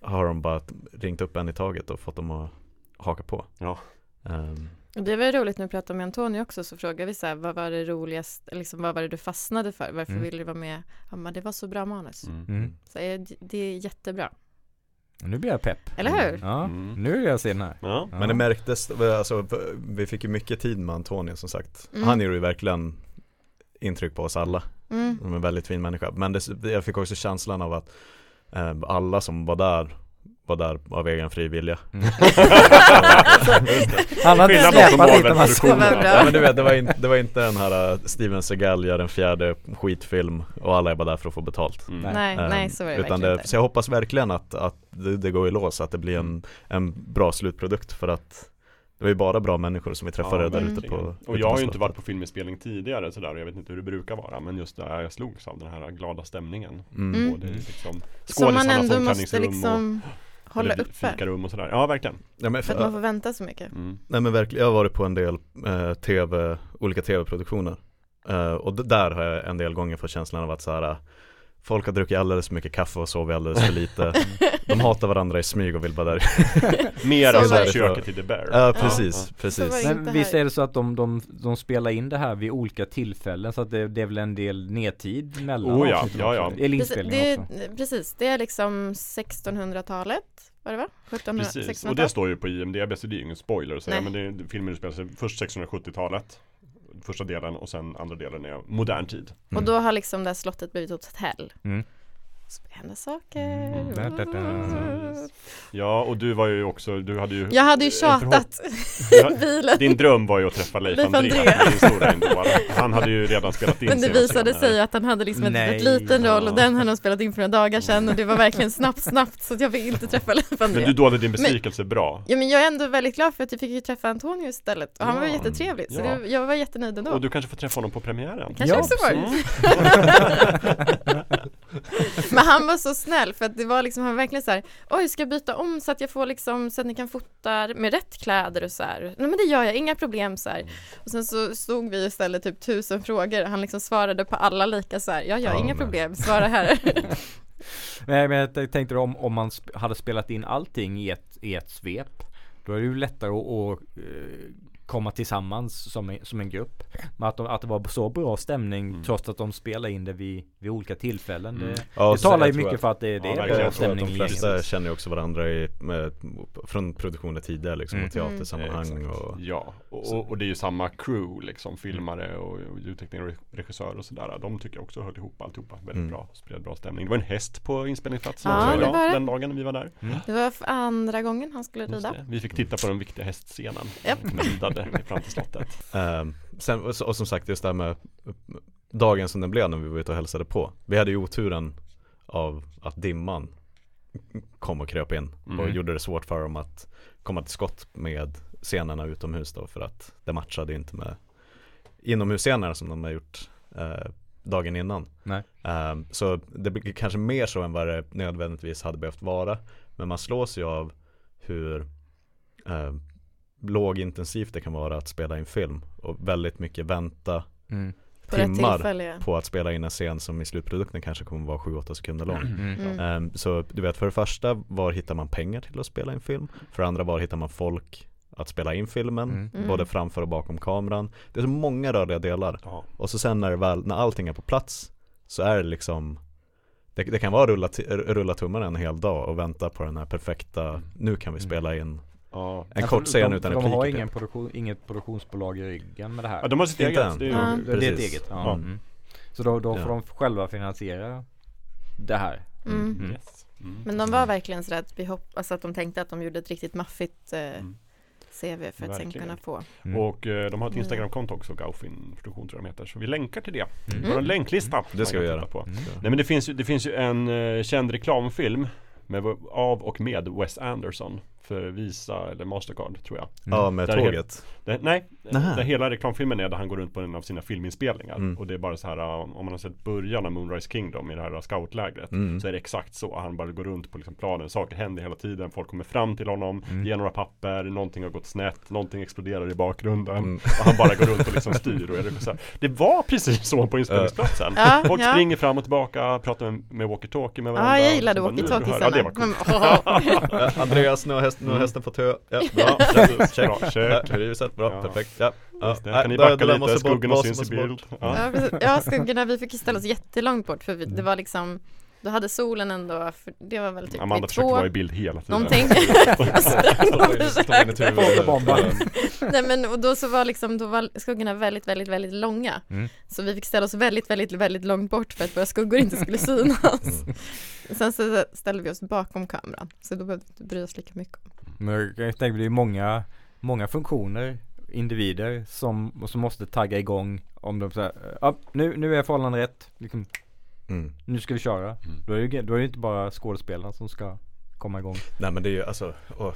har de bara ringt upp en i taget och fått dem att haka på Ja. Och det var ju roligt när vi pratade med Antonio också så frågade vi så här, vad var det roligaste, liksom vad var det du fastnade för? Varför Mm. ville du vara med? Ja men det var så bra manus. Mm. Mm. Så eh, det- är jättebra. Nu blir jag pepp. Eller hur? Ja, Mm. nu vill jag se den här. Ja. Ja. Men det märktes, alltså, vi fick ju mycket tid med Antonio som sagt Mm. Han gjorde ju verkligen intryck på oss alla Mm. Han är en väldigt fin människa Men det, jag fick också känslan av att eh, alla som var där var där av egen fri vilja Mm. Han mot släpat lite massa ja, men du vet, det var, inte, det var inte den här uh, Steven Seagal gör en fjärde skitfilm och alla är bara där för att få betalt Mm. Nej, Ehm, nej så var det utan verkligen det, inte. Så jag hoppas verkligen att, att det, det går i lås, att det blir en, en bra slutprodukt för att det var ju bara bra människor som vi träffade Ja, där ute på Och ute jag har ju inte varit på filminspelning tidigare sådär och jag vet inte hur det brukar vara men just där jag slogs av den här glada stämningen mm. Mm. Både liksom Som man ändå måste liksom och hålla uppe. fikarum och sådär Ja verkligen ja, men För för, att man får vänta så mycket. mm. Nej men verkligen, jag har varit på en del eh, tv, olika tv-produktioner Eh, Och där har jag en del gånger fått känslan av att så här Folk har druckit alldeles för mycket kaffe och sovit alldeles för lite De hatar varandra i smyg och vill bara där Mer än var det. köket i The Bear Ja precis, Så precis var Men visst är det så att de, de, de spelar in det här vid olika tillfällen så att det, det är väl en del nedtid mellan Oh ja, ja, ja. Eller Det, inspelningen också? precis, det är liksom 1600-talet, vad det var? 1700, Precis, och 1600-talet? det står ju på IMDB så det är ju ingen spoiler att säga Nej. men det, filmen utspelar sig först 1670-talet Första delen och sen andra delen är modern tid Och då har liksom det här slottet blivit ett hotell. Mm. Händer saker. Mm, da, da, da. Ja och du var ju också, du hade ju Jag hade ju en tjatat Ja, i bilen. Din dröm var ju att träffa Leif, Leif André, André. Han hade ju redan spelat in Men det visade sig att han hade liksom en Nej. väldigt liten roll och den hade han spelat in för några dagar sedan och det var verkligen snabbt, snabbt så att jag fick inte träffa Leif Men André. du dolde din besvikelse bra Ja men jag är ändå väldigt glad för att jag fick ju träffa Antonio istället och han var Ja. jättetrevlig så Ja. det, jag var jättenöjd ändå. Och du kanske får träffa honom på premiären Kanske Ja, också var. Men han var så snäll för att det var liksom, han var verkligen så här, oj ska jag byta om så att jag får liksom, så att ni kan fota med rätt kläder och så här. Nej men det gör jag, inga problem så här. Och sen så stod vi och ställde typ tusen frågor, han liksom svarade på alla lika så här, ja ja, inga problem, svara här. Nej men jag tänkte om, om man hade spelat in allting i ett, i ett svep Då är det ju lättare att, att eh, komma tillsammans som en, som en grupp Men att, de, att det var så bra stämning Mm. trots att de spelar in det vid, vid olika tillfällen Mm. Det, Ja, det talar ju mycket att- för att det, det Ja, är verkligen. bra Jag tror att stämning de flesta gänget. känner ju också varandra i, med, från produktioner tidigare liksom Mm. och teatersammanhang Exakt. och Ja, och, och, och det är ju samma crew liksom, filmare och, och ljudtekniker och regissör och sådär De tycker jag också höll ihop alltihopa väldigt Mm. bra, spred bra stämning Det var en häst på inspelningsplatsen Ja, också det idag, var det. den dagen när vi var där Det var andra gången han skulle rida. Vi fick titta på den viktiga hästscenen Japp. Ridade fram till slottet Ehm, sen, och, och som sagt just det här med dagen som den blev när vi var ute och hälsade på. Vi hade ju oturen av att dimman kom och kröp in och Mm. gjorde det svårt för dem att komma till skott med scenerna utomhus då för att det matchade inte med inomhusscenerna som de har gjort eh, dagen innan. Ehm, så det blir kanske mer så än vad det nödvändigtvis hade behövt vara. Men man slås ju av hur eh, lågintensivt det kan vara att spela in film och väldigt mycket vänta Mm. På timmar ja. på att spela in en scen som i slutprodukten kanske kommer vara 7-8 sekunder lång. Mm. Mm. Ehm, så du vet för det första var hittar man pengar till att spela in film? För det andra var hittar man folk att spela in filmen? Mm. Mm. Både framför och bakom kameran. Det är så många rörliga delar. Ja, Och så sen när, det väl, när allting är på plats så är det liksom det, det kan vara rulla, rulla tummarna en hel dag och vänta på den här perfekta, nu kan vi spela in ja. en Ja, kort scen de, utan för De har repliker ingen typ. produktion, inget produktionsbolag i ryggen med det här ja de har sitt Inte eget det är Ja. Det är ett eget, ja. Ja. Mm. Så då, då får Ja. de själva finansiera det här Mm. Mm. Yes. Mm. Men de var verkligen sådär att vi hopp, alltså att de tänkte att de gjorde ett riktigt maffigt eh, Mm. CV för att sen kunna få. Mm. Och eh, de har ett Mm. Instagramkonto också, Gaufin Produktion tror jag de heter Så vi länkar till det Mm. Vår länklista Det ska vi göra. på. Mm. Nej men det finns ju, det finns ju en eh, känd reklamfilm med, av och med Wes Anderson för Visa eller Mastercard tror jag Ja med Där är tåget det, Nej, där hela reklamfilmen är där han går runt på en av sina filminspelningar Mm. Och det är bara så här om man har sett början av Moonrise Kingdom i det här scoutlägret mm. Så är det exakt så, han bara går runt på liksom planen, saker händer hela tiden, folk kommer fram till honom, Mm. ger några papper, någonting har gått snett, någonting exploderar i bakgrunden Mm. Och han bara går runt och liksom styr och är det, så här. det var precis så på inspelningsplatsen Ja, Folk ja. springer fram och tillbaka, pratar med, med walkie-talkie med varandra Ja, jag gillade walkie-talkiesarna. Ja, det var coolt Andreas, nu har, häst, nu har Mm. hästen fått hö Ja, bra, check, Bra, Ja, check. Huset, bra, Ja. perfekt ja. ja. Nej, Kan ni backa där lite, måste skuggorna syns i bort. bild ja. Ja, precis. ja, skuggorna, vi fick ställa oss jättelångt bort för vi, det var liksom Då hade solen ändå, för det var väl typ Amanda vid försökte två vara i bild hela tiden. Någonting. Sprang och försökte. Nej men och då så var liksom, då var skuggorna väldigt, väldigt, väldigt långa. Mm. Så vi fick ställa oss väldigt, väldigt, väldigt långt bort för att våra skuggor inte skulle synas. Mm. Sen så ställde vi oss bakom kameran, så då behövde vi inte bry oss lika mycket om. Men jag mig det är många, många funktioner, individer som, som måste tagga igång om de säger, ja nu, nu är förhållandet rätt, liksom, Mm. nu ska vi köra. Mm. Då är, det, ju- då är det inte bara skådespelarna som ska komma igång. Nej men det är ju alltså, åh,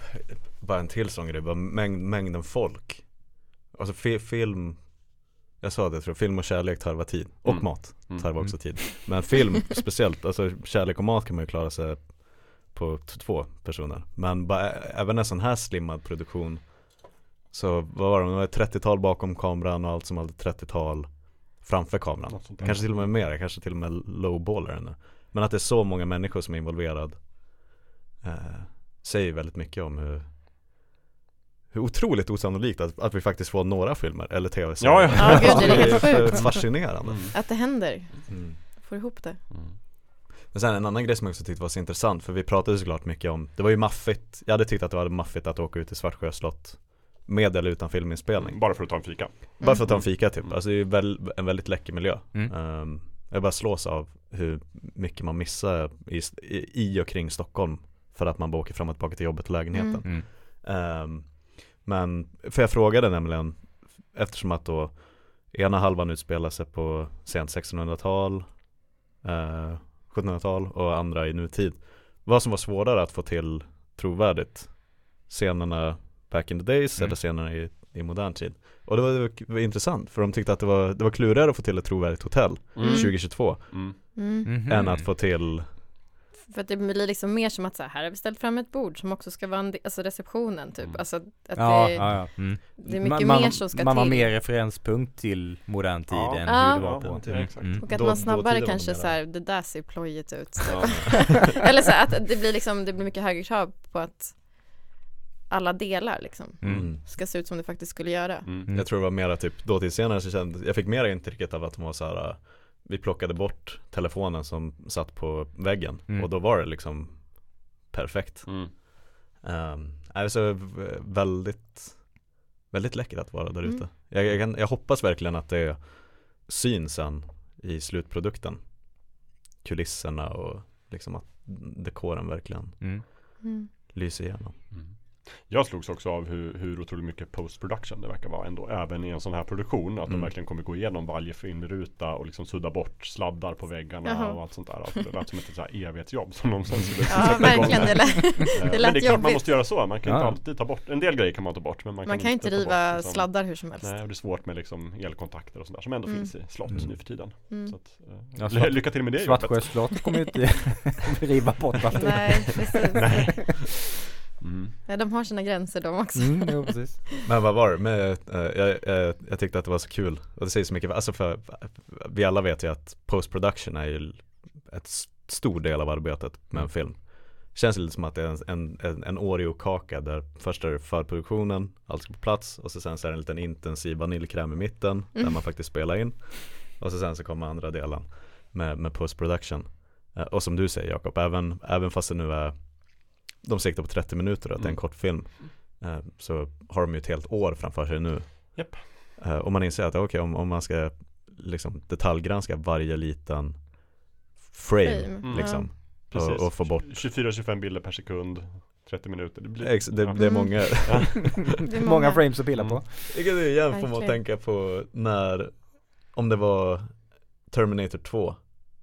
bara en till sån grej, bara mängd, mängden folk Alltså fi, film Jag sa det jag tror film och kärlek tarvar tid, och Mm. mat Mm. tarvar också tid Men film speciellt, alltså kärlek och mat kan man ju klara sig på två personer Men bara, även en sån här slimmad produktion Så vad var det, det var ett 30-tal bakom kameran och allt som hade 30-tal framför kameran. Kanske till och med mer, kanske till och med lowballer ännu Men att det är så många människor som är involverad eh, Säger väldigt mycket om hur Hur otroligt osannolikt att, att vi faktiskt får några filmer eller tv-serier Ja, ja. Ja, gud, det är helt sjukt. fascinerande Mm. Att det händer, mm. får ihop det Mm. Men sen en annan grej som jag också tyckte var så intressant för vi pratade såklart mycket om Det var ju maffigt, jag hade tyckt att det var maffigt att åka ut till Svartsjö slott Med eller utan filminspelning Bara för att ta en fika Bara för att ta en Mm. fika typ, Mm. alltså det är väl, en väldigt läcker miljö Mm. Ehm, Jag bara slås av hur mycket man missar i, i och kring Stockholm För att man bara åker fram och tillbaka till jobbet och lägenheten Mm. Mm. Ehm, Men, för jag frågade nämligen Eftersom att då Ena halvan utspelar sig på sent 1600-tal eh, 1700-tal och andra i nutid Vad som var svårare att få till trovärdigt Scenerna back in the days Mm. eller scenerna i, i modern tid Och det var, det var intressant för de tyckte att det var, det var klurigare att få till ett trovärdigt hotell Mm. 2022 Mm. mm. Mhm. Än att få till För att det blir liksom mer som att så här, här har vi ställt fram ett bord som också ska vara en, del- alltså receptionen typ, Mm. alltså att Ja, det, ja, ja. Mm. det är mycket man, mer som ska Man har till mer referenspunkt till modern tid Ja. än Ja. hur det var Ja, på. är exakt. Mm. och att Då- man snabbare kanske så här, det där ser plojigt ut Ja. Eller så här, att det blir liksom, det blir mycket högre krav på att alla delar liksom Mm. ska se ut som det faktiskt skulle göra Mm. Mm. Jag tror det var mera typ dåtidsscener så kände Jag fick mera intrycket av att de var så här. äh, Vi plockade bort telefonen som satt på väggen Mm. och då var det liksom Perfekt Mm. um, Alltså väldigt Väldigt läckert att vara där Mm. ute jag, jag, kan, jag hoppas verkligen att det syns sen i slutprodukten Kulisserna och liksom att dekoren verkligen Mm. mm. lyser igenom Mm. Jag slogs också av hur, hur otroligt mycket post production det verkar vara ändå Även i en sån här produktion Att de Mm. verkligen kommer gå igenom varje filmruta och liksom sudda bort sladdar på väggarna Jaha. och allt sånt där Alltså det lät som ett så här evighetsjobb som de sen skulle Ja sätta igång verkligen, med. det lät, Eh, det Men det lät är klart man måste göra så, man kan inte Ja. alltid ta bort En del grejer kan man ta bort men man, Man kan inte riva bort, liksom- sladdar hur som helst Nej, och det är svårt med liksom elkontakter och sånt där som ändå Mm. finns i slott Mm. nu för tiden mm. så att, eh, Ja, ly- svart- Lycka till med det jobbet Svartsjö slott kommer ju inte riva bort. Nej, precis Nej. Mm. Nej, de har sina gränser de också Mm, jo, precis. Men vad var det? med, eh, jag, jag, jag tyckte att det var så kul och det säger så mycket, alltså för vi alla vet ju att post production är ju ett stor del av arbetet med en film Känns lite som att det är en, en, en, en Oreo-kaka där först är det förproduktionen, allt ska på plats och så sen så är det en liten intensiv vaniljkräm i mitten där Mm. man faktiskt spelar in och så sen så kommer andra delen med, med post production Eh, Och som du säger Jakob, även, även fast det nu är de siktar på 30 minuter att det är en Mm. kortfilm eh, så har de ju ett helt år framför sig nu Japp. Eh, Och man inser att okej om, om man ska liksom detaljgranska varje liten frame, Frame, Mm. liksom Precis. och, och få bort 24-25 bilder per sekund 30 minuter det blir Ex, det, det är Mm. många Det är Många frames att pilla på. Vilket är igen får man tänka på när Om det var Terminator 2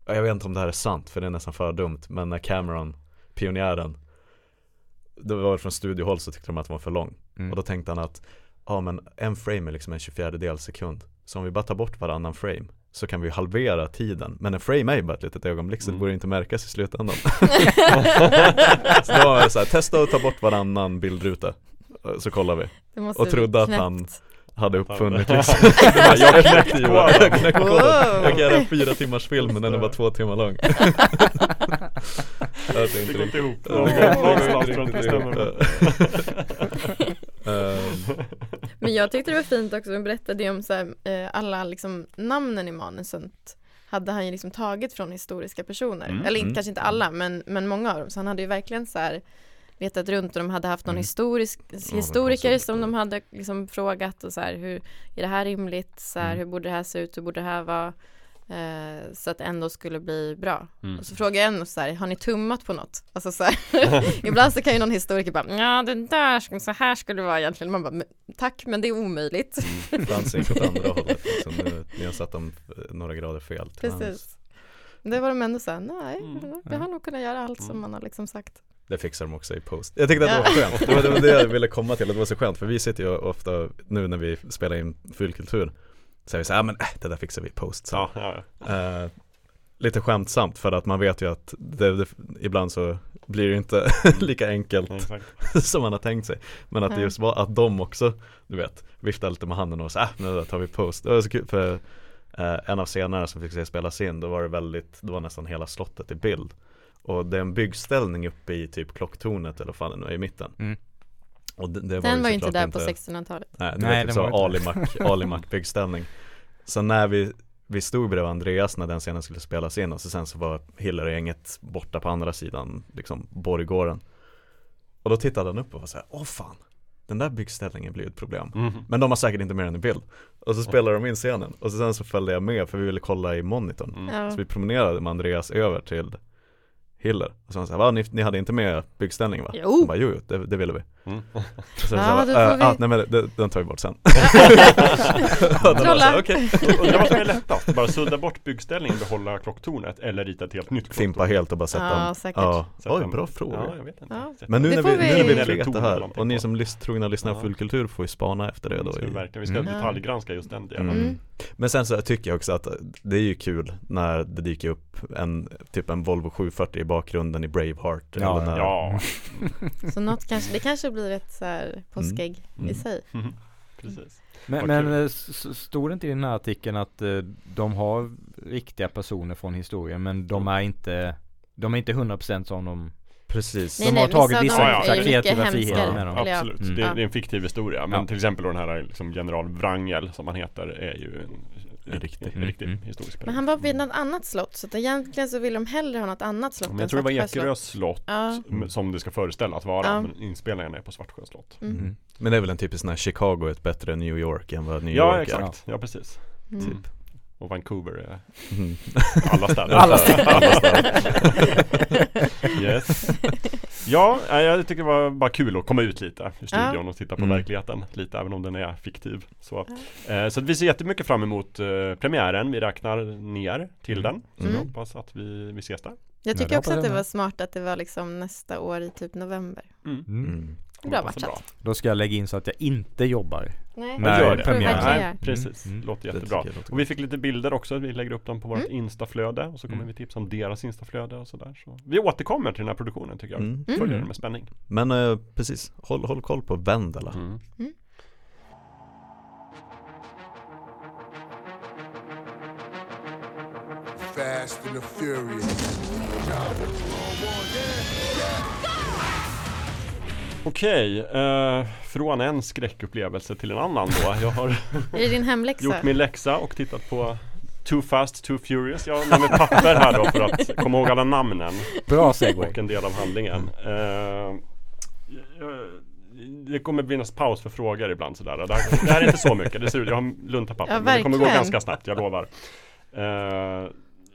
Ja, Jag vet inte om det här är sant för det är nästan för dumt Men när Cameron, pionjären det var från studiohåll så tyckte de att den var för lång. Mm. Och då tänkte han att, ja men en frame är liksom en 24 del sekund. Så om vi bara tar bort varannan frame så kan vi halvera tiden. Men en frame är ju bara ett litet ögonblick så det Mm. borde inte märkas i slutändan. så då var det så här, testa att ta bort varannan bildruta. Så kollar vi. Och trodde att knäppt. han hade uppfunnit liksom Jag knäckte koden, jag knäckte koden Wow. Jag kan göra en fyra timmars film men den är bara två timmar lång Det går inte ihop. Någonstans tror jag inte stämmer. Men jag tyckte det var fint också, de berättade ju om så här, eh, alla liksom namnen i manusen hade han ju liksom tagit från historiska personer. Mm, Eller mm. kanske inte alla, men, men många av dem. Så han hade ju verkligen så här letat runt och de hade haft någon Mm. historisk, historiker konstigt. som de hade liksom frågat och så här, hur är det här rimligt? Så här, Mm. hur borde det här se ut? Hur borde det här vara? Eh, så att det ändå skulle bli bra. Mm. Och så frågar jag en så här, har ni tummat på något? Alltså så här, ibland så kan ju någon historiker bara, ja det där, så här skulle det vara egentligen. Man bara, "Men- tack men det är omöjligt. Det fanns inget åt andra hållet liksom. Ni har satt dem eh, några grader fel. Precis. Det var de ändå såhär, nej, Mm. vi har nog kunnat göra allt som Mm. man har liksom sagt. Det fixar de också i post. Jag tyckte att det var skönt, det var, det var det jag ville komma till, att det var så skönt för vi sitter ju ofta nu när vi spelar in fulkultur Säger vi så här, "Ja, men äh, det där fixar vi i post. Ja, ja, ja. Eh, lite skämtsamt för att man vet ju att det, det, ibland så blir det inte lika enkelt exakt. som man har tänkt sig. Men att det just var att de också, du vet, viftar lite med handen och så äh, där tar vi post Det var så kul för eh, en av scenerna som fick se spelas in, då var det väldigt, det var nästan hela slottet i bild Och det är en byggställning uppe i typ klocktornet eller vad fan nu är i mitten. Mm. Och det, det Den var ju inte där på 1600-talet. Nej, det Nej, var den typ var så inte Alimac, Alimac byggställning. Så när vi, vi stod bredvid Andreas när den scenen skulle spelas in och så sen så var Hiller och gänget borta på andra sidan liksom borggården. Och då tittade han upp och var såhär, åh fan. Den där byggställningen blir ett problem. Mm. Men de har säkert inte mer än en bild. Och så spelade de in scenen. Och så sen så följde jag med för vi ville kolla i monitorn. Mm. Så vi promenerade med Andreas över till Hiller Och så han sa, va ni, ni hade inte med byggställning va? Jo. Han bara, jo, jo det, det ville vi Mm. så, Ja, så, bara, äh, vi- ah, nej men det, den tar vi bort sen Trolla. Okej, Undrar vad som är lättast? Bara sudda bort byggställningen, behålla klocktornet eller rita ett helt nytt klocktorn? Fimpa helt och bara sätta Ja, dem säkert. ja. Sätta Oj, en- bra fråga Ja, jag vet inte. Ja. Men nu när får vi, nu vi- när vi vet det här och ni som lys, trogna lyssnare Ja. full kultur får ju spana efter det då ska vi verkligen, vi ska Mm. detaljgranska just den delen. Mm. Mm. Men sen så tycker jag också att det är ju kul när det dyker upp en typ en Volvo 740 i bakgrunden i Braveheart Ja, eller när, Ja, Så något kanske, det kanske blir ett så här påskägg Mm. i sig. Mhm. precis. Men, men eh, stod det inte i den här artikeln att eh, de har riktiga personer från historien men de är inte De är inte 100% som de Precis De har tagit vissa ju mycket kreativa friheter med dem. Ja. Absolut, Mm. det, Ja. det är en fiktiv historia Men Ja. till exempel då den här liksom, general Wrangel som han heter är ju en, En riktig. en, riktig Mm. historisk Men person. han var vid något annat slott så att egentligen så vill de hellre ha något annat slott Men jag tror det var Svartsjö Ekerö slott. slott Ja. som det ska föreställa att vara Ja. Men inspelningen är på Svartsjö slott Mm. Mm. Men det är väl en typisk sån här Chicago är ett bättre än New York än vad New Ja York är exakt, ja precis Mm. Mm. Och Vancouver är Mm. alla städer Alla städer. Alla städer. Yes Ja, jag tycker det var bara kul att komma ut lite ur studion Ja. och titta på Mm. verkligheten lite även om den är fiktiv Så, eh, så att vi ser jättemycket fram emot eh, premiären, vi räknar ner till den Så Mm. jag hoppas att vi, vi ses där Jag Ja, tycker också att det var smart att det var liksom nästa år i typ november. mm. Mm. Mm. Bra det matchat. Då ska jag lägga in så att jag inte jobbar Nej, Nej, gör det. premiär. Nej, precis, Mm, mm. låter Det jättebra jag låter Och vi fick lite bilder också, vi lägger upp dem på vårt Mm. instaflöde och så kommer Mm. vi tipsa om deras instaflöde och sådär så Vi återkommer till den här produktionen tycker jag, Mm. följer Mm. den med spänning Men eh, precis, håll, håll koll på Vendela mm. Fast and the Furious. Okej, eh, från en skräckupplevelse till en annan då. Jag har gjort min läxa och tittat på Too Fast, Too Furious. Jag har med mig papper här då för att komma ihåg alla namnen. Bra segway. Och en del av handlingen. Eh, jag- Det kommer finnas paus för frågor ibland sådär. Det här, det här är inte så mycket, det ser ut, jag har lunta papper Ja, men det kommer gå ganska snabbt, jag lovar. Eh,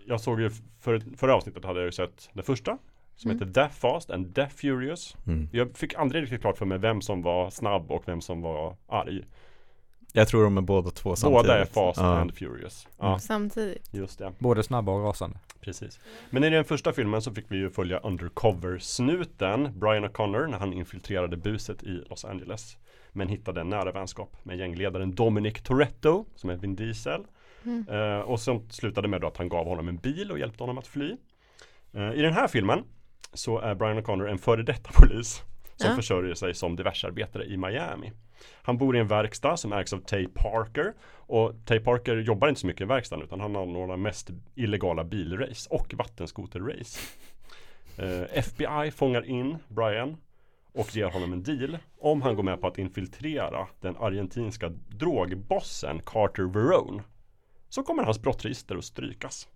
Jag såg ju för, förra avsnittet hade jag ju sett det första Som Mm. heter Death Fast and Death Furious mm. Jag fick aldrig riktigt klart för mig vem som var snabb och vem som var arg Jag tror de är båda två samtidigt Båda är Fast ja. and Furious. Ja, Samtidigt. just det. Både snabba och rasande. Precis. Men i den första filmen så fick vi ju följa undercover-snuten Brian O'Connor när han infiltrerade buset i Los Angeles. Men hittade en nära vänskap med gängledaren Dominic Toretto som är Vin Diesel. Eh, och som slutade med då att han gav honom en bil och hjälpte honom att fly. Eh, I den här filmen så är Brian O'Connor en före detta polis som Ja. försörjer sig som diversarbetare i Miami. Han bor i en verkstad som ägs av Tay Parker och Tay Parker jobbar inte så mycket i verkstaden utan han har några mest illegala bilrace och vattenskoterrace. Eh, FBI fångar in Brian och ger honom en deal om han går med på att infiltrera den argentinska drogbossen Carter Verone. Så kommer hans brottsregister att strykas.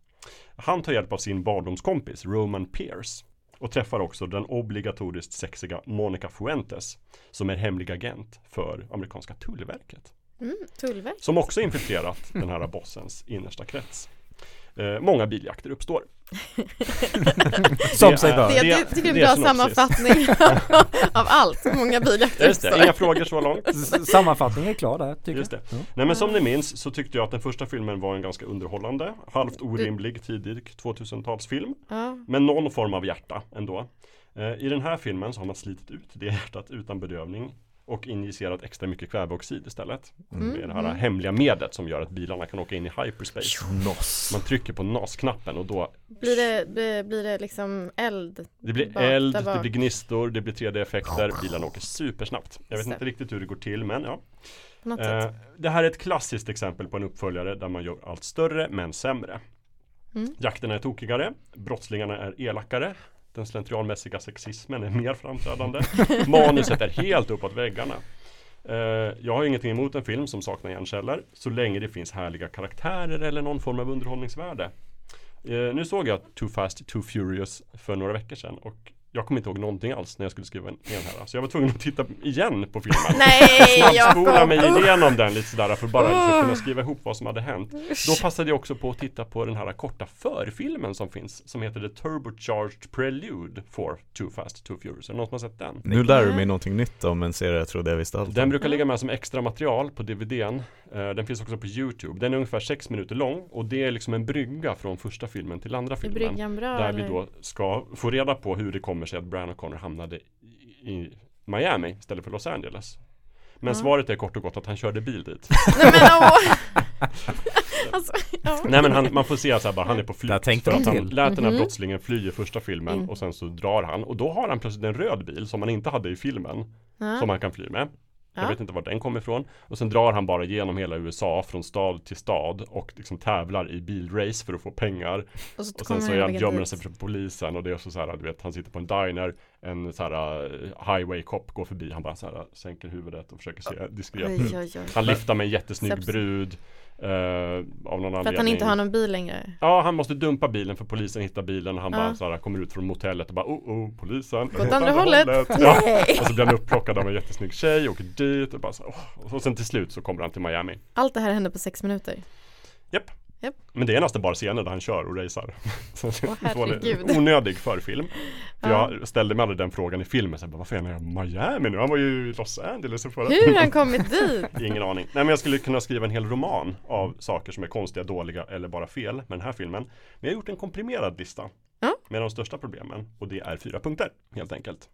Han tar hjälp av sin barndomskompis Roman Pierce och träffar också den obligatoriskt sexiga Monica Fuentes som är hemlig agent för amerikanska tullverket. Mm, tullverk. Som också infiltrerat den här bossens innersta krets. Eh, många biljakter uppstår. Som Det sig är- bör. Det, det- jag tycker det är det en bra synopsis. sammanfattning av allt. Många biljakter Just det, inga frågor så långt. Sammanfattningen är klar där tycker Just jag. det. Nej men som ni minns så tyckte jag att den första filmen var en ganska underhållande, halvt orimlig tidig 2000-talsfilm. Ja. Men någon form av hjärta ändå. Eh, I den här filmen så har man slitit ut det hjärtat utan bedövning och injicerat extra mycket kväveoxid istället. Med det här hemliga medlet som gör att bilarna kan åka in i hyperspace. NOS Man trycker på NAS-knappen och då Blir, det, blir, blir det liksom eld? Det blir bak- eld, det blir gnistor, det blir 3D-effekter, bilarna åker supersnabbt. Jag vet Så. inte riktigt hur det går till men ja. Eh, det här är ett klassiskt exempel på en uppföljare där man gör allt större men sämre. Mm. Jakterna är tokigare, brottslingarna är elakare, den slentrianmässiga sexismen är mer framträdande, manuset är helt uppåt väggarna. Eh, jag har ingenting emot en film som saknar hjärnceller så länge det finns härliga karaktärer eller någon form av underhållningsvärde. Eh, nu såg jag Too Fast, Too Furious för några veckor sedan och jag kommer inte ihåg någonting alls när jag skulle skriva en en här. Så jag var tvungen att titta igen på filmen. Nej Snabbspola mig igenom den lite sådär för bara liksom Usch. kunna skriva ihop vad som hade hänt. Då passade jag också på att titta på den här korta förfilmen som finns som heter The Turbocharged Prelude for Too Fast, Too Furious. Är det någon som har sett den? Nu lär du mig någonting nytt om en serie jag trodde jag visste allt Den brukar ligga med som extra material på DVDn. Eh, Den finns också på YouTube. Den är ungefär sex minuter lång och det är liksom en brygga från första filmen till andra Är filmen. bryggan bra Där eller? vi då ska få reda på hur det kommer sig att Brian O'Connor hamnade i, Miami istället för Los Angeles. Men Ja. svaret är kort och gott att han körde bil dit. Nej men alltså, ja. Nej men han, man får se så här bara, han är på flykt. Där tänkte för att han till. lät den här Mhm. brottslingen fly i första filmen Mm. och sen så drar han och då har han plötsligt en röd bil som han inte hade i filmen. Som han kan fly med. Jag Ja. vet inte var den kommer ifrån. Och sen drar han bara genom hela USA från stad till stad och liksom tävlar i bilrace för att få pengar. Och så Och sen så han gömmer han sig för polisen och det är så, så här, du vet, han sitter på en diner, en så här uh, highway cop går förbi, han bara så här sänker huvudet och försöker se diskret ut. Han lyfter med en jättesnygg brud eh, av någon För anledning. att han inte har någon bil längre. Ja, han måste dumpa bilen för polisen hittar bilen och han Ja. bara så här, kommer ut från motellet och bara oh oh polisen åt andra hållet. Ja. Nej! Och så blir han upplockad av en jättesnygg tjej, åker dit och bara så, åh. Och sen till slut så kommer han till Miami Allt det här hände på sex minuter. Men det är nästan bara scener där han kör och racear Onödig förfilm För Ja. jag ställde mig aldrig den frågan i filmen, så jag bara, varför är han i Miami nu? Han var ju i Los Angeles förra Hur har han kommit dit? Ingen aning. Nej men jag skulle kunna skriva en hel roman av saker som är konstiga, dåliga eller bara fel med den här filmen. Men jag har gjort en komprimerad lista. Ja. Med de största problemen. Och det är fyra punkter, helt enkelt.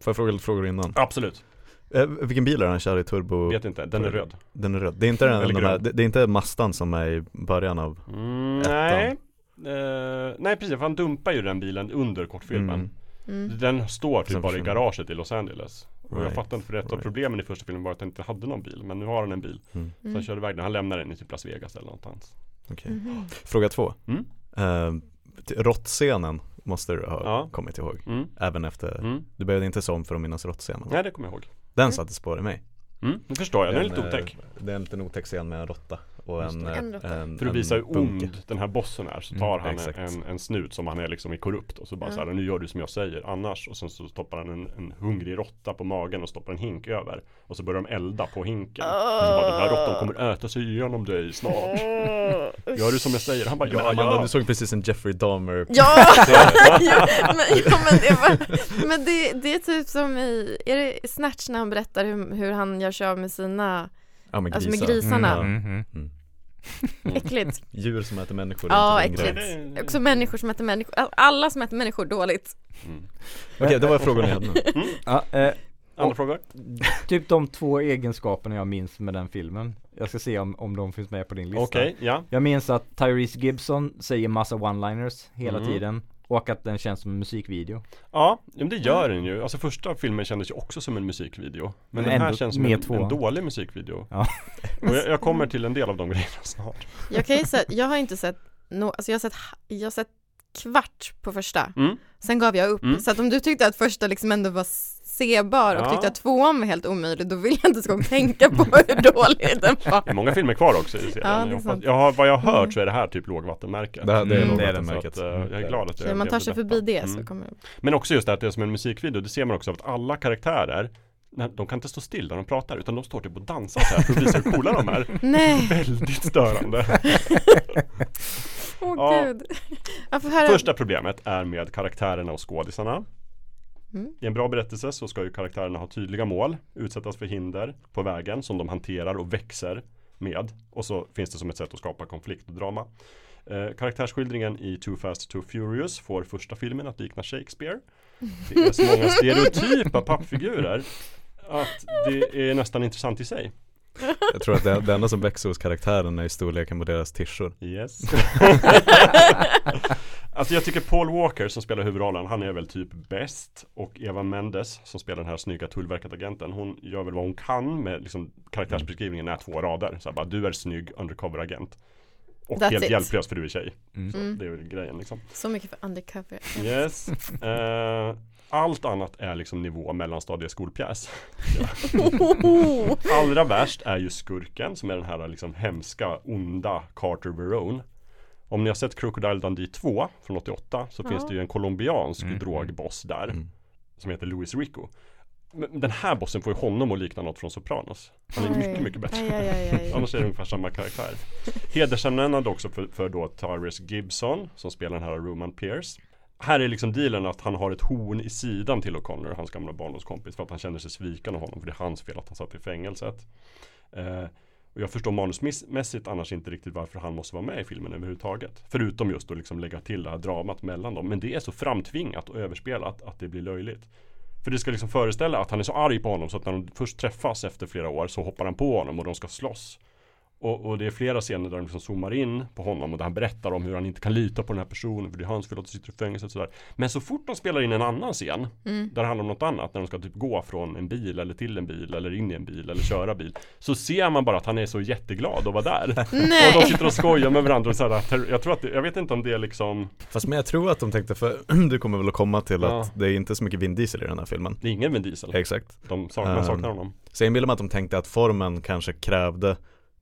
Får jag fråga lite frågor innan? Absolut. Eh, vilken bil är han kör i turbo? Vet inte, den är röd. Den är röd. Det är inte den, Eller de här, grön. det, det är inte Mastan som är i början av Mm, Ettan. nej. Eh, nej precis, för han dumpar ju den bilen under kortfilmen. Mm. Mm. Den står typ bara i garaget i Los Angeles. Och jag fattar inte för ett av right. problemen i första filmen var att han inte hade någon bil. Men nu har han en bil. Mm. Så han kör iväg den. Han lämnar den i typ Las Vegas eller någonstans. Okej. Mhm. Fråga två. Mm. Eh, t- råttscenen måste du ha Ja. kommit ihåg. Mm. Även efter, Mm. du behövde inte se om för att minnas råttscenen. Nej det kommer jag ihåg. Den satte spår i mig. Mm, nu förstår jag. Den är lite eh, otäck. Det är en liten otäck scen med en råtta och en, En en För att visa hur ond den här bossen är så Mm, tar han exakt. en, en snut som han är liksom i korrupt och så bara Ja. så här, nu gör du som jag säger annars och sen så stoppar han en, en hungrig råtta på magen och stoppar en hink över och så börjar de elda på hinken och så bara den här råttan kommer äta sig igenom dig snart Gör du som jag säger? Han bara ja, Amanda, ja du såg precis en Jeffrey Dahmer Ja! ja, men, ja men, det, var, men det, det är typ som i, är det Snatch när han berättar hur, hur han gör sig av med sina Ja men Alltså med grisar. grisarna. Ja. Mm, mm. Äckligt. Djur som äter människor Ja, äckligt. Också människor som äter människor, all- alla som äter människor dåligt. Mm. Okej, det var frågan jag hade nu. Ja, eh, Andra frågor? typ de två egenskaperna jag minns med den filmen. Jag ska se om, om de finns med på din lista. Okej, ja. Jag minns att Tyrese Gibson säger massa one-liners hela Mm. tiden. Och att den känns som en musikvideo. Ja, men det gör den ju. Alltså första filmen kändes ju också som en musikvideo. Men Men den här ändå känns som mer en, två. en dålig musikvideo. Ja. Och jag, jag kommer till en del av de grejerna snart. Jag kan ju säga, jag har inte sett, no, alltså jag har sett, jag har sett kvart på första. Mm. Sen gav jag upp. Mm. Så att om du tyckte att första liksom ändå var sebar och Ja. tyckte att tvåan var helt omöjlig, då vill jag inte ens tänka på hur dålig den var. Det är många filmer kvar också i serien. Ja, jag jag har, vad jag har hört Mm. så är det här typ lågvattenmärke. Det, här- det är Mm, nog det är det den. Så märket. att, eh, jag är glad att jag Så man tar sig detta. förbi det Mm. så kommer Men också just det att det är som en musikvideo, det ser man också av att alla karaktärer när- de kan inte stå still när de pratar utan de står typ och dansar så här för att visa hur coola de är. Nej, Väldigt störande. åh Ja. gud. Första problemet är med karaktärerna och skådisarna. Mm. I en bra berättelse så ska ju karaktärerna ha tydliga mål, utsättas för hinder på vägen som de hanterar och växer med. Och så finns det som ett sätt att skapa konflikt och drama. Eh, karaktärsskildringen i Too Fast Too Furious får första filmen att likna Shakespeare. Det är så många stereotypa pappfigurer att det är nästan intressant i sig. Jag tror att det, det enda som växer hos karaktären är storleken på deras t-shirt Yes. alltså jag tycker Paul Walker som spelar huvudrollen, han är väl typ bäst. Och Eva Mendes som spelar den här snygga Tullverket-agenten, hon gör väl vad hon kan med liksom karaktärsbeskrivningen är två rader. Så bara, du är snygg undercover-agent. Och That's helt it. hjälplös för du är tjej. Mm. Så Mm. det är väl grejen liksom. Så mycket för undercover. Yes. Eh, allt annat är liksom nivå mellanstadie skolpjäs. Allra värst är ju skurken som är den här liksom hemska, onda Carter Verone. Om ni har sett Crocodile Dundee 2 från 88 så Ja. finns det ju en colombiansk Mm. drogboss där Mm. som heter Louis Rico. Men den här bossen får ju honom att likna något från Sopranos. Han är mycket, mycket bättre. Aj, aj, aj, aj. Annars är det ungefär samma karaktär. Hedersomnämnande också för, för då Tyrese Gibson som spelar den här Roman Pierce. Här är liksom dealen att han har ett horn i sidan till O'Connor, hans gamla barndomskompis, för att han känner sig sviken av honom, för det är hans fel att han satt i fängelset. Eh, och jag förstår manusmässigt annars inte riktigt varför han måste vara med i filmen överhuvudtaget. Förutom just att liksom lägga till det här dramat mellan dem. Men det är så framtvingat och överspelat att det blir löjligt. För det ska liksom föreställa att han är så arg på honom så att när de först träffas efter flera år så hoppar han på honom och de ska slåss. Och, och det är flera scener där de liksom zoomar in på honom och där han berättar om hur han inte kan lita på den här personen för det är hans fel att du sitter i fängelse och sådär. Men så fort de spelar in en annan scen Mm. där det handlar om något annat, när de ska typ gå från en bil eller till en bil eller in i en bil eller köra bil. Så ser man bara att han är så jätteglad att vara där. Och de Nej! sitter och skojar med varandra och sådär. Jag tror att det, jag vet inte om det är liksom Fast men jag tror att de tänkte, för du kommer väl att komma till Ja. att det är inte så mycket Vin Diesel i den här filmen Det är ingen Vin Diesel. Exakt De saknar, man Um, saknar honom. Så jag inbillar mig att de tänkte att formen kanske krävde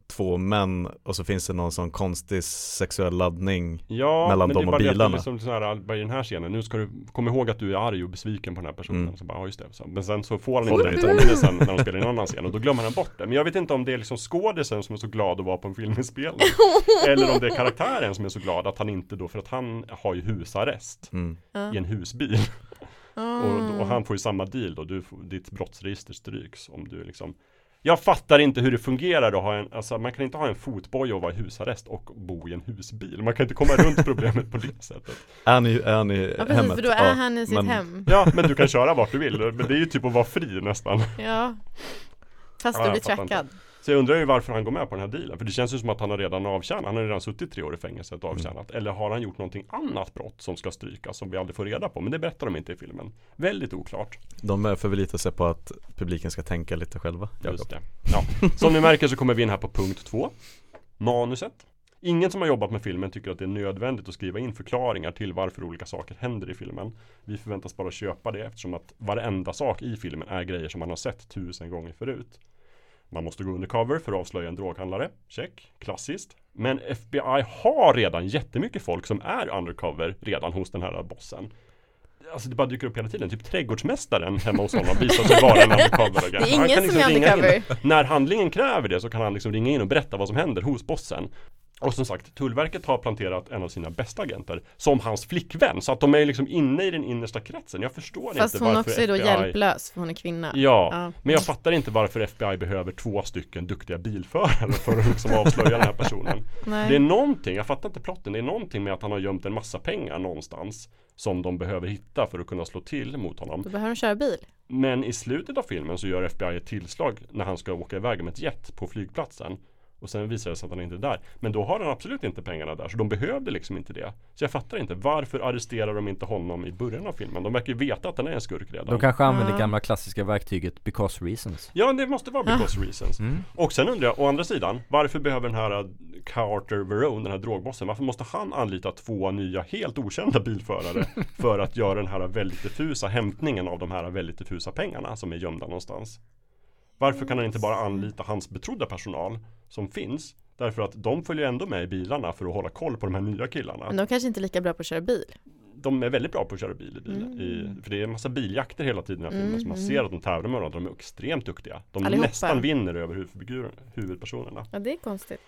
två män och så finns det någon sån konstig sexuell laddning Ja, mellan men dem det och bara det att det är bilarna. liksom så här, bara i den här scenen, nu ska du komma ihåg att du är arg och besviken på den här personen. Mm. Så bara, ja just det. Så, men sen så får han inte den påminnelsen när de spelar in en annan scen och då glömmer han bort det. Men jag vet inte om det är liksom skådisen som är så glad att vara på en filminspelning. eller om det är karaktären som är så glad att han inte då, för att han har ju husarrest mm. i en husbil. Ah. Och, och han får ju samma deal då, du, får- ditt brottsregister stryks om du liksom jag fattar inte hur det fungerar att ha en, alltså man kan inte ha en fotboja och vara i husarrest och bo i en husbil. Man kan inte komma runt problemet på det sättet. Är ni, är ni Ja precis, hemmet? för då är Ja, han i sitt men- hem. Ja, men du kan köra vart du vill. Men det är ju typ att vara fri nästan. Ja. Fast Ja, du blir trackad. Så jag undrar ju varför han går med på den här dealen. För det känns ju som att han har redan avtjänat. Han har redan suttit tre år i fängelset och avtjänat. Eller har han gjort någonting annat brott som ska strykas som vi aldrig får reda på. Men det berättar de inte i filmen. Väldigt oklart. De förlitar sig på att publiken ska tänka lite själva Just det. Ja. Som ni märker så kommer vi in här på punkt två. Manuset. Ingen som har jobbat med filmen tycker att det är nödvändigt att skriva in förklaringar till varför olika saker händer i filmen. Vi förväntas bara köpa det eftersom att varenda sak i filmen är grejer som man har sett tusen gånger förut. Man måste gå undercover för att avslöja en droghandlare. Check. Klassiskt. Men FBI har redan jättemycket folk som är undercover redan hos den här bossen. Alltså det bara dyker upp hela tiden. Typ trädgårdsmästaren hemma hos honom visar sig vara en undercover-agent. Det är ingen som är ringa in- undercover. När handlingen kräver det så kan han liksom ringa in och berätta vad som händer hos bossen. Och som sagt, Tullverket har planterat en av sina bästa agenter som hans flickvän. Så att de är liksom inne i den innersta kretsen. Jag förstår Fast inte hon varför också är då FBI hjälplös för hon är kvinna. Ja, Ja. men jag fattar inte varför FBI behöver två stycken duktiga bilförare för att liksom avslöja den här personen. Nej. Det är någonting, jag fattar inte plotten, det är någonting med att han har gömt en massa pengar någonstans som de behöver hitta för att kunna slå till mot honom. Då behöver hon köra bil. Men i slutet av filmen så gör FBI ett tillslag när han ska åka iväg med ett jet på flygplatsen. Och sen visar det sig att han inte är där. Men då har han absolut inte pengarna där. Så de behövde liksom inte det. Så jag fattar inte. Varför arresterar de inte honom i början av filmen? De verkar ju veta att han är en skurk redan. De kanske använder Ja. gamla klassiska verktyget because reasons. Ja, det måste vara because reasons. Mm. Och sen undrar jag, å andra sidan, varför behöver den här uh, Carter Verone, den här drogbossen, varför måste han anlita två nya helt okända bilförare för att göra den här väldigt diffusa hämtningen av de här väldigt diffusa pengarna som är gömda någonstans? Varför kan han inte bara anlita hans betrodda personal som finns? Därför att de följer ändå med i bilarna för att hålla koll på de här nya killarna. Men de kanske inte är lika bra på att köra bil. De är väldigt bra på att köra bil i bil. Mm. I, för det är en massa biljakter hela tiden i den här filmen. Så man ser att de tävlar med varandra. De är extremt duktiga. De Allihopa. nästan vinner över huvudpersonerna. Ja, det är konstigt.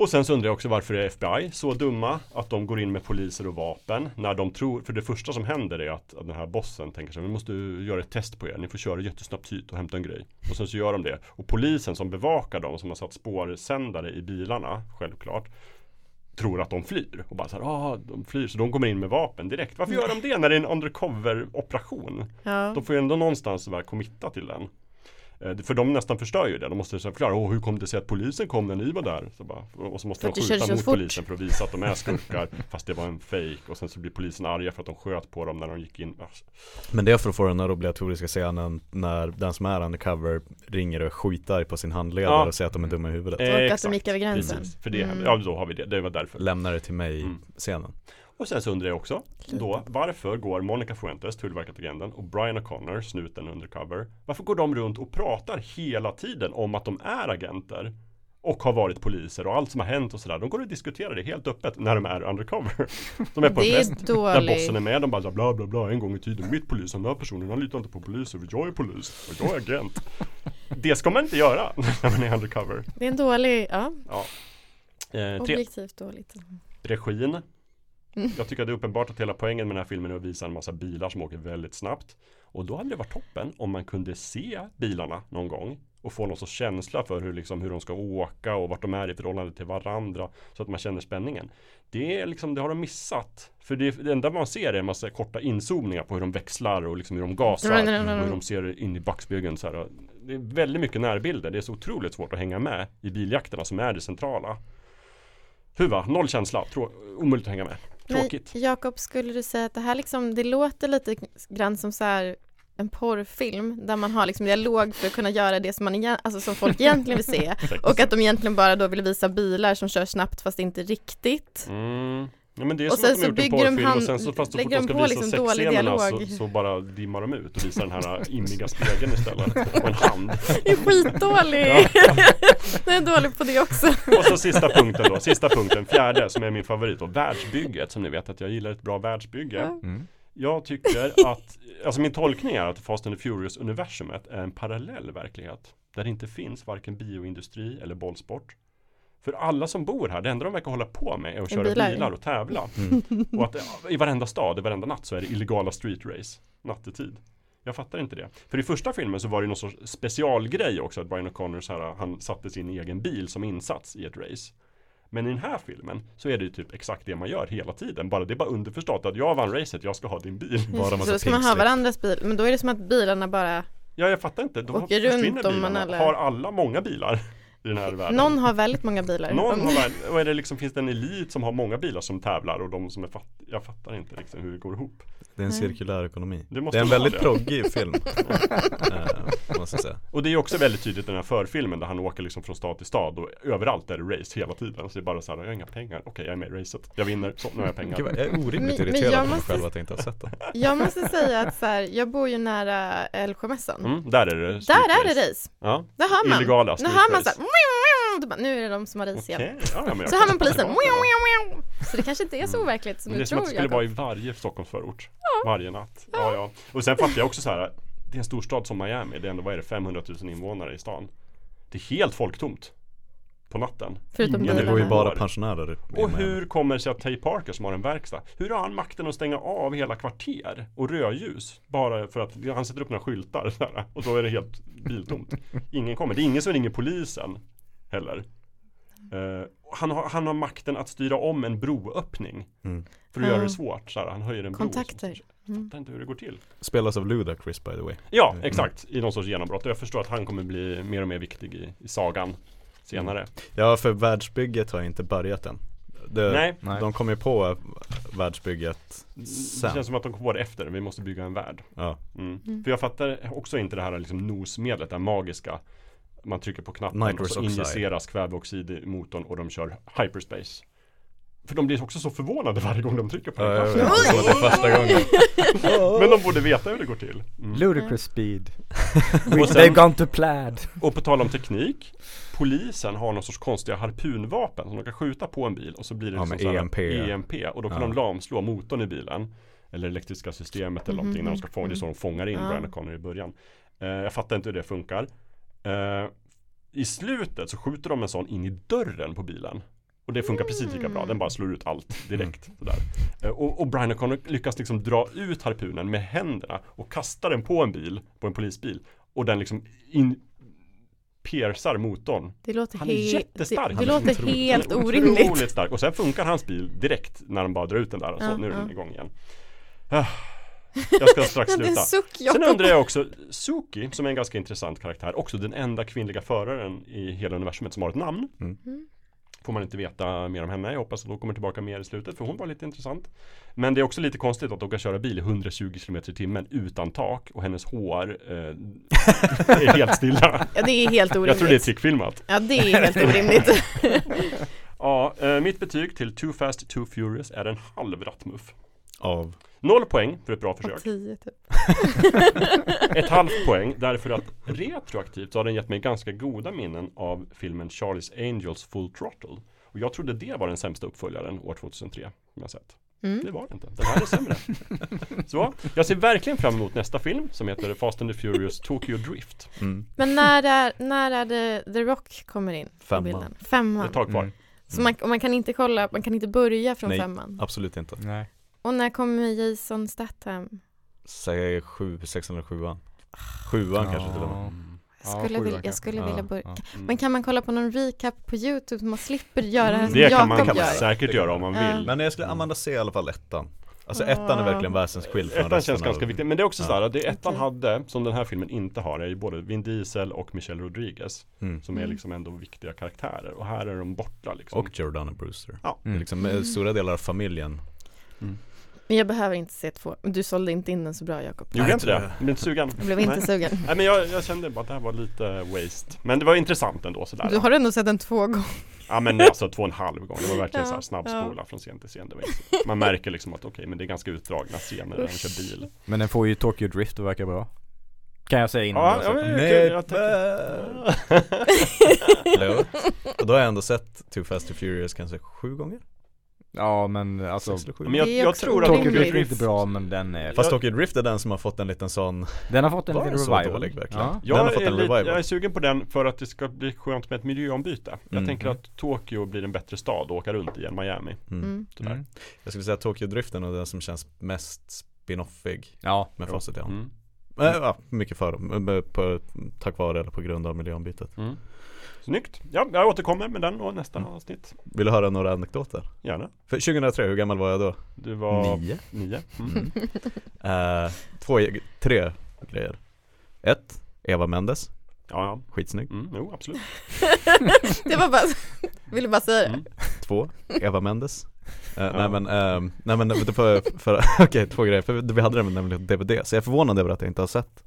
Och sen så undrar jag också varför är FBI så dumma att de går in med poliser och vapen när de tror, för det första som händer är att, att den här bossen tänker sig vi måste göra ett test på er, ni får köra jättesnabbt hit och hämta en grej. Och sen så gör de det. Och polisen som bevakar dem, som har satt spårsändare i bilarna, självklart, tror att de flyr. Och bara så här, ah, de flyr, så de kommer in med vapen direkt. Varför gör de det när det är en undercover operation? Ja. De får ju ändå någonstans vara committa till den. Eh, För de nästan förstör ju det. De måste förklara, Åh, hur kom det sig att polisen kom när ni var där? Så bara, och så måste För de skjuta mot fort. polisen för att visa att de är skurkar Fast det var en fake Och sen så blir polisen arga för att de sköt på dem när de gick in Alltså, Men det är för att få den här obligatoriska scenen när den som är undercover ringer och skitar på sin handledare Ja. och säger att de är dumma i huvudet. eh, att de exakt. gick över gränsen. Precis, för det Mm. Ja då har vi det, det var därför Lämnar det till mig Mm. Och sen så undrar jag också då Varför går Monica Fuentes, Tullverket-agenten och Brian O'Connor, snuten undercover Varför går de runt och pratar hela tiden om att de är agenter? Och har varit poliser och allt som har hänt och sådär De går och diskuterar det helt öppet när de är undercover De är på Det en fest där bossen är med De bara här, bla bla bla en gång i tiden Mitt polis, den där personen han litar inte på poliser för jag är polis och jag är agent Det ska man inte göra när man är undercover Det är en dålig, ja, ja. eh, objektivt dåligt. Regin. Jag tycker att det är uppenbart att hela poängen med den här filmen är att visa en massa bilar som åker väldigt snabbt. Och då hade det varit toppen om man kunde se bilarna någon gång Och få någon sorts känsla för hur, liksom, hur de ska åka och vart de är i förhållande till varandra Så att man känner spänningen. Det är liksom, det har de missat. För det, det enda man ser är en massa korta inzoomningar på hur de växlar och liksom hur de gasar och hur de ser in i backspegeln så här. Det är väldigt mycket närbilder, det är så otroligt svårt att hänga med i biljakterna som är det centrala. Huva, noll känsla, Trå- omöjligt att hänga med Tråkigt. Jakob, skulle du säga att det här liksom, det låter lite grann som så här en porrfilm där man har liksom dialog för att kunna göra det som, man alltså som folk egentligen vill se och att de egentligen bara då vill visa bilar som kör snabbt fast inte riktigt. Mm. Ja, men det är Och som sen att de så har gjort en bygger de porrfilm hand- och sen så fast så fort de ska på visa liksom dålig sexscenerna så, så bara dimmar de ut och visar den här immiga spegeln istället och en hand. Det är skitdålig! Jag är dålig på det också. Och så sista punkten då, sista punkten, fjärde som är min favorit då, världsbygget som ni vet att jag gillar ett bra världsbygge. Ja. Mm. Jag tycker att, alltså min tolkning är att Fast and the Furious universumet är en parallell verklighet. Där det inte finns varken bioindustri eller bollsport. För alla som bor här, det enda de verkar hålla på med är att köra bilar. bilar. och tävla. Mm. Och att i varenda stad, i varenda natt så är det illegala street race nattetid. Jag fattar inte det. För i första filmen så var det någon sorts specialgrej också att Brian O'Connor så här, han satte sin egen bil som insats i ett race. Men i den här filmen så är det ju typ exakt det man gör hela tiden. Bara det är bara underförstått att jag vann racet, jag ska ha din bil. Bara Så då ska man ha varandras bil, men då är det som att bilarna bara, Ja, jag fattar inte. De Åker försvinner runt om man bilarna. alla- Har alla många bilar i den här världen? någon har väldigt många bilar. Någon har väl, och är det liksom, finns det en elit som har många bilar som tävlar och de som är fattiga? Jag fattar inte liksom hur det går ihop. Det är en cirkulär ekonomi. Det måste Det är en väldigt det. proggig film. eh, måste jag säga. Och det är också väldigt tydligt i den här förfilmen där han åker liksom från stad till stad och överallt är det race hela tiden. Så det är bara så här, jag har inga pengar, okej jag är med i racet, jag vinner, så nu har jag pengar. Gud, jag är orimligt irriterad på mig måste- själv att jag inte har sett den. Jag måste säga att så här, jag bor ju nära Älvsjömässan. Mm, där är det Där street är det race. race. Ja, Där hör man. illegala Nu hör man race. så här, bara, nu är det de som har race Okej, igen. ja, ja, men jag Så hör man polisen. Så det kanske inte är så overkligt som Men det du är som att tror det skulle vara i varje Stockholmsförort Varje natt ja. Ja, Och sen fattar jag också så här Det är en storstad som Miami Det är ändå, vad är det, 500 000 invånare i stan Det är helt folktomt på natten. Förutom Ingen Det går ju bara pensionärer Och hur kommer det sig att Tay Parker som har en verkstad, hur har han makten att stänga av hela kvarter och rödljus? Bara för att han sätter upp några skyltar där, och då är det helt biltomt. Ingen kommer, det är ingen som ringer polisen heller. Eh, han, har, han har makten att styra om en broöppning Mm. för att göra Ja. det svårt. Så här, han höjer en Kontakter. bro. Jag Mm. fattar inte hur det går till. Spelas av Ludacris by the way Ja, Mm. exakt. I någon sorts genombrott. Och jag förstår att han kommer bli mer och mer viktig i, i sagan senare. Ja för världsbygget har inte börjat än det, Nej. De kom ju på världsbygget det sen känns som att de kom på det efter. Vi måste bygga en värld. Ja, Mm. Mm. För jag fattar också inte det här liksom nosmedlet, det här magiska Man trycker på knappen Nitrous och så oxide. injiceras kväveoxid i motorn och de kör hyperspace För de blir också så förvånade varje gång de trycker på ja den vet, knappen första gången Men de borde veta hur det går till mm. Ludicrous speed. Och They've sen, gone to plaid. och på tal om teknik Polisen har någon sorts konstiga harpunvapen som de kan skjuta på en bil och så blir det Ja, liksom så här EMP. EMP och då kan Ja. de lamslå motorn i bilen Eller elektriska systemet eller någonting när de ska fånga, det är så de fångar in Ja. Brian O'Connor i början eh, Jag fattar inte hur det funkar eh, I slutet så skjuter de en sån in i dörren på bilen Och det funkar precis lika bra, den bara slår ut allt direkt sådär. Eh, och, och Brian O'Connor lyckas liksom dra ut harpunen med händerna och kasta den på en bil, på en polisbil Och den liksom in, piercar motorn Det låter, Han är jättestark. det, Han det är låter otroligt- helt han är orimligt. Otroligt stark. Och sen funkar hans bil direkt när de bara drar ut den där och så, Ja, nu är den ja. igång igen. Ah, Jag ska strax sluta. Sen undrar jag också, Suki som är en ganska intressant karaktär, också den enda kvinnliga föraren i hela universumet som har ett namn. Mm. Mm. Får man inte veta mer om henne, jag hoppas att hon kommer tillbaka mer i slutet för hon var lite intressant. Men det är också lite konstigt att hon kan köra bil i 120 km i timmen utan tak och hennes hår eh, är helt stilla. Ja det är helt orimligt. Jag tror det är trickfilmat. Ja det är helt orimligt. Ja, eh, mitt betyg till Too Fast Too Furious är en halv rattmuff. Av Noll poäng för ett bra Av försök. tio typ. Ett halvt poäng därför att retroaktivt så har den gett mig ganska goda minnen av filmen Charlie's Angels Full Throttle. Och jag trodde det var den sämsta uppföljaren år 2003 som jag sett. Mm. Det var det inte. Den här är sämre. Så, jag ser verkligen fram emot nästa film som heter Fast and the Furious Tokyo Drift. mm. Men när är, när är det The Rock kommer in Femman. bilden? Det är Femman. ett tag kvar. Mm. Så man, och man kan inte kolla, man kan inte börja från Nej. femman. Absolut inte Nej. Och när kommer Jason Statham? Säg sju, sexan eller sjuan Sjuan kanske till och med Mm. Jag Ja, skulle, sjuan vilja, jag skulle Ja, vilja börja. ja. Mm. Men kan man kolla på någon recap på Youtube så man slipper göra Mm. som Det kan man, Jakob kan man säkert göra om man Ja. vill. Men jag skulle Amanda se i alla fall ettan Alltså ettan är verkligen väsensskild från Ettan känns ganska viktig, men det är också Ja. sådär, det ettan Okej. hade, som den här filmen inte har, är ju både Vin Diesel och Michelle Rodriguez mm. Som är Mm. liksom ändå viktiga karaktärer, och här är de borta liksom Och Jordana Brewster Ja. Liksom eh, stora delar av familjen Men jag behöver inte se två. Du sålde inte in den så bra Jakob. Gjorde jag inte det? Jag blev inte sugen Jag blev inte Nej. sugen. Nej men jag, jag kände bara att det här var lite waste Men det var intressant ändå sådär Du har ändå sett den två gånger. Ja men alltså två och en halv gång, det var verkligen Ja, så här snabbspola från scen till scen det var inte, Man märker liksom att okej, men det är ganska utdragna scener där de kör bil Men den får ju Tokyo Drift att verka bra. Kan jag säga innan Ja, du har ja sett men den. okej, jag. Eller Och då har jag ändå sett Too Fast and Furious kanske sju gånger Ja men alltså Men jag, jag tror att Tokyo. Drift är inte bra men den är Fast Jag- Tokyo Drift är den som har fått en liten sån Den har fått en liten revival. dålig verkligen? Ja. Den har Jag fått är, en lite, revival. jag är sugen på den för att det ska bli skönt med ett miljöombyte Jag Mm. tänker att Tokyo blir en bättre stad att åka runt i än Miami mm. Mm. Mm. Jag skulle säga Tokyo Drift är den som känns mest spin-offig Ja, med facit i hand Mm. Äh, ja, mycket för, på, på, tack vare eller på grund av miljöombytet Mm. Snyggt! Ja, jag återkommer med den och nästa Mm. avsnitt Vill du höra några anekdoter? Gärna För 2003, hur gammal var jag då? Du var Nio nio. Mm. Mm. Eh, två, tre grejer Ett, Eva Mendes, Ja, ja. skitsnygg Mm, jo, absolut Det var bara, ville bara säga det. Mm. Två, Eva Mendes Eh, Ja. Nej men, ehm, nej men för, för, okej två grejer, för vi hade nämligen DVD Så jag är förvånad över att jag inte har sett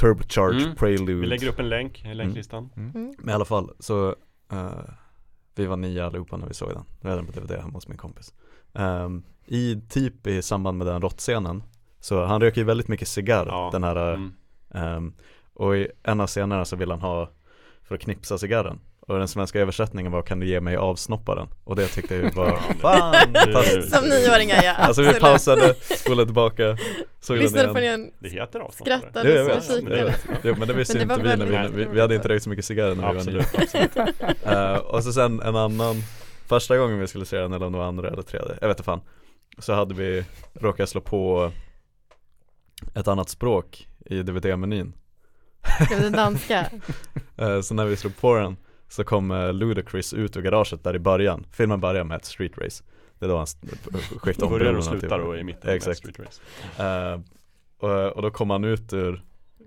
Turbocharged Mm. Prelude Vi lägger upp en länk i länklistan Mm. Men i alla fall så eh, Vi var nio allihopa när vi såg den Vi hade den på DVD hemma hos min kompis Ehm, I typ i samband med den råttscenen Så han röker ju väldigt mycket cigarr Ja. den här mm. ehm, Och i en av scenerna så vill han ha För att knipsa cigarren och den svenska översättningen var Kan du ge mig avsnopparen? Och det tyckte jag var fantastiskt Som nioåringar ja, Alltså vi absolut. pausade, spolade tillbaka, såg den Lyssnade på den igen Det heter avsnoppare skrattade Jo, så vet, jag vet. Jo, men det visste Men det inte vi när vi, vi, vi hade inte rökt så mycket cigarrer när vi var Absolut, absolut. Eh, Och så sen en annan Första gången vi skulle se den eller om det var andra eller tredje, jag vet inte fan Så hade vi råkat slå på ett annat språk i DVD-menyn Det var den danska. Eh, Så när vi slog på den så kom eh, Ludacris ut ur garaget där i början Filmen börjar med ett street race Det är då han skiftar om Börjar och brillorna slutar typ. och i mitten Exakt. Street Race Eh, och, och då kom han ut ur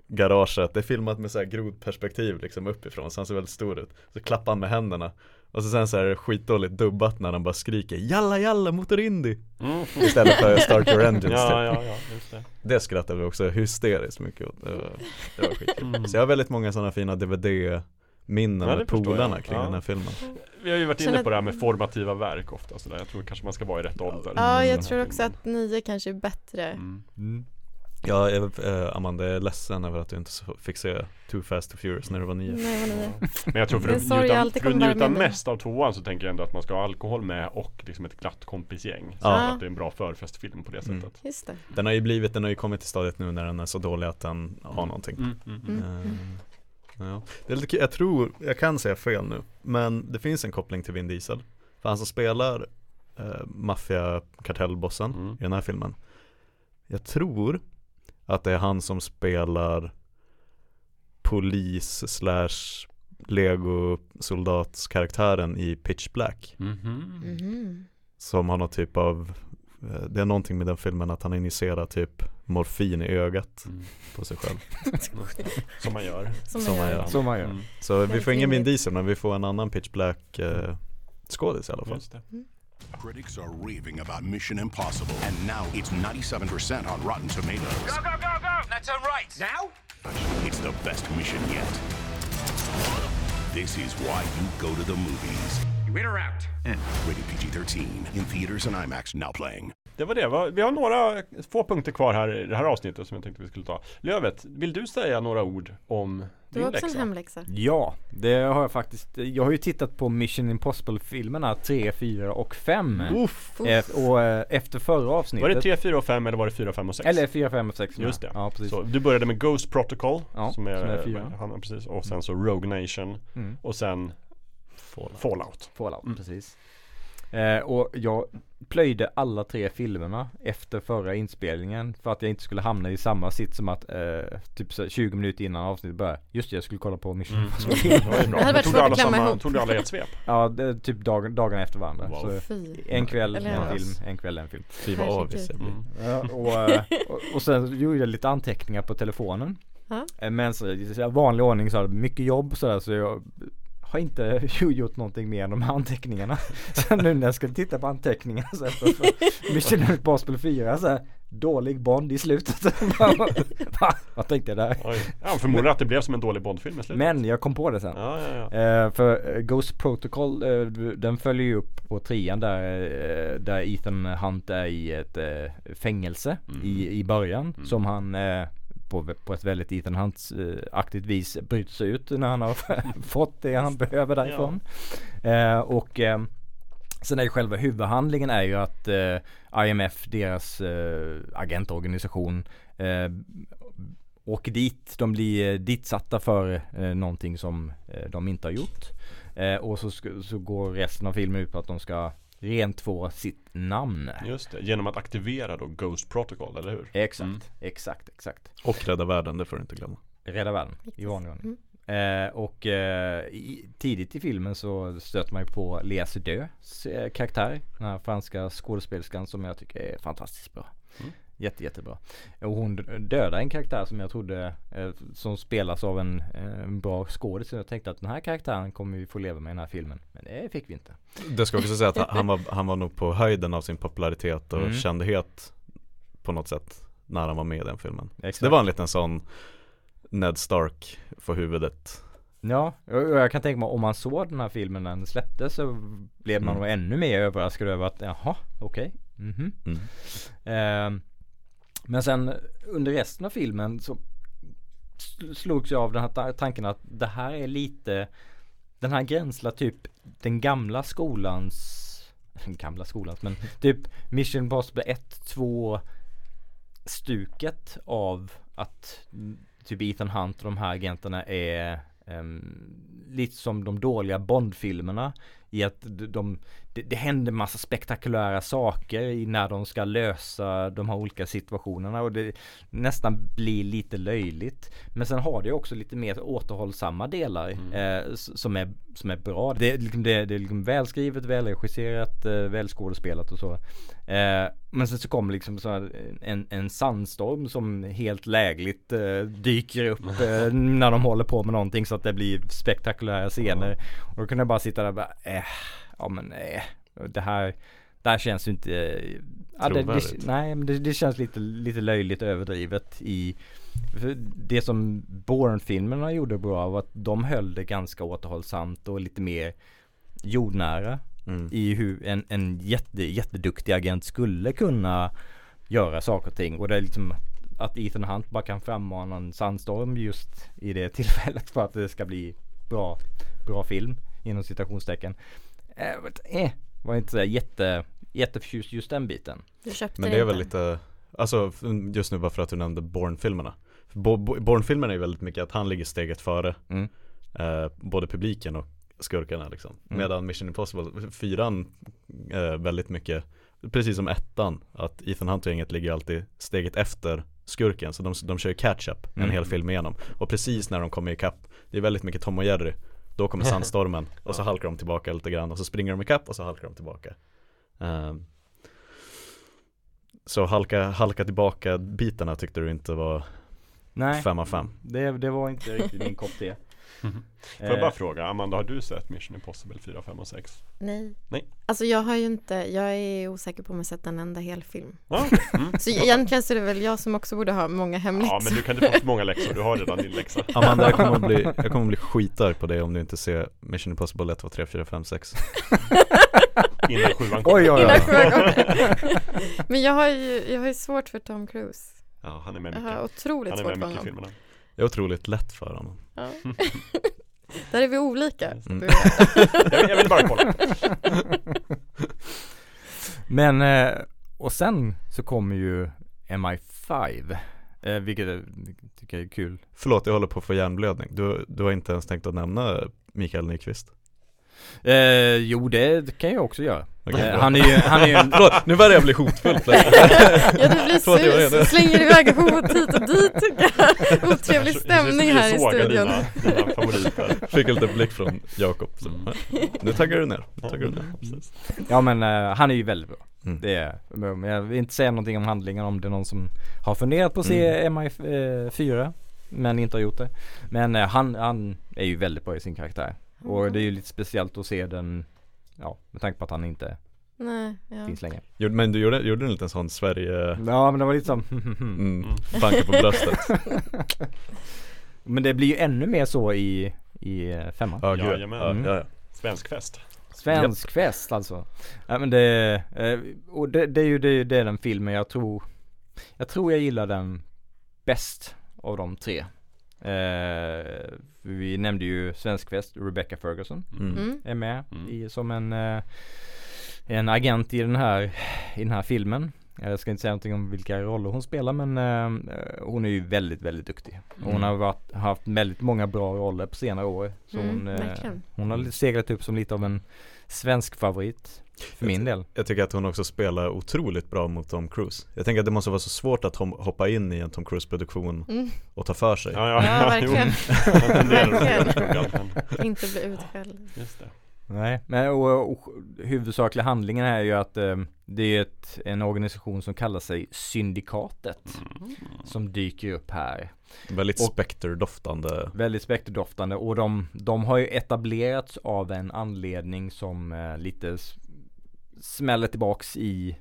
garaget, det är filmat med så här grodperspektiv liksom uppifrån så han ser väldigt stor ut Så klappar han med händerna Och så sen så är det skitdåligt dubbat när han bara skriker Jalla jalla motorindy mm. Istället för start your engines Ja, typ. ja, ja, just det Det skrattade vi också hysteriskt mycket åt Det var, det var skitkul Mm. Så jag har väldigt många sådana fina DVD-minnen Ja, med jag. polarna kring Ja. den här filmen Vi har ju varit inne på det här med formativa verk ofta sådär. Jag tror kanske man ska vara i rätt ålder Ja, jag här tror också filmen. att nio kanske är bättre. mm. Ja, jag, eh, Amanda, jag är ledsen över att du inte fick se Too Fast to Furious när du var nio Nej, nio. Men jag tror för att jag njuta, för att njuta mest av tvåan så tänker jag ändå att man ska ha alkohol med och liksom ett glatt kompisgäng Så Ja. att det är en bra förfestfilm på det Mm. sättet Just det. Den har ju blivit, den har ju kommit till stadiet nu när den är så dålig att den har någonting mm, mm, mm. Mm. Eh, ja. Det är lite kul, jag tror, jag kan säga fel nu Men det finns en koppling till Vin Diesel För han som spelar eh, maffiakartellbossen Mm. i den här filmen Jag tror att det är han som spelar polis slash legosoldatskaraktären i Pitch Black Mhm. Mhm. Som har någon typ av eh, Det är någonting med den filmen att han injicerar typ morfin i ögat Mm. på sig själv Som man gör Som, Som man gör. gör. Som man gör. Mm. Så vi får ingen Vin. Diesel men vi får en annan Pitch Black eh, skådis i alla fall Just det. Critics are raving about Mission Impossible, and now it's 97% on Rotten Tomatoes. Go, go, go, go! That's all right. Now? It's the best mission yet. This is why you go to the movies. Or out? Rated PG 13, in theaters and IMAX now playing. Det var det, vi har några få punkter kvar här i det här avsnittet som jag tänkte vi skulle ta Lövet, vill du säga några ord om din var också en läxa? hemläxa. Ja, det har jag faktiskt. Jag har ju tittat på Mission Impossible-filmerna 3, 4 och 5. Uff. Eh, och eh, efter förra avsnittet. Var det 3, 4 och 5 eller var det 4, 5 och 6? Eller 4, 5 och 6 Just det. Ja, precis. Så du började med Ghost Protocol Ja, som är, som är fyra. Han, precis, och sen så Rogue Nation Mm. och sen Fallout. Fallout, Mm. precis. Eh, och jag plöjde alla tre filmerna efter förra inspelningen för att jag inte skulle hamna i samma sitt som att eh, typ så 20 minuter innan avsnittet började. Just det, jag skulle kolla på Mission Impossible. Hade varit Tog svårt du att alla klämma samma, ihop. tog du alla i ett svep? Ja, det, är typ dag, dagarna efter varandra. Wow. En kväll Eller en hur? film, en kväll en film. Fy vad avis jag blir Mm. Ja, och, eh, och, och sen gjorde jag lite anteckningar på telefonen. Eh, Men så, i vanlig ordning så hade jag mycket jobb sådär så jag har inte gjort någonting mer än de här anteckningarna. Så nu när jag ska titta på anteckningarna så efter Mission Impossible 4 så här, dålig Bond i slutet. Va? Vad tänkte jag där? Oj. Ja, förmodligen att det blev som en dålig Bondfilm i slutet. Men jag kom på det sen. Ja, ja, ja. Eh, för eh, Ghost Protocol, eh, den följer ju upp på trean där, eh, där Ethan Hunt är i ett fängelse i, i början. Som han på, på ett väldigt Ethan Hunt-aktigt vis bryter sig ut när han har fått det han behöver därifrån. Eh, och eh, Sen är ju själva huvudhandlingen är ju att eh, IMF, deras eh, agentorganisation eh, åker dit. De blir eh, ditsatta för eh, någonting som de inte har gjort. Och så, så går resten av filmen ut på att de ska rentvå sitt namn. Just det, genom att aktivera då Ghost Protocol, eller hur? Exakt, Mm. exakt, exakt. Och rädda världen, det får du inte glömma Rädda världen i vanlig ordning. Eh, och eh, i, tidigt i filmen så stöter man ju på Lea Seydoux eh, karaktär. Den här franska skådespelerskan som jag tycker är fantastiskt bra. Mm. Jätte, jättebra. Och hon dödar en karaktär som jag trodde eh, som spelas av en, eh, en bra skådis. Jag tänkte att den här karaktären kommer vi få leva med i den här filmen. Men det fick vi inte. Det ska också säga att han var, han var nog på höjden av sin popularitet och Mm. kändhet På något sätt När han var med i den filmen Exakt. Det var en liten sån Ned Stark för huvudet Ja, och jag kan tänka mig om man såg den här filmen när den släpptes så blev man Mm. nog ännu mer överraskad över att jaha, okej. Mhm. Mm. Ehm, men sen under resten av filmen så slogs jag av den här tanken att det här är lite den här gränslar typ den gamla skolans den gamla skolans men typ Mission Impossible 1, 2 stuket av att typ Ethan Hunt och de här agenterna är ehm, lite som de dåliga Bond-filmerna i att de, de, det, det händer massa spektakulära saker i när de ska lösa de här olika situationerna och det nästan blir lite löjligt. Men sen har det också lite mer återhållsamma delar eh, s- som, är, som är bra. Det, är liksom- det, det är liksom välskrivet, välregisserat, eh, välskådespelat och så. Eh, men sen så kommer liksom så här en, en sandstorm som helt lägligt eh, dyker upp eh, när de håller på med någonting så att det blir spektakulära scener. Och då kunde jag bara sitta där och bara, eh, ja men eh, det här, det här känns ju inte eh, ja, det, det. Nej men det, det känns lite, lite löjligt överdrivet i Det som Bourne-filmerna gjorde bra var att de höll det ganska återhållsamt och lite mer jordnära Mm. i hur en, en jätte, jätteduktig agent skulle kunna göra saker och ting och det är liksom att Ethan Hunt bara kan frammana en sandstorm just i det tillfället för att det ska bli bra, bra film inom citationstecken. Eh, eh, var inte så jätte, jätteförtjust just den biten. Du köpte Men det är väl lite, alltså just nu bara för att du nämnde Bourne-filmerna Bo- Bo- Bourne-filmerna är väldigt mycket att han ligger steget före Mm. eh, Både publiken och skurkarna liksom Mm. Medan Mission Impossible, fyran eh, väldigt mycket Precis som ettan, att Ethan Hunt och gänget ligger alltid steget efter skurken Så de, de kör ju catch-up en Mm. hel film igenom Och precis när de kommer ikapp, det är väldigt mycket Tom och Jerry Då kommer sandstormen och så halkar de tillbaka lite grann och så springer de ikapp och så halkar de tillbaka Ehm, Så halka, halka tillbaka bitarna tyckte du inte var Nej, fem av fem? det, det var inte riktigt min kopp te. Får jag bara Eh, fråga, Amanda har du sett Mission Impossible 4, 5 och 6? Nej. Nej. Alltså jag har ju inte, jag är osäker på om jag sett en enda hel film. Ja, mm. Så egentligen så är det väl jag som också borde ha många ja hemläxor. men du kan inte få för många läxor, du har redan din läxa Amanda jag kommer att bli, jag kommer att bli skitarg på det om du inte ser Mission Impossible 1, 2, 3, 4, 5, 6 Innan sjuan kom Oj oj Innan oj. sjuan kommer. Men jag har ju, jag har ju svårt för Tom Cruise. Ja, han är med Jag har mycket otroligt Han är svårt med för mycket i honom. filmerna Det är otroligt lätt för honom Ja. Där är vi olika. Mm. Jag, vill- jag vill bara kolla Men, eh, och sen så kommer ju MI5. Eh, vilket jag tycker är kul. Förlåt, jag håller på att få hjärnblödning du, du har inte ens tänkt att nämna Mikael Nyqvist Eh, jo det kan jag också göra. Okej, Eh, han är ju, han är ju en, Förlåt, nu börjar jag bli hotfull. Ja du blir sur, slänger iväg hot hit och dit tycker jag. Otrevlig stämning här i studion. Dina, dina favoriter Fick en liten blick från Jakob Mm. Nu taggar du ner, nu taggar du ner Precis. ja men eh, han är ju väldigt bra. Mm. Det är, men jag vill inte säga någonting om handlingen om det är någon som har funderat på att se MI4 men inte har gjort det. Men eh, han, han är ju väldigt bra i sin karaktär. Och det är ju lite speciellt att se den, ja med tanke på att han inte Nej, ja. finns längre. Gjorde- Men du gjorde, gjorde en liten sån Sverige Ja men det var lite som mm, Banka på bröstet Men det blir ju ännu mer så i, i eh, femman. Ja, gud Jajamän. ja, ja, ja. Svensk fest Svensk fest alltså. Ja men det, eh, och det, det är ju det, det är den filmen jag tror, jag tror jag gillar den bäst av de tre. Eh, vi nämnde ju Svensk fest, Rebecca Ferguson Mm. Mm. är med Mm. i, som en, eh, en agent i den här, i den här filmen. Jag ska inte säga någonting om vilka roller hon spelar men eh, hon är ju väldigt, väldigt duktig. Hon Mm. har varit, haft väldigt många bra roller på senare år. Så Mm, hon, eh, hon har seglat upp som lite av en svensk favorit för min del. Jag tycker att hon också spelar otroligt bra mot Tom Cruise Jag tänker att det måste vara så svårt att hoppa in i en Tom Cruise produktion Mm. och ta för sig Ja, ja, Ja, verkligen. Inte bli utskälld. Just det Nej, men och, och huvudsakliga handlingen är ju att eh, det är ett, en organisation som kallar sig Syndikatet Mm. som dyker upp här. Väldigt Och- spekterdoftande Väldigt spekterdoftande och de, de har ju etablerats av en anledning som eh, lite smäller tillbaks i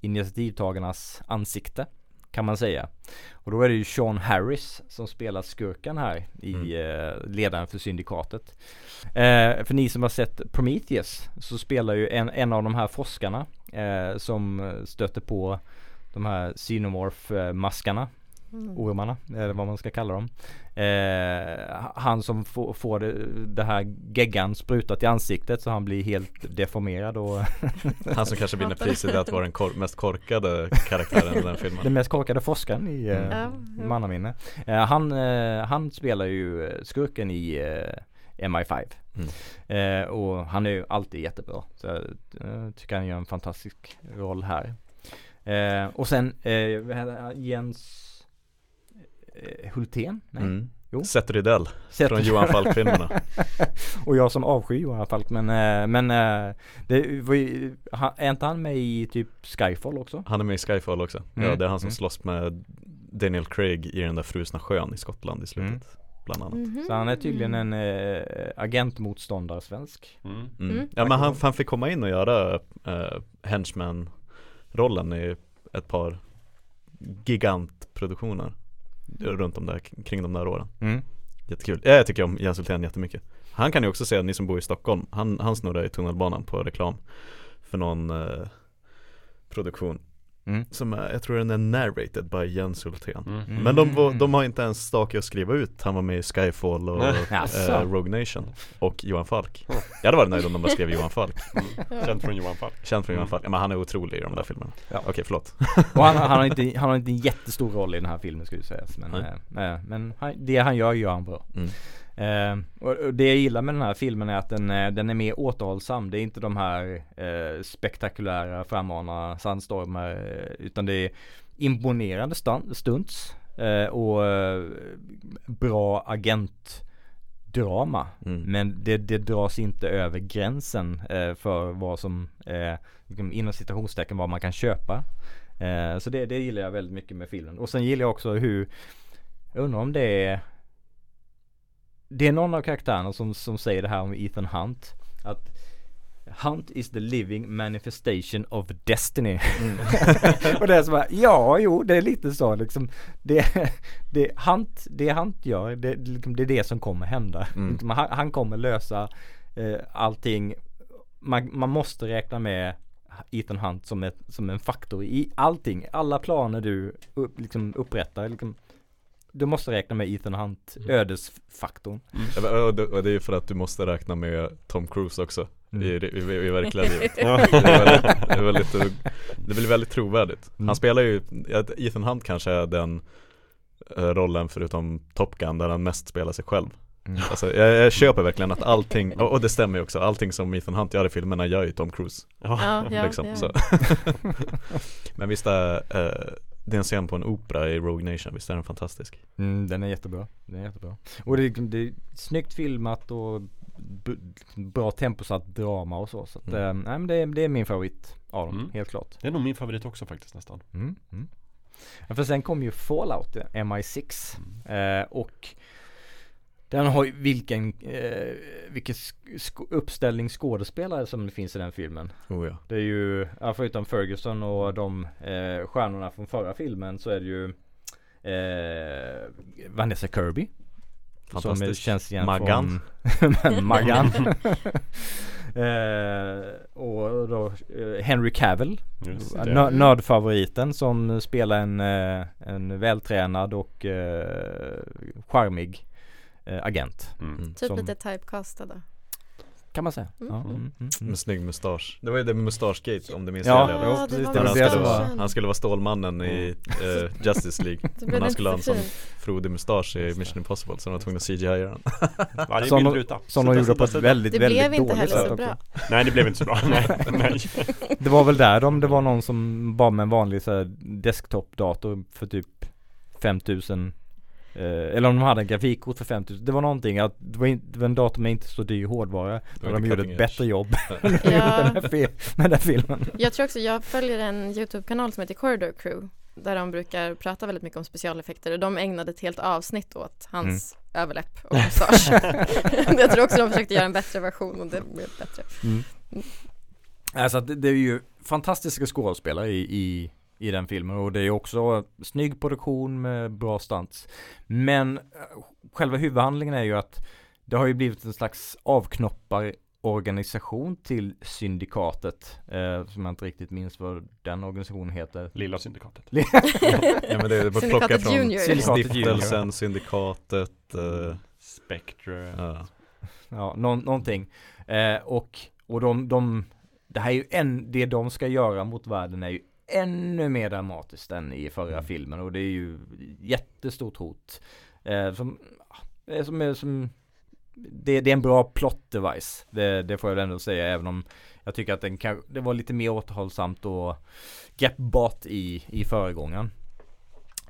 initiativtagarnas ansikte kan man säga. Och då är det ju Sean Harris som spelar skurken här i eh, ledaren för syndikatet. Eh, för ni som har sett Prometheus så spelar ju en, en av de här forskarna eh, som stöter på de här Xenomorph-maskarna Mm. ormarna, eller vad man ska kalla dem. Eh, han som får, får det, det här geggan sprutat i ansiktet så han blir helt deformerad och Han som kanske vinner priset att vara den kor- mest korkade karaktären i den filmen den mest korkade forskaren i eh, ja. mannaminne. Eh, han, eh, han spelar ju skurken i eh, MI5. Mm. Eh, och han är ju alltid jättebra. Så jag eh, tycker han gör en fantastisk roll här. Eh, och sen eh? Jens Hultén? Nej. mm. Jo. Seth Rydell Seth- från Johan Falk-filmerna och jag som avskyr Johan Falk men, eh, men eh, det var ju, är inte han med i typ Skyfall också? Han är med i Skyfall också Mm. Ja det är han som Mm. slåss med Daniel Craig i den där frusna sjön i Skottland i slutet Mm. Bland annat Mhm. Så han är tydligen en eh, agentmotståndare svensk. Mm. mm. Mm. Ja men han, han fick komma in och göra uh, henchman-rollen i ett par gigantproduktioner Runt om där, kring de där åren. Mm. Jättekul, ja, jag tycker om Jens Hultén jättemycket. Han kan ju också säga, ni som bor i Stockholm Han, han snurrar i tunnelbanan på reklam För någon eh, produktion Mm. Som är, jag tror den är narrated by Jens Hultén Mm. Men de, var- de har inte ens stake att skriva ut Han var med i Skyfall och eh, Rogue Nation Och Johan Falk Jag hade varit nöjd om de bara skrev Johan Falk Känd från Johan Falk. Känd från Johan Mm. Falk, ja, men han är otrolig i de där filmerna Ja. Okej förlåt Och han, han, har inte, han har inte en jättestor roll i den här filmen skulle sägas men, eh, eh, men han, det han gör gör han bra. Mm. Eh, och, det jag gillar med den här filmen är att den, eh, den är mer återhållsam. Det är inte de här eh, spektakulära frammana sandstormar eh, utan det är imponerande stunts eh, och eh, bra agentdrama. Mm. Men det, det dras inte över gränsen för vad som eh, liksom inom citationstecken vad man kan köpa. Så det, det gillar jag väldigt mycket med filmen. Och sen gillar jag också hur Jag undrar om det är Det är någon av karaktärerna som, som säger det här om Ethan Hunt Att Hunt is the living manifestation of destiny. Och det är så bara, ja jo det är lite så liksom. Det, det, Hunt, det Hunt gör, det, det, liksom, det är det som kommer hända. Mm. Liksom, han, han kommer lösa eh, allting. Man, man måste räkna med Ethan Hunt som, ett, som en faktor i allting, alla planer du upp, liksom upprättar liksom, Du måste räkna med Ethan Hunt, ödesfaktorn Ja, men, och, det, och det är ju för att du måste räkna med Tom Cruise också Mm. i, i, i, i verkliga livet Ja. det, är väldigt, det, är väldigt, det blir väldigt trovärdigt Mm. Han spelar ju, ja, Ethan Hunt kanske är den eh, rollen förutom Top Gun där han mest spelar sig själv Mm. Alltså jag, jag köper verkligen att allting, och, och det stämmer ju också, allting som Ethan Hunt gör i filmerna gör ju Tom Cruise Ja, ja, liksom, ja. så. Men visst är eh, det är en scen på en opera i Rogue Nation, visst är den fantastisk? Mm, den är jättebra. Den är jättebra. Och det, är- det är snyggt filmat och b- bra temposatt drama och så. Så att, Mm. eh, nej, men det, är, det är min favorit av dem, Mm. helt klart. Det är nog min favorit också faktiskt nästan. Mm. Mm. Ja, för sen kom ju Fallout, eh, MI6. Mm. Eh, och den har ju vilken, eh, vilken sk- uppställning skådespelare som finns i den filmen. Oh ja Det är ju, ja, förutom Ferguson och de eh, stjärnorna från förra filmen så är det ju eh, Vanessa Kirby. Som Fantastisk. känns igen Maggan. från Maggan. eh, och då eh, Henry Cavill. Nö- Nördfavoriten som spelar en, eh, en vältränad och eh, charmig agent. Mm. Typ som- lite typecastade. Kan man säga. Mm. Ja, mm, mm, mm. Med snygg mustasch Det var ju det med mustaschgate om du minns Ja, det Ja, det Där var han, det skulle vara, var- han skulle vara Stålmannen i eh, Justice League Då Men han det skulle ha en sån frodig mustasch i Mission Impossible så de var tvungna att CGI den Varje Som de- bildruta. Som de gjorde på ett sida. väldigt, Det väldigt blev inte dåligt heller sätt så bra. Nej det blev inte så bra. Nej, nej. Det var väl där de, det var någon som bara med en vanlig så här, desktop-dator för typ 5000 eh, Eller om de hade en grafikkort för 5000 Det var någonting att det var, in, det var en dator med inte så dyr hårdvara var Och de gjorde ett edge. bättre jobb Ja. med, den här fil- med den här filmen Jag tror också, jag följer en YouTube-kanal som heter Corridor Crew där de brukar prata väldigt mycket om specialeffekter och de ägnade ett helt avsnitt åt hans överläpp och mustasch. jag tror också de försökte göra en bättre version och det blev bättre. Alltså att det, det är ju fantastiska skådespelare i, i, i den filmen och det är också snygg produktion med bra stunts. Men eh, själva huvudhandlingen är ju att det har ju blivit en slags avknoppar organisation till syndikatet eh, som jag inte riktigt minns vad den organisationen heter. Lilla syndikatet. Ja men det är bara plocka Syndikatet från Junior. Syndikatet stiftelsen, syndikatet eh, Spectre. ja. Ja, nå- någonting. Eh, och och de, de, det här är ju en, det de ska göra mot världen är ju ännu mer dramatiskt än i förra Mm. filmen och det är ju jättestort hot. Eh, som, eh, som, som det, det är en bra plot device. Det, det får jag ändå säga även om jag tycker att den kan, det var lite mer återhållsamt och greppbart i, i föregångaren.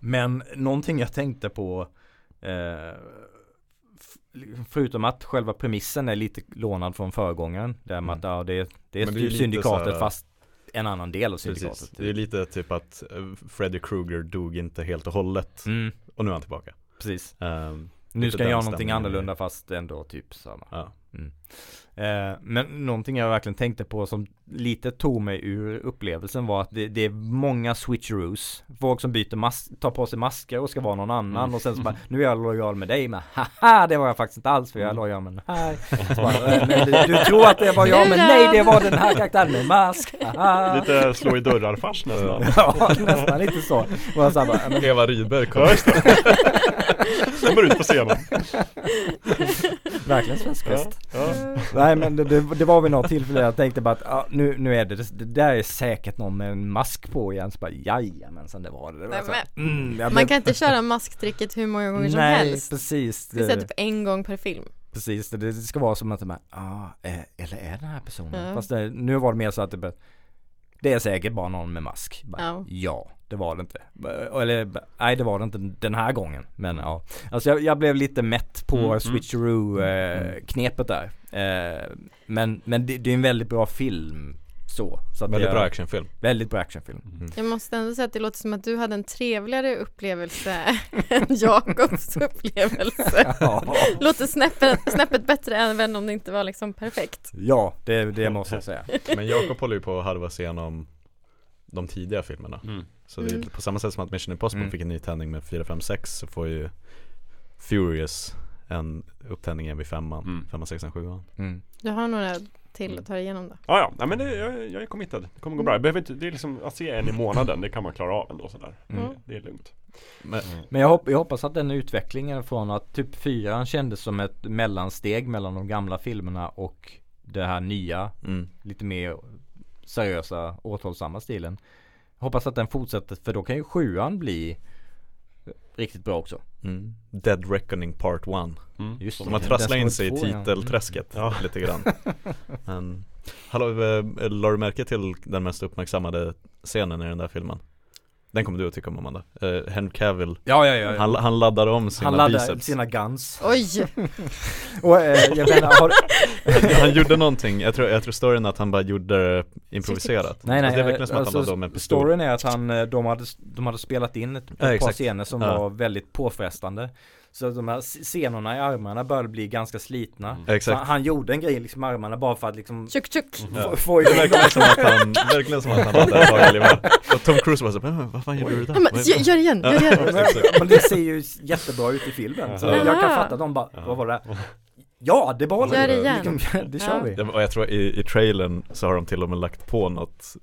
Men någonting jag tänkte på eh, Förutom att själva premissen är lite lånad från föregångaren. Där med Mm. att ja, det, är- det är det är typ syndikatet fast en annan del av Precis, syndikatet. det är lite typ att eh, Freddy Krueger dog inte helt och hållet Mm, och nu är han tillbaka precis. Ehm, Nu ska jag göra någonting annorlunda fast ändå typ samma. ja. Eh, men någonting jag verkligen tänkte på som lite tog mig ur upplevelsen var att det, det är många switcheroos. Folk som byter mask, tar på sig masker och ska vara någon annan Mm. och sen så bara Nu är jag lojal med dig men haha det var jag faktiskt inte alls för jag är lojal med den här. Bara, du, du tror att det var jag men nej det var den här karaktären med mask. Haha. Lite slå i dörrar-fars nästan. Ja nästan lite så. Och jag så här bara, men, Eva Rydberg kom Ja. Kommer ut på scenen. verkligen svensk Ja, fest. ja. Nej men det, det, var vid något tillfälle jag tänkte bara att ja, nu, nu är det, det, det där är säkert någon med en mask på igen. Så bara jajamensan det var det. det var Nej, så mm, Man blev- kan inte köra masktricket hur många gånger som Nej helst. precis. Det är typ en gång per film. precis det, ska vara som att de här, ah, eh, eller är den här personen? Ja. Fast nu var det mer så att det, det är säkert bara någon med mask. Bara, Ja. ja. Det var det inte. Eller nej det var det inte den här gången. Men ja. Alltså jag, jag blev lite mätt på Mm, mm. switcheroo eh, knepet där. Eh, men men det, det är en väldigt bra film. Så. så att Väldigt jag, bra actionfilm Väldigt bra actionfilm. Jag måste ändå säga att det låter som att du hade en trevligare upplevelse än Jakobs upplevelse. Ja, Låter snäppet, snäppet bättre även om det inte var liksom perfekt. ja det, det måste jag säga. Men Jakob håller ju på att harva sig igenom de tidiga filmerna Mm. Så det är Mm. på samma sätt som att Mission Impossible Mm. fick en ny tändning med 4, 5, 6 så får ju Furious en upptändning igen vid femman, Mm. femman, sexan, sjuan Mm. Du har några till att ta dig igenom då. Ja, ja, Nej, men det, jag, jag är committed. Det kommer gå bra. Jag behöver inte, det är liksom att se en i månaden, det kan man klara av ändå sådär. Mm. Det, det är lugnt. Men, Men jag, hopp, jag hoppas att den utvecklingen från att typ fyran kändes som ett mellansteg mellan de gamla filmerna och det här nya, mm. lite mer seriösa, återhållsamma stilen. Hoppas att den fortsätter för då kan ju sjuan bli riktigt bra också. Mm. Dead Reckoning Part 1 Mm. Just Så man trasslar in sig i ja. titelträsket Ja. lite grann Men Hallå, eh, la du märke till den mest uppmärksammade scenen i den där filmen? Den kommer du att tycka om Amanda uh, Henry Cavill Ja, ja, ja. han, han laddar om sina Han laddar biceps sina guns. Oj! Och eh, jag menar, har, han, han gjorde någonting, jag tror, jag tror storyn är att han bara gjorde improviserat Nej nej, alltså, Det är verkligen som att han alltså, laddade om en pistol storyn är att han, eh, de hade, de hade spelat in ett, ett Ja, par exakt. scener som Ja. var väldigt påfrestande Så de här senorna i armarna började bli ganska slitna Mm. Exakt han, han gjorde en grej liksom i armarna bara för att liksom Tjuck tjuck! Ja. få, få Det igång verkar som att han, verkligen som att han hade tag i livet Och Tom Cruise bara så, "Men vad fan gjorde du där? Ja, men, gör, gör igen, gör igen! Ja, exakt. Men det ser ju jättebra ut i filmen Så Ja. jag kan fatta att de bara, vad var det? Ja, det var Gör det igen. Det kör Ja. vi Ja, Och jag tror i, i trailern så har de till och med lagt på något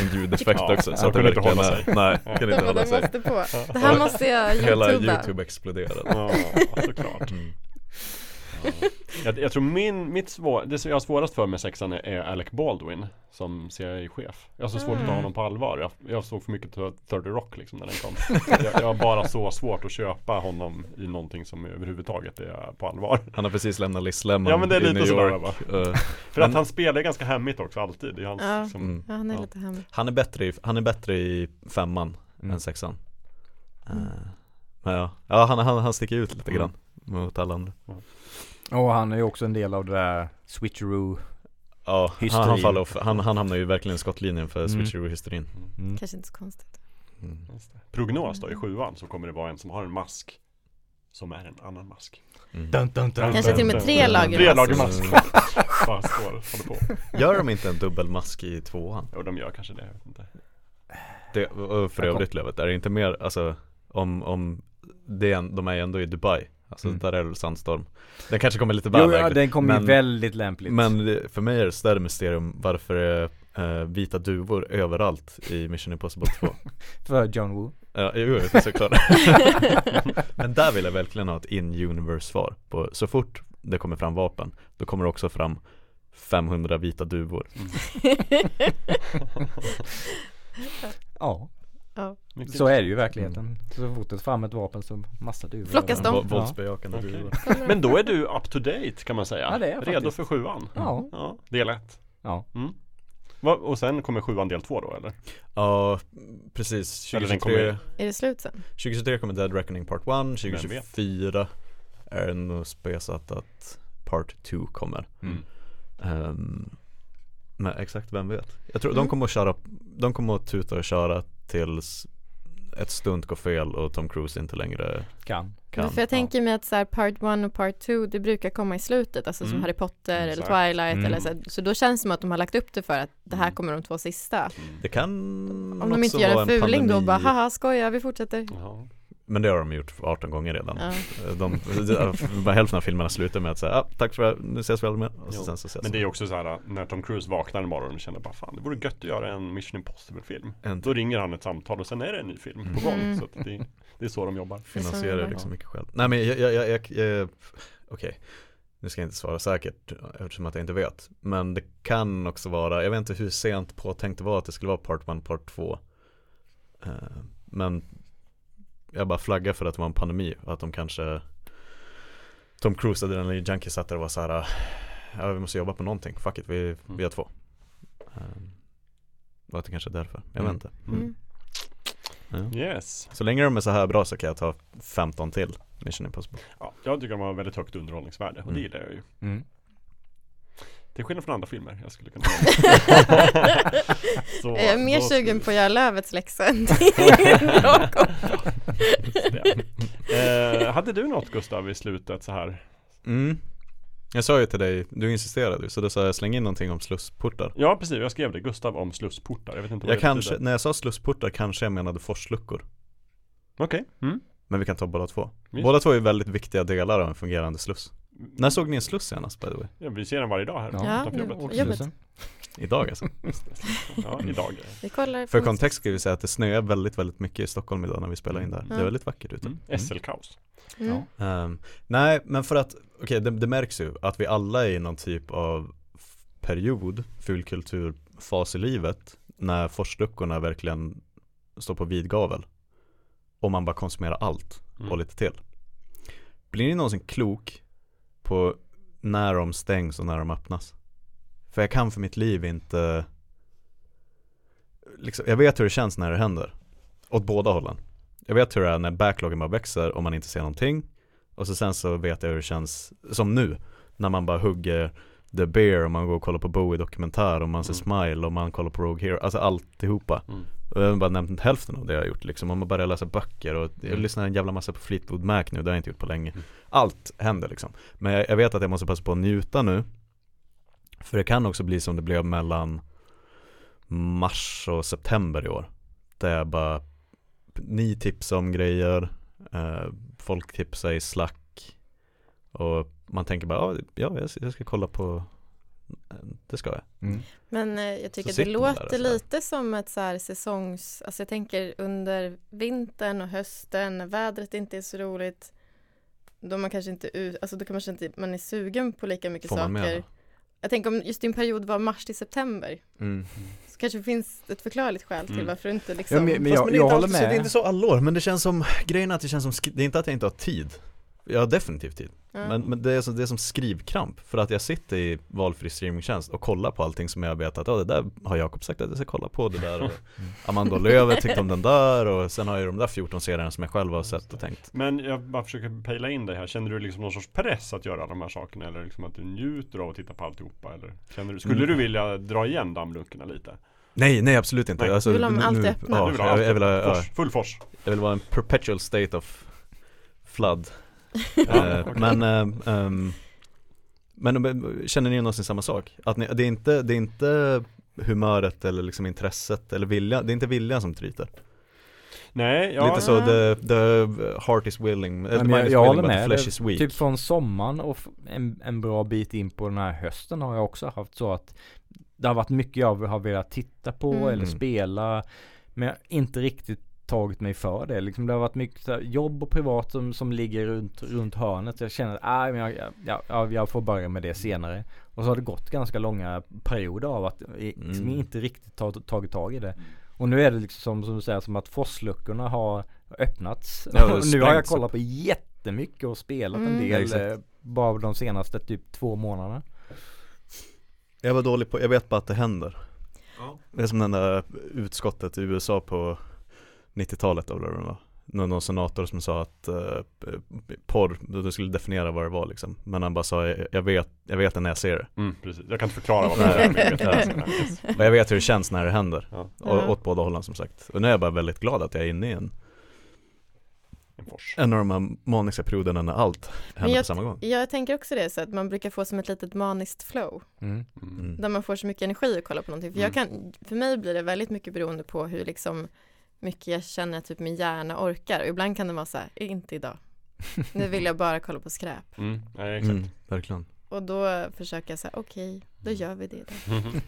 En ljudeffekt Ja, också så att det verkligen hålla sig. Nej, Ja. kunde inte hålla sig måste på. Det här måste jag Hela youtuba. youtube exploderade Ja, såklart. mm. Jag, jag tror min, mitt svår, det som jag har svårast för med sexan är, är Alec Baldwin Som CIA-chef Jag har så svårt att ta Mm. honom på allvar Jag, jag såg för mycket 30 Rock liksom när den kom jag, jag har bara så svårt att köpa honom i någonting som överhuvudtaget är på allvar Han har precis lämnat Liz Lemon Ja, men det är lite sådär, va? Eh, För Men- att han spelar ganska hemmigt också alltid Det är hans, Ja. liksom, mm. Ja, han är Ja. lite hemlig. Han är bättre i, han är bättre i femman Mm. än sexan Mm. Men ja, ja han, han, han sticker ut lite Mm. grann mot alla andra Och han är ju också en del av det där switcheroo Ja, han, han, faller off, han, han hamnar ju verkligen i skottlinjen för Mm. switcheroo-hysterin mm. Kanske inte så konstigt. mm. Prognos då i sjuan så kommer det vara en som har en mask Som är en annan mask Mm. Dun, dun, dun, Kanske till och med tre lager Tre mask. lager mask Bara står, håller på Gör de inte en dubbelmask i tvåan? Jo de gör kanske det, jag vet inte Det, för övrigt Lövet, är det inte mer, alltså om, om det är, en- de är ändå i Dubai Alltså Mm. där är det sandstorm. Den kanske kommer lite väl Jo, ja, den kommer ju men- väldigt lämpligt. Men för mig är det större mysterium varför det är eh, vita duvor överallt i Mission Impossible 2 För John Woo. Ja, jo, såklart. Men där vill jag verkligen ha ett in-universe svar på Så fort det kommer fram vapen Då kommer det också fram 500 vita duvor. Ja, Mycket så är det ju i verkligheten Så fort det fram ett vapen så massa duvor Flockas de? Vå- Våldsbejakande Okej. duvor Men då är du up to date kan man säga. Ja, det är jag Redo faktiskt. för sjuan. Ja, Ja, del ett. ja Mm. Va, och sen kommer sjuan del två då eller? Ja, precis Eller den 2023, kommer- Är det slut sen? 2023 kommer Dead Reckoning Part 1 vet? 2024 är det nog spesat att Part 2 kommer Mm. Ehm, Men exakt, vem vet? Jag tror de Mm. kommer att köra, de kommer att tuta och köra tills ett stunt går fel och Tom Cruise inte längre kan kan För jag tänker mig att så här, part 1 och part 2 det brukar komma i slutet, alltså som Mm. Harry Potter eller Twilight Mm. eller så, här. så då känns det som att de har lagt upp det för att det här Mm. kommer de två sista. Det kan Om de inte gör en fuling då pandemi. bara haha skoja vi fortsätter. Ja. Men det har de gjort 18 gånger redan Ja. de, de, Hälften av filmerna slutar med att säga ah, tack för det, nu ses vi aldrig mer och så Jo. sen så ses Men det är också så här när Tom Cruise vaknar en morgon och känner bara fan det vore gött att göra en Mission Impossible film. Då ringer han ett samtal och sen är det en ny film på gång. Mm. Så att det, det är så de jobbar. finansierar liksom mycket själv Nej men jag, jag, jag, jag, jag okej Nu ska jag inte svara säkert eftersom att jag inte vet Men det kan också vara, jag vet inte hur sent påtänkt det var att det skulle vara part 1, part 2 Eh, Men jag bara flaggar för att det var en pandemi och att de kanske Tom Cruise, Adrenaline Junkie satt där och var så här Ja vi måste jobba på någonting, fuck it, vi, vi har två Eh, Och att det kanske är därför, jag vet Mm. inte Mm. ja. Yes. Så länge de är så här bra så kan jag ta 15 till Mission Impossible Ja, jag tycker de har väldigt högt underhållningsvärde och det Mm. gillar jag ju. Till skillnad från andra filmer jag skulle kunna Så, Jag är mer då- sugen på att göra Lövets läxa än. Just eh, Hade du något Gustav i slutet så här? Mm. Jag sa ju till dig, du insisterade ju, så då sa jag släng in någonting om slussportar Ja precis, jag skrev det. Gustav om slussportar. Jag vet inte vad Jag det kanske, betyder. när jag sa slussportar kanske jag menade forsluckor Okej. Mm. Men vi kan ta båda två Visst. Båda två är väldigt viktiga delar av en fungerande sluss När såg ni en sluss senast by the way? Ja, vi ser den varje dag här Ja. Ja, utanför jobbet. jobbet. Slussen. Idag alltså Ja, idag. Vi kollar För kontext ska vi säga att det snöar väldigt, väldigt mycket i Stockholm idag när vi spelar in där Det är Ja. väldigt vackert ute Mm. SL-kaos. Mm. Ehm, Nej, men för att, okej det, det märks ju att vi alla är i någon typ av period, fulkulturfas i livet När forsluckorna verkligen står på vid gavel Och man bara konsumerar allt Mm. och lite till Blir ni någonsin klok på när de stängs och när de öppnas? För jag kan för mitt liv inte liksom, Jag vet hur det känns när det händer Åt båda hållen Jag vet hur det är när backloggen bara växer och man inte ser någonting Och så sen så vet jag hur det känns Som nu När man bara hugger The Bear och man går och kollar på Bowie-dokumentär och man ser Smile och man kollar på Rogue Hero Alltså alltihopa Mm. och jag har bara nämnt hälften av det jag har gjort liksom. Om man börjar läsa böcker och jag Mm. lyssnar en jävla massa på Fleetwood Mac nu, det har jag inte gjort på länge Mm. Allt händer liksom Men jag, jag vet att jag måste passa på att njuta nu För det kan också bli som det blev mellan Mars och september i år Där jag bara Ni tipsar om grejer eh, Folk tipsar i Slack Och man tänker bara, ja, ja jag, jag ska kolla på Det ska jag Mm. Men eh, jag tycker det man låter lite som ett så här säsongs, alltså jag tänker under vintern och hösten när vädret inte är så roligt då man kanske inte ut, alltså då kan man kanske inte, man är sugen på lika mycket Får man saker. med Jag tänker om just din period var mars till september mm. så kanske det finns ett förklarligt skäl till Mm. varför du inte liksom Ja, men, men jag, jag inte håller alltid så, det är med inte så alla år, men det känns som, grejen är att det känns som, det är inte att jag inte har tid Jag har definitivt tid, Ja. men, men det, är som, det är som skrivkramp För att jag sitter i valfri streamingtjänst och kollar på allting som jag vet att, ja det där har Jakob sagt att jag ska kolla på det där och Amanda Lööf tyckte om den där och sen har jag de där 14 serierna som jag själv har sett och tänkt Men jag bara försöker pejla in dig här. Känner du liksom någon sorts press att göra alla de här sakerna? Eller liksom att du njuter av att titta på alltihopa? Eller känner du, skulle Mm. du vilja dra igen dammluckorna lite? Nej, nej absolut inte Nej. alltså, Du vill ha dem nu- alltid nu- öppna. Ja, du vill ha jag, allt jag, vill ha, ja, fors, full fors? jag vill vara en perpetual state of flood Eh, okej. Men, ehm, men men känner ni någonsin samma sak? Att ni, det, är inte, det är inte humöret eller liksom intresset eller viljan, det är inte viljan som tryter Nej, ja, Lite så, the, the heart is willing, Nej, the men mind jag, is jag willing håller but the med. flesh is weak Typ från sommaren och en, en bra bit in på den här hösten har jag också haft så att det har varit mycket jag har velat titta på Mm. eller Mm. spela men jag inte riktigt tagit mig för det. Liksom det har varit mycket här, jobb och privat som, som ligger runt, runt hörnet. Jag känner att ah, men jag, jag, jag, jag får börja med det senare. Och så har det gått ganska långa perioder av att jag liksom Mm. inte riktigt ta, tagit tag i det. Och nu är det liksom som, du säger som att forsluckorna har öppnats. Ja, nu har jag kollat på jättemycket och spelat Mm. en Ja, del exakt. eh, bara de senaste typ två månaderna. Jag var dålig på, jag vet bara att det händer Det är som den där utskottet i USA på 90-talet eller vad det var Någon, någon senator som sa att uh, porr, du skulle definiera vad det var liksom Men han bara sa, jag, jag vet, jag vet det när jag ser det mm, precis. Jag kan inte förklara vad det är. men jag vet hur det känns när det händer Ja, och, Åt båda hållen som sagt Och nu är jag bara väldigt glad att jag är inne i en, en av de här maniska perioderna när allt händer jag- på samma gång Jag tänker också det, så att man brukar få som ett litet maniskt flow. Mm. Mm. mm. Där man får så mycket energi att kolla på någonting. För, jag kan, för mig blir det väldigt mycket beroende på hur liksom mycket jag känner att typ min hjärna orkar. Och ibland kan det vara så här, inte idag. Nu vill jag bara kolla på skräp. Mm. Nej, exakt. Mm, verkligen Och då försöker jag säga, okej, då gör vi det då. Mm.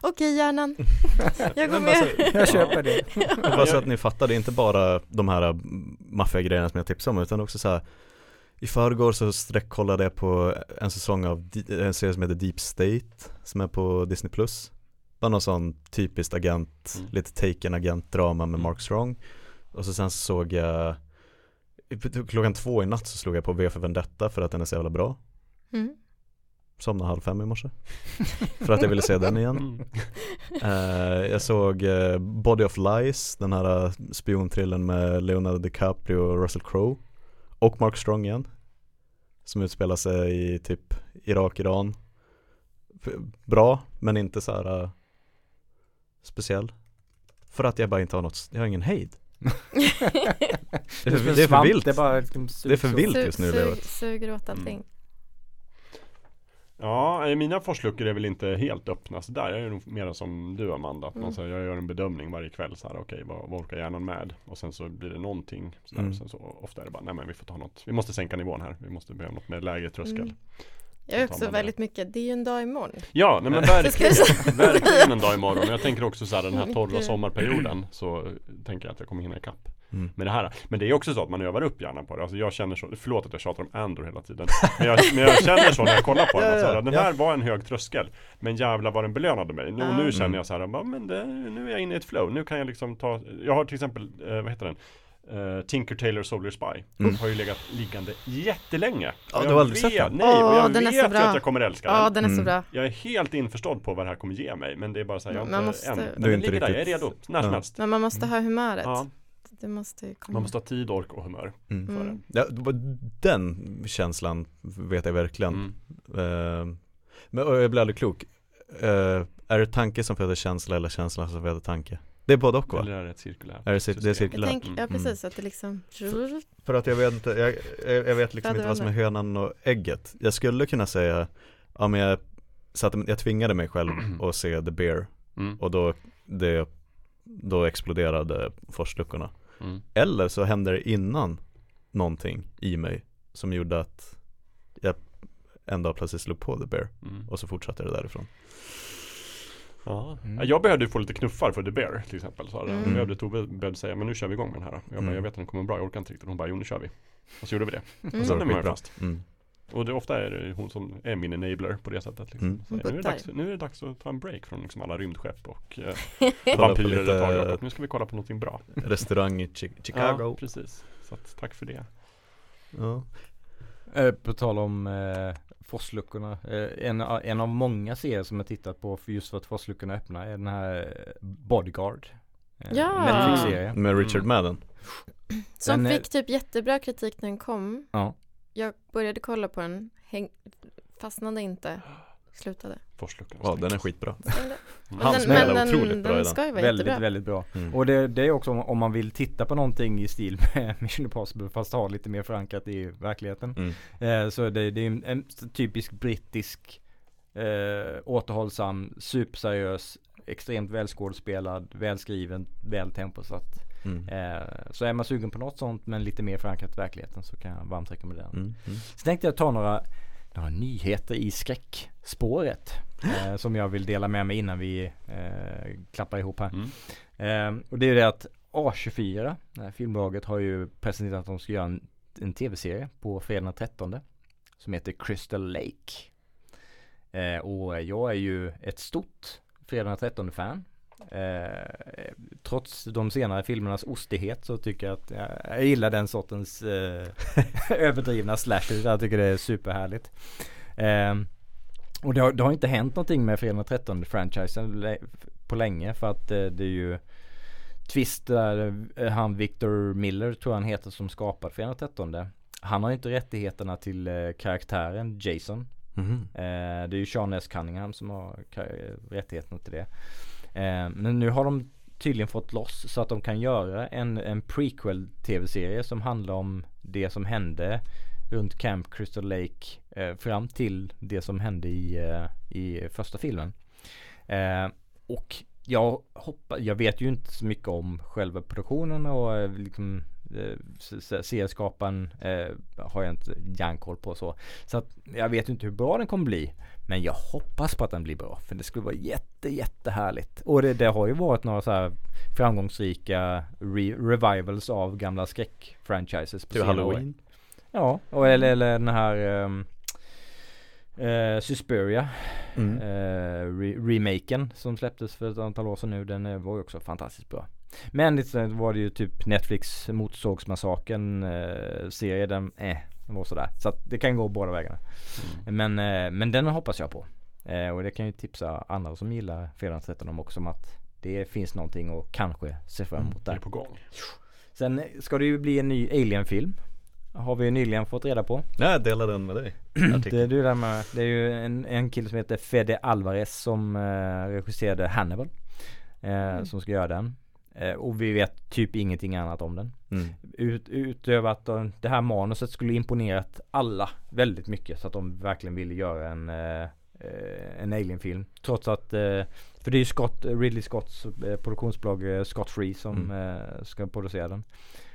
Okej hjärnan, jag går alltså, med. Jag köper det. Bara så att ni fattar, det är inte bara de här mm, maffiga grejerna som jag tipsade om utan också så här I förrgår så sträckkollade jag på en säsong av en serie som heter Deep State Som är på Disney Plus Bara någon sån typiskt agent, Mm. lite taken agentdrama med Mm. Mark Strong Och så sen så såg jag Klockan två i natt så slog jag på V för Vendetta för att den är så jävla bra Mm. Somnade halv fem i morse För att jag ville se den igen Mm. Eh, jag såg eh, Body of Lies, den här uh, spiontrillen med Leonardo DiCaprio och Russell Crowe Och Mark Strong igen Som utspelar sig i typ Irak, Iran Bra, men inte så här uh, speciell För att jag bara inte har något, jag har ingen hejd Det är för, det är för vilt Det är, bara, liksom Det är för vilt just nu i livet suger åt allting. Mm. Ja, eh, mina forsluckor är väl inte helt öppna så där. Jag är nog mer som du Amanda. Att man, Mm. så här, jag gör en bedömning varje kväll så här, okej vad, vad orkar hjärnan med? Och sen så blir det någonting. Så där, Mm. och sen så ofta är det bara, nej men vi får ta något. Vi måste sänka nivån här. Vi måste behöva något med lägre tröskel. Mm. Jag är också man det. väldigt mycket, det är ju en dag imorgon. Ja, nej men verkligen, verkligen en dag imorgon. Jag tänker också så här den här torra sommarperioden så tänker jag att jag kommer hinna ikapp mm. med det här. Men det är också så att man övar upp hjärnan på det. Alltså jag känner så, förlåt att jag tjatar om Andor hela tiden. Men jag, men jag känner så när jag kollar på den. Alltså, Ja, den här var en hög tröskel. Men jävlar vad den belönade mig. Nu, nu Mm. känner jag så här, men det, nu är jag inne i ett flow. Nu kan jag liksom ta, jag har till exempel, eh, vad heter den? Eh, Tinker Tailor Soldier Spy Mm. Har ju legat liggande jättelänge Ja, du jag har aldrig vet, sett den? Nej, och jag den är vet så att jag kommer älska Ja, den den är så Mm. bra. Jag är helt införstådd på vad det här kommer ge mig Men det är bara så här, jag Man inte måste- än Du är Men den inte ligger där, jag är riktigt- redo, när som Ja. helst Men man måste ha humöret. Ja, Det måste komma. man måste ha tid, ork och humör Mm. för Mm. den Ja, den känslan vet jag verkligen mm. Eh, Men jag blir aldrig klok Eh, Är det tanke som föder känsla eller känsla som föder tanke? Det är både och va? Eller är det ett cirkulärt Är det, cir- det är system? Jag cirkulärt? tänker, ja Mm. precis, att det liksom För att jag vet inte, jag, jag vet liksom inte vad som är hönan och ägget Jag skulle kunna säga, ja men jag satte, jag tvingade mig själv att se The Bear mm. och då, det, då exploderade forsluckorna Mm. Eller så hände det innan någonting i mig som gjorde att jag en dag plötsligt slog på The Bear Mm. och så fortsatte det därifrån Ja. Mm. Ja, Jag behövde få lite knuffar för The Bear till exempel så Mm. behövde Tove behövde säga men nu kör vi igång med den här Jag bara, Mm. jag vet att den kommer bra, jag orkar inte riktigt Hon bara, jo nu kör vi Och så gjorde vi det Mm. Och sen är man fast mm. Och det ofta är det hon som är min enabler på det sättet liksom. Mm. Så nu, är det dags, nu är det dags att ta en break från liksom alla rymdskepp och eh, vampyrer lite- ett tag. Nu ska vi kolla på någonting bra Restaurang i Ja, Chicago precis Så att, tack för det ja. Eh, på tal om eh, forsluckorna. Eh, en, en av många serier som jag tittat på för just för att forsluckorna öppna är den här Bodyguard. Eh, Ja. Med Richard Mm. Madden Som Den fick typ jättebra kritik när den kom. Ja. Jag började kolla på den, häng, fastnade inte, slutade. Forsluckan Ja den är skitbra. Men Han den- spelar men otroligt den, bra den den ska ju vara Väldigt, jättebra. väldigt bra. mm. Och det, det är också om, om man vill titta på någonting i stil med Mission Impossible fast ha lite mer förankrat i verkligheten. Mm. Eh, så det, det är en, en typisk brittisk eh, återhållsam, superseriös, extremt välskådespelad, välskriven, vältemposatt Mm. Eh, så är man sugen på något sånt men lite mer förankrat i verkligheten så kan jag varmt rekommendera den. Mm. Mm. Så tänkte jag ta några, några nyheter i skräckspåret eh, som jag vill dela med mig innan vi eh, klappar ihop här. Mm. Eh, och det är det att A24, det här filmbolaget har ju presenterat att de ska göra en, en tv-serie på fredag den 13 som heter Crystal Lake. Eh, och jag är ju ett stort fredag den 13 fan. Eh, trots de senare filmernas ostighet så tycker jag att jag, jag gillar den sortens eh, överdrivna slasher. Jag tycker det är superhärligt. Eh, och det har, det har inte hänt någonting med fredag den 13 franchisen på länge för att eh, det är ju Twist där eh, han Victor Miller tror han heter som skapade fredag den 13 Han har inte rättigheterna till karaktären Jason Mhm. Eh, det är ju Sean S. Cunningham som har rättigheterna till det. Eh, men nu har de tydligen fått loss så att de kan göra en, en prequel tv-serie som handlar om det som hände runt Camp Crystal Lake eh, fram till det som hände i, eh, i första filmen. Eh, och jag hoppas, jag vet ju inte så mycket om själva produktionen och eh, liksom eh, serieskaparen eh, har jag inte järnkoll på så. Så att jag vet inte hur bra den kommer bli. Men jag hoppas på att den blir bra. För det skulle vara jätte, jättehärligt. Och det, det har ju varit några så här framgångsrika re- revivals av gamla skräckfranchises Typ år. Halloween. Ja, och eller, eller den här um, uh, Suspiria Mm. eh, re- remaken som släpptes för ett antal år sedan nu. Den eh, var ju också fantastiskt bra. Men lite var det ju typ Netflix Motorsågsmassakern eh, serie. Den, eh, den var sådär. Så att det kan gå båda vägarna. Men, eh, men den hoppas jag på. Eh, och det kan ju tipsa andra som gillar Fredag den 13 om också om att det finns någonting och kanske se fram emot Det är där. på gång. Sen ska det ju bli en ny Alien-film. Har vi nyligen fått reda på. Ja, jag delar den med dig. Det, det, där med, det är ju en, en kille som heter Fede Alvarez som eh, regisserade Hannibal. Eh, Som ska göra den. Eh, och vi vet typ ingenting annat om den. Mm. Ut, utöver att de, det här manuset skulle imponerat alla väldigt mycket. Så att de verkligen ville göra en, eh, eh, en Alien-film. Trots att, eh, för det är ju Scott, Ridley Scotts eh, produktionsbolag eh, Scott Free som eh, ska producera den.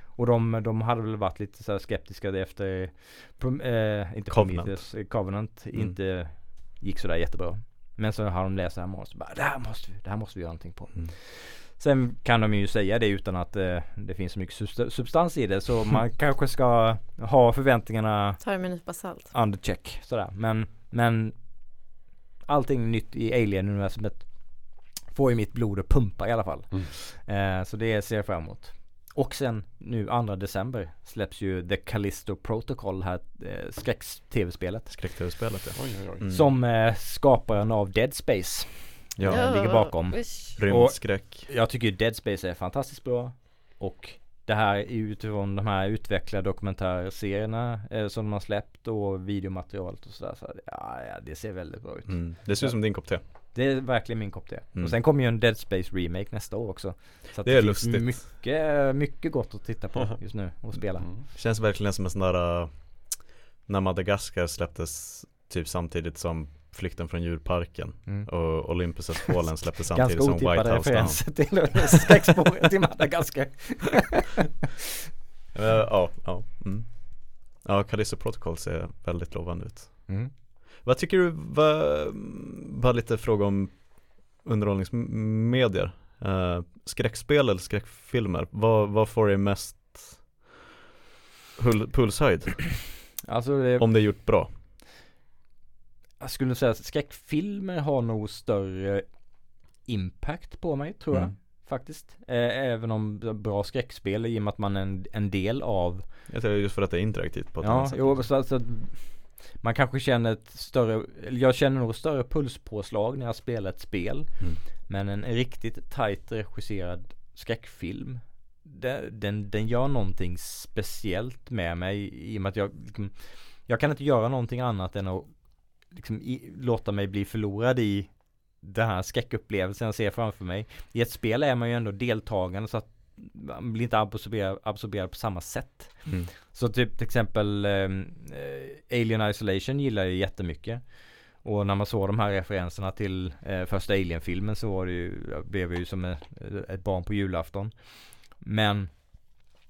Och de, de hade väl varit lite så skeptiska efter eh, inte Covenant. Prometheus, eh, Covenant Mm. inte gick sådär jättebra. Men så har de läst det här manuset och bara det här måste vi, det här måste vi göra någonting på. Mm. Sen kan de ju säga det utan att eh, det finns så mycket subst- substans i det så man kanske ska ha förväntningarna Ta det med en nypa salt. under check sådär. Men, men allting nytt i Alien-universumet får ju mitt blod att pumpa i alla fall. Eh, så det ser jag fram emot. Och sen nu 2 december släpps ju The Callisto Protocol här eh, skräcks-tv-spelet. Skräck-tv-spelet ja. Oj oj oj. Mm. Som eh, skaparen av Dead Space Ja, ligger bakom. usch. rymdskräck. Jag tycker Dead Space är fantastiskt bra. Och det här är utifrån de här utvecklade dokumentärserierna eh, som de har släppt och videomaterialet och sådär. Så, ja, ja, det ser väldigt bra ut. Mm. Det ser ut som din kopp te. Det är verkligen min kopp te. Mm. Och sen kommer ju en Dead Space remake nästa år också. Så att Det är lustigt. Mycket, mycket gott att titta på just nu och spela. Mm. Känns verkligen som en sån där uh, När Madagaskar släpptes typ samtidigt som Flykten från djurparken Mm. och Olympus fallen släpptes samtidigt som White House Down. till skräckspåret i Madagaskar. Eh, Ja, ja. Mm. Ja, Callisto Protocol ser väldigt lovande ut. Mm. Vad tycker du, vad, bara lite fråga om underhållningsmedier. Uh, skräckspel eller skräckfilmer, vad, vad får dig mest pulshöjd? Alltså det, Om det är gjort bra? Jag skulle säga att skräckfilmer har nog större impact på mig tror jag. Mm. Faktiskt. Eh, även om bra skräckspel i och med att man är en, en del av Jag tror just för att det är interaktivt på ett Ja, annat sätt. jo, så, så att man kanske känner ett större, jag känner nog större pulspåslag när jag spelar ett spel. Mm. Men en riktigt tight regisserad skräckfilm den, den, den gör någonting speciellt med mig i och med att jag liksom, Jag kan inte göra någonting annat än att liksom, i, låta mig bli förlorad i den här skräckupplevelsen jag ser framför mig. I ett spel är man ju ändå deltagande så att man blir inte absorberad, absorberad på samma sätt. Mm. Så typ till exempel ehm, eh, Alien Isolation gillar jag jättemycket. Och när man såg de här referenserna till eh, första Alien-filmen så var det ju, jag blev ju som ett, ett barn på julafton. Men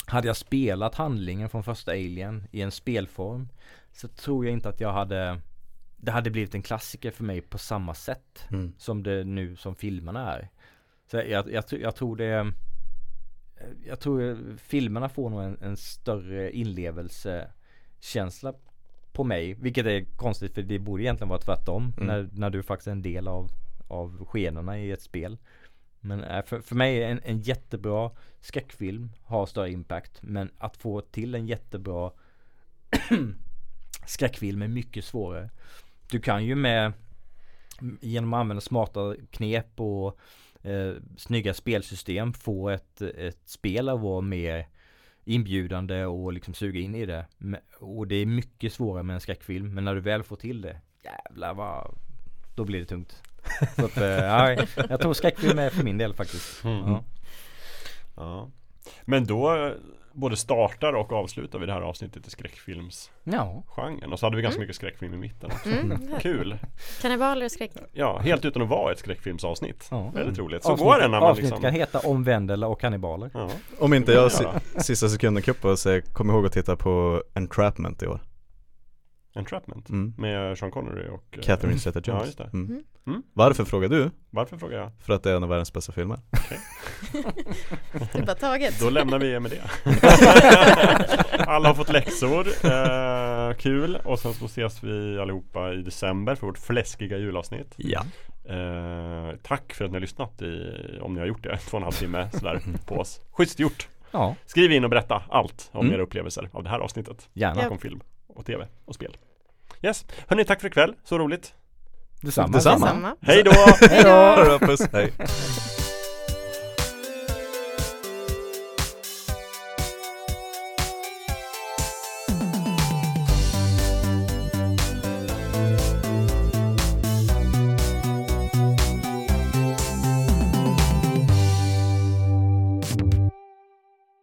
hade jag spelat handlingen från första Alien i en spelform så tror jag inte att jag hade det hade blivit en klassiker för mig på samma sätt Mm. som det nu som filmerna är. Så jag, jag, jag, tror- jag tror det Jag tror filmerna får nog en, en större inlevelsekänsla på mig. Vilket är konstigt för det borde egentligen vara tvärtom. Mm. När, när du faktiskt är en del av, av skenorna i ett spel. Men äh, för, för mig är en, en jättebra skräckfilm har större impact. Men att få till en jättebra skräckfilm är mycket svårare. Du kan ju med genom att använda smarta knep och eh, snygga spelsystem få ett, ett spel att vara mer inbjudande och liksom suga in i det. Och det är mycket svårare med en skräckfilm. Men när du väl får till det, jävlar vad, då blir det tungt. Så att, eh, ja, jag tror skräckfilm är för min del faktiskt. Mm. Ja. Ja. Men då både startar och avslutar vi det här avsnittet i skräckfilmsgenren ja. Och så hade vi ganska mycket skräckfilm i mitten också. Mm. Kul! Kannibaler och skräck. Ja, helt utan att vara ett skräckfilmsavsnitt. Ja. Väldigt roligt. Så Avsnitt- går det när man Avsnittet liksom kan heta Omvändela och kannibaler. ja. Om inte jag si- sista sekunden kuppar och säger kom ihåg att titta på Entrapment i år Entrapment mm. med Sean Connery och eh, Catherine Zeta-Jones Ja, just det. mm. Mm. Varför frågar du? Varför frågar jag? För att det är en av världens bästa filmer Det är bara taget. Då lämnar vi er med det. Alla har fått läxor, eh, kul och sen så ses vi allihopa i december för vårt fläskiga julavsnitt. Ja Eh, tack för att ni har lyssnat i, om ni har gjort det, två och en halv timme sådär på oss. Schysst gjort! Ja, Skriv in och berätta allt om Mm. era upplevelser av det här avsnittet. gärna. Om film och tv och spel. Yes, hörni tack för ikväll, så roligt! Detsamma. Detsamma. Samma. Hej då! Hej då! Puss, hej